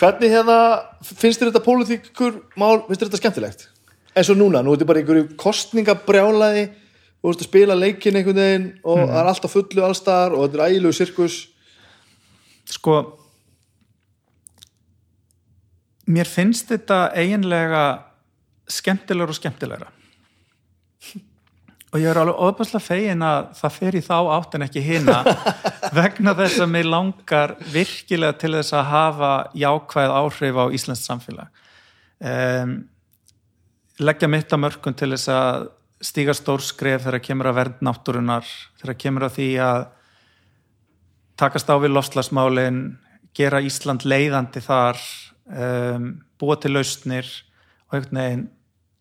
hvernig hérna finnst þér þetta pólitíkur mál, finnst þér þetta skemmtilegt? Eins og núna, nú er þetta bara einhverju kostningabrjálaði og þú veist að spila leikin einhvern veginn og það er allt á fullu allstar og þetta er ægilegu sirkus. Sko mér finnst þetta eiginlega skemmtilegur og skemmtilegra og ég er alveg óbærslega fegin að það fer í þá átt en ekki hina vegna þess að mér langar virkilega til þess að hafa jákvæð áhrif á Íslands samfélag. Um, leggja mitt á mörgum til þess að stíga stór skref þegar kemur að vernd náttúrunar þegar kemur að því að takast á við lofslagsmálin gera Ísland leiðandi þar um, búa til lausnir og einhvern veginn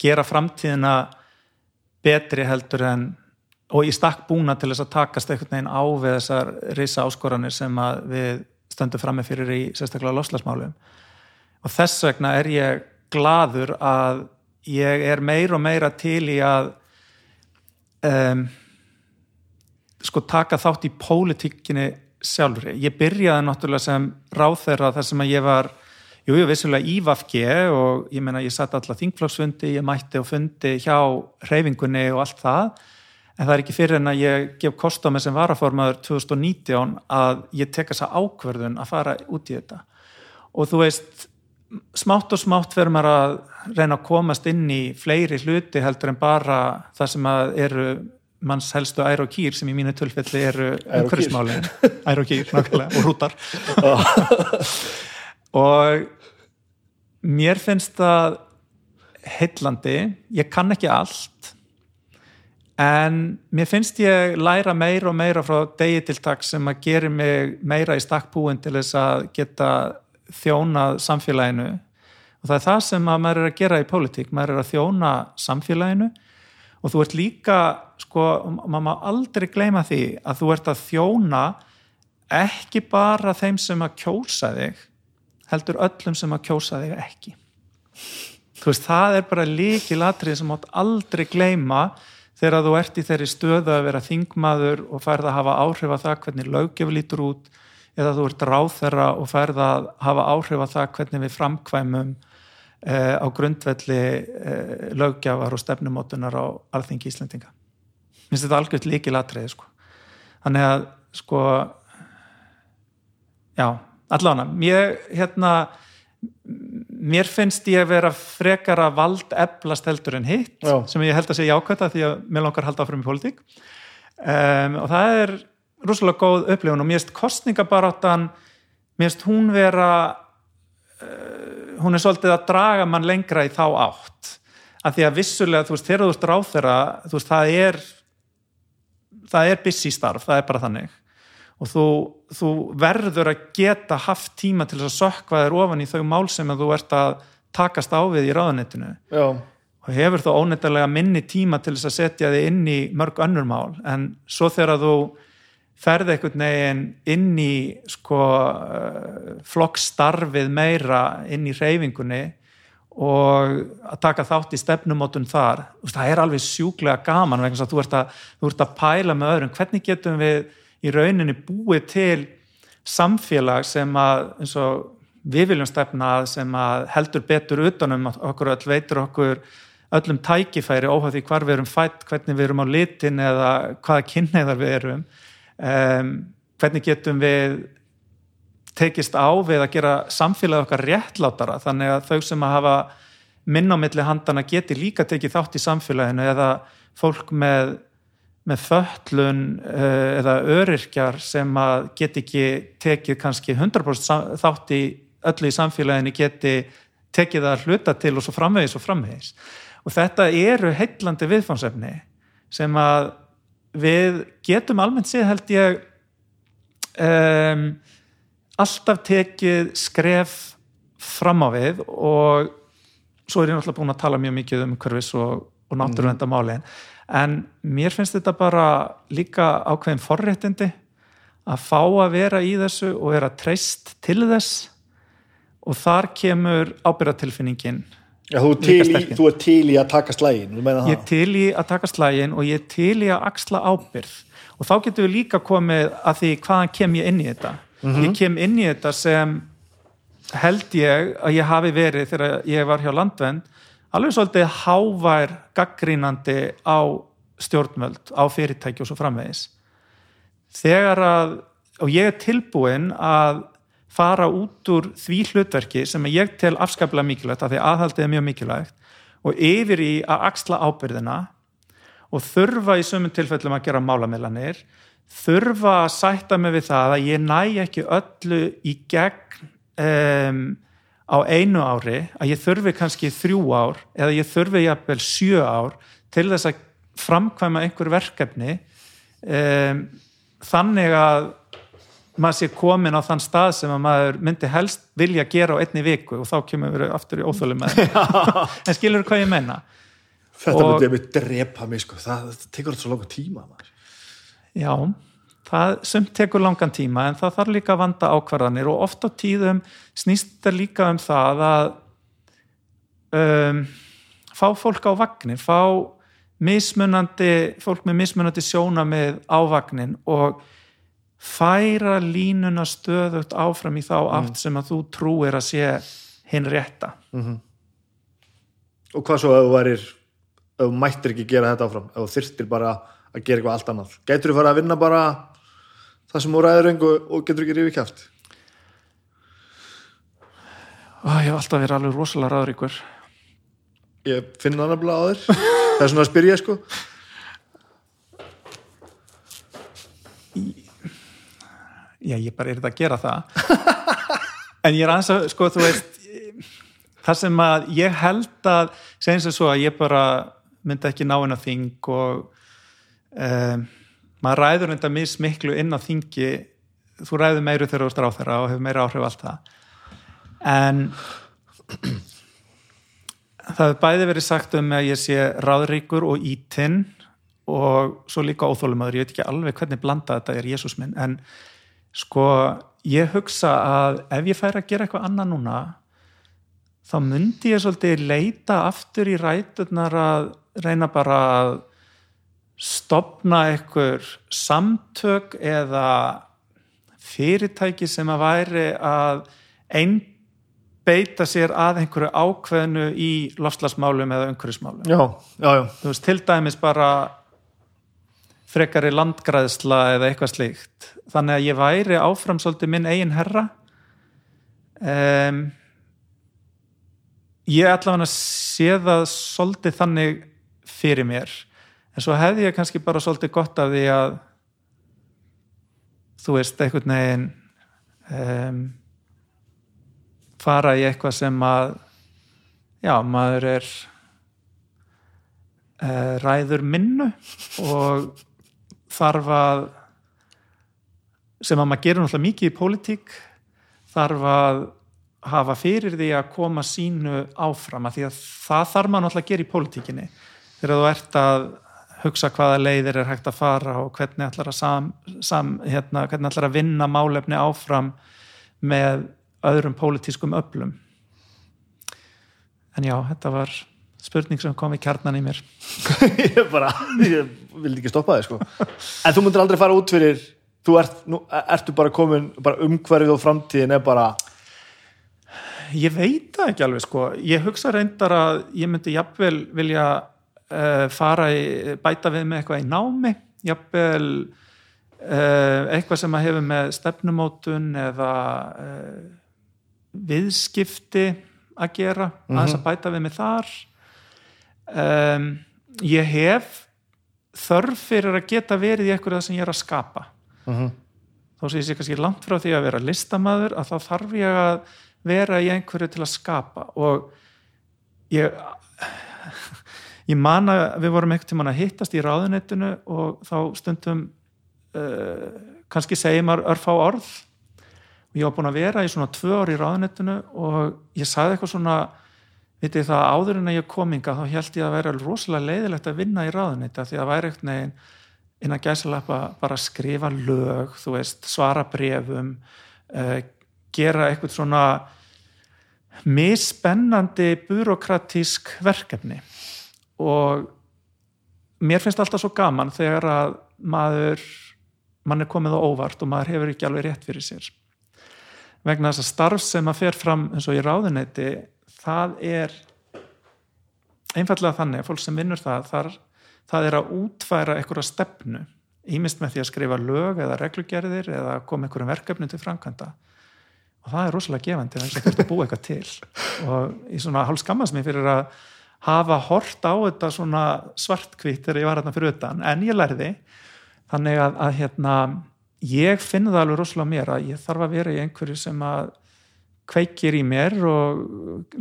gera framtíðina betri heldur en og í stakk búna til þess að takast einhvern veginn á við þessar risa áskoranir sem við stöndu frammi fyrir í sérstaklega loslasmálum og þess vegna er ég gladur að ég er meir og meira til í að um, sko taka þátt í pólitíkinni sjálfri. Ég byrjaði náttúrulega sem ráþeira þar sem að ég var Jú, jú, vissulega í Vafge og ég meina ég satt alltaf þingflóksfundi, ég mætti og fundi hjá reyfingunni og allt það. En það er ekki fyrir en að ég gef kost á mig sem varaformaður 2019 að ég tek þessa ákverðun að fara út í þetta. Og þú veist smátt og smátt verður maður að reyna að komast inn í fleiri hluti heldur en bara það sem eru manns helstu ær og kýr sem í mínu tölfelli eru umhverfismálin. Ær og kýr, nákvæmlega, og hrútar og mér finnst það heillandi, ég kann ekki allt en mér finnst ég læra meira og meira frá degi til takk sem að gera mig meira í stakkbúin til þess að geta þjónað samfélaginu. Og það er það sem að maður er að gera í pólitík, maður er að þjóna samfélaginu. Og þú ert líka sko, maður má aldrei gleyma því að þú ert að þjóna ekki bara þeim sem að kjósa þig heldur öllum sem að kjósa þig ekki. Þú veist, það er bara líki latrið sem átt aldrei gleima þegar þú ert í þeirri stöðu að vera þingmaður og færð að hafa áhrif að það hvernig löggefi lítur út eða þú ert ráð þeirra og færð að hafa áhrif að það hvernig við framkvæmum eh, á grundvelli eh, löggefar og stefnumótunar á alþingi Íslandinga minnst þetta algjört líki latrið sko. þannig að sko já allána, mér hérna mér finnst ég að vera frekara vald eflast heldur en hitt Já. sem ég held að segja ákvæmta því að mér langar að halda áfram í politík um, og það er rosalega góð upplifun og mér finnst kostningabaráttan mér finnst hún vera uh, hún er svolítið að draga mann lengra í þá átt. Að því að vissulega, þú veist, þegar þú ert ráð þeirra þú veist, það er það er busy starf, það er bara þannig og þú, þú verður að geta haft tíma til þess að sökva þér ofan í þau mál sem þú ert að takast á við í ráðanettinu og hefur þú óneittalega minni tíma til þess að setja þig inn í mörg önnur mál. En svo þegar þú ferði einhvern veginn inn í sko, uh, flokkstarfið meira inn í reyfingunni og að taka þátt í stefnumótun þar, það er alveg sjúklega gaman vegna að þú ert að, þú ert að pæla með öðrum, hvernig getum við í rauninni búið til samfélag sem að eins og við viljum stefna að sem að heldur betur utanum okkur öll veitur okkur öllum tækifæri óhægt því hvar við erum fætt, hvernig við erum á litin eða hvaða kynneðar við erum. Um, hvernig getum við tekist á við að gera samfélag okkar réttlátara þannig að þau sem að hafa milli handana geti líka tekið þátt í samfélaginu eða fólk með með föllun eh, eða öryrkjar sem að geti ekki tekið kannski 100% þátt í öllu í samfélaginu geti tekið það hluta til og svo framvegis og framvegis. Og þetta eru heitlandi viðfánsefni sem að við getum almennt séð held ég um, alltaf tekið skref fram á við og svo er ég náttúrulega búin að tala mjög mikið um kurvis og, og náttúruvendamálin mm en mér finnst þetta bara líka ákveðin forréttindi að fá að vera í þessu og vera treyst til þess. Og þar kemur ábyrgatilfinningin Já, þú, þú er til í að taka slægin ég er til í að taka slægin og ég er til í að axla ábyrð og þá getur við líka komið að því hvaðan kem ég inn í þetta. Mm -hmm. ég kem inn í þetta sem held ég að ég hafi verið þegar ég var hjá landvend alveg svolítið hávær gaggrínandi á stjórnvöld, á fyrirtæki og svo framvegis. Þegar að, og ég er tilbúin að fara út úr því hlutverki sem ég tel afskaplega mikilvægt, af því aðhaldið er mjög mikilvægt, og yfir í að axla ábyrðina og þurfa í sömum tilfellum að gera málamillanir, þurfa að sætta mig við það að ég næ ekki öllu í gegn um, á einu ári að ég þurfi kannski þrjú ár eða ég þurfi jafnvel sjö ár til þess að framkvæma einhver verkefni um, þannig að maður sé komin á þann stað sem að maður myndi helst vilja gera á einni viku og þá kemur við aftur í óþölu með en skilur hvað ég menna Þetta myndi að við drepa mig sko. Það, það tekur alltaf svo langa tíma maður. Já það sumt tekur langan tíma en það þarf líka að vanda ákvarðanir og oft á tíðum snýst það líka um það að um, fá fólk á vagnin, fá mismunandi, fólk með mismunandi sjónamið á vagnin og færa línuna stöðugt áfram í þá aft sem að þú trúir að sé hinn rétta. Og hvað svo ef þú værir ef þú mættir ekki gera þetta áfram ef þú þyrftir bara að gera eitthvað allt annað? Gætur þú fara að vinna bara það sem þú ræður engu og getur ekki rífið kjátt Ó, ég hef alltaf verið alveg rosalega ráður ykkur. Ég finn það nefnilega á þér. Það er svona að spyrja sko. Já, ég bara er þetta að gera það. En ég er aðeins að, sko, þú veist það sem að ég held að segjum sem svo að ég bara myndi ekki ná inn á þing og um, maður ræður enda mismiklu inn á þingi. Þú ræður meiru þegar þú ert ráþæra og hefur meira áhrif allt það. En það hefur bæði verið sagt um að ég sé ráðríkur og ítinn og svo líka óþólumöður, ég veit ekki alveg hvernig blanda þetta er Jésús minn, en sko ég hugsa að ef ég fær að gera eitthvað annað núna þá myndi ég svolítið leita aftur í ræturnar að reyna bara að stopna einhver samtök eða fyrirtæki sem að væri að einbeita sér að einhverju ákveðnu í lofslagsmálum eða umhverjusmálum. já, já, já, Þú veist, til dæmis bara frekari landgræðsla eða eitthvað slíkt. Þannig að ég væri áfram svolítið minn eigin herra. Um, ég allavega sé það svolítið þannig fyrir mér. En svo hefði ég kannski bara svolítið gott af því að þú veist, einhvern veginn um, fara í eitthvað sem að já, maður er uh, ræður minnu og þarf að sem að maður gerur náttúrulega mikið í pólitík þarf að hafa fyrir því að koma sínu áfram að því að það þarf maður náttúrulega að gera í pólitíkinni. Þegar þú ert að hugsa hvaða leiðir er hægt að fara og hvernig ætlar að, sam, sam, hérna, hvernig ætlar að vinna málefni áfram með öðrum pólitískum öflum. En já, þetta var spurning sem kom í kjarnan í mér. Ég bara ég vildi ekki stoppa þig sko. En þú myndir aldrei fara út fyrir þú ert, nú, ertu bara komin bara umhverfið og framtíðin er bara Ég veit það ekki alveg sko. Ég hugsa reyndar að ég myndi jafnvel vilja fara í, bæta við með eitthvað í námi, jafnvel uh, eitthvað sem að hefur með stefnumótun eða uh, viðskipti að gera, aðeins að bæta við með þar. Um, ég hef þörf fyrir að geta verið í eitthvað sem ég er að skapa. Þó sem ég sé kannski langt frá því að vera listamaður að þá þarf ég að vera í einhverju til að skapa og ég ég man að við vorum einhvern tímann að hittast í ráðunettinu og þá stundum uh, kannski segjum maður örfá orð. Og ég var búin að vera í svona tvö ár í ráðunettinu og ég sagði eitthvað svona vitið það áður en að ég kominga þá held ég að vera rosalega leiðilegt að vinna í ráðunetta því að væri eitthvað neginn innan gæsalappa bara að skrifa lög, þú veist, svara brefum uh, gera eitthvað svona misspennandi byrokratísk verkefni og mér finnst alltaf svo gaman þegar að maður mann er komið á óvart og maður hefur ekki alveg rétt fyrir sér. Vegna þess að starf sem að fer fram eins og í ráðuneyti það er einfallega þannig að fólk sem vinnur það þar, það er að útfæra einhverja stefnu ímist með því að skrifa lög eða reglugerðir eða koma einhverjum verkefni til framkvæmda. Og það er rosalega gefandi að það er að búa eitthvað til. Og ég svona hálf skammast mér fyrir að hafa hort á þetta svona svartkvít þegar ég var hérna fyrir utan en ég lærði þannig að, að hérna, ég finn það alveg rosalega mér að ég þarf að vera í einhverju sem að kveikir í mér og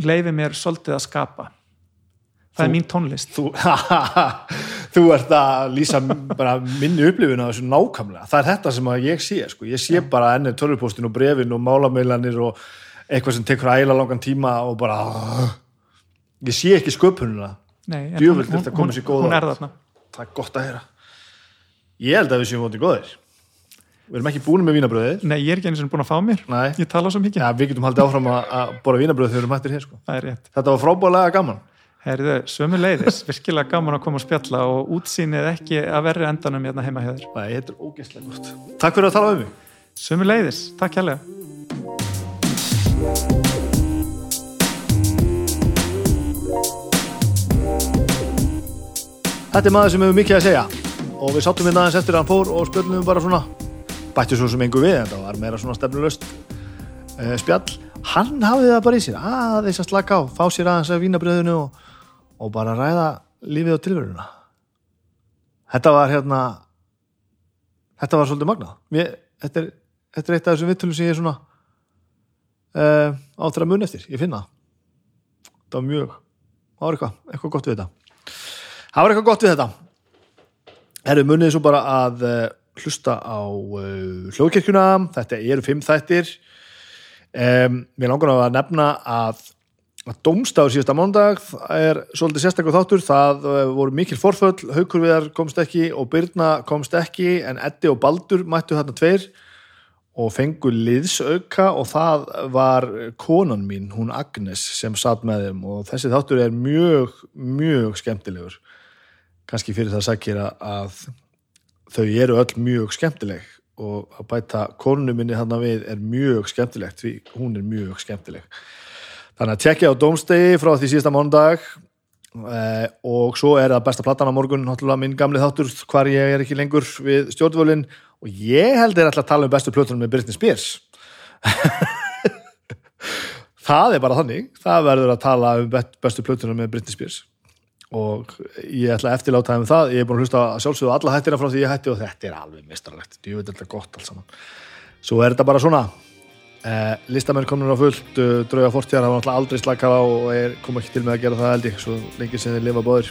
leifi mér svolítið að skapa. Það Þú- er mín tónlist. þú, þú ert að lýsa bara minni upplifun á þessu nákvæmlega. Það er þetta sem að ég sé, sko. ég sé bara ennir tölvupóstin og brefin og málameilanir og eitthvað sem tekur æla langan tíma og bara ég sé ekki sköpununa hún- þurfti að koma sér góð hún er þarna. Það er gott að heyra. Ég held að við séum mótið góðir. Við erum ekki búin með vínabröðið Nei, ég er ekki einu sinni búin að fá mér. Nei. Ég tala svo mikið, Já, við getum haldið áfram að, að bora vínabröð þegar við erum hættir hér sko. er Þetta var frábæðlega gaman. Herðu, sömu leiðis, virkilega gaman að koma og spjalla og útsýnið ekki að verri endanum hérna heima hjá þér. Nei, þetta er ógeðslega gott. Takk fyrir að tala um mig. Sömu leiðis, takk hérlega Þetta er maður sem hefur mikið að segja. Og við sáttum hérna aðeins eftir að hann fór og spjöldum bara svona bætti svo sem engu við en það var meira svona stefnulöst uh, spjall. Hann hafði það bara í sér aðeins að slaka á, fá sér aðeins að vínabröðinu og, og bara ræða lífið á tilveruna. Þetta var hérna þetta var svolítið magnað. Mér, þetta, er, þetta er eitt af þessum vittulum sem ég svona uh, áttur að mun eftir, ég finna það. Það var mjög, það var eitthvað, eitthvað gott við þetta Það var eitthvað gott við þetta. Herru, munið svo bara að uh, hlusta á uh, hljóðkirkjuna. Þetta eru fimm þættir. Um, mér langar að nefna að, að Dómstafur síðasta mándag er svolítið sérstaklega þáttur. Það uh, voru mikil forföll, Haukurviðar komst ekki og Byrna komst ekki en Eddi og Baldur mættu þarna tveir og fengu liðsauka og það var konan mín, hún Agnes sem satt með þeim og þessi þáttur er mjög, mjög skemmtilegur kannski fyrir það sækir að þau eru öll mjög skemmtileg og að bæta konu minni hann við er mjög skemmtilegt því hún er mjög skemmtileg. Þannig að tjekkja á dómstegi frá því síðasta mándag eh, og svo er það besta platan á morgun náttúrulega minn gamli þáttur hvar ég er ekki lengur við stjórnvölin og ég held er alltaf að tala um bestu plötunum með Britney Spears. Það er bara þannig það verður að tala um bestu plötunum með Britney Spears og ég ætla að eftirláta um það. Ég er búin að hlusta sjálfsögðu alla hættina frá því ég hætti og þetta er alveg mistarlegt, ég veit alltaf gott alls saman. Svo er þetta bara svona. Eh, listamenn komur á fullt uh, drauga fortíðar hafa náttúrulega aldrei slakað á og er, kom ekki til með að gera það held ég svo lengi sem þeir lifa bóðir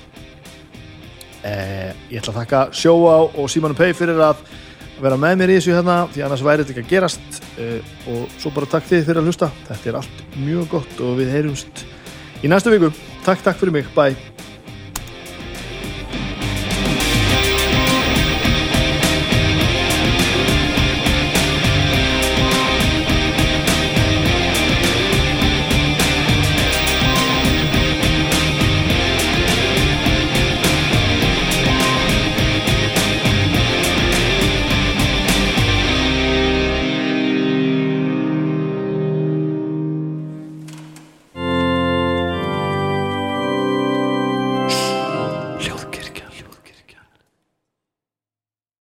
eh, ég ætla að þakka sjóa og Símanu Pei fyrir að vera með mér í þessu hérna því annars væri þetta ekki að gerast. Eh, og svo bara takk þið fyrir að hlusta. Þetta er allt mjög gott og við heyrumst í næstu viku, takk takk fyrir mig, bye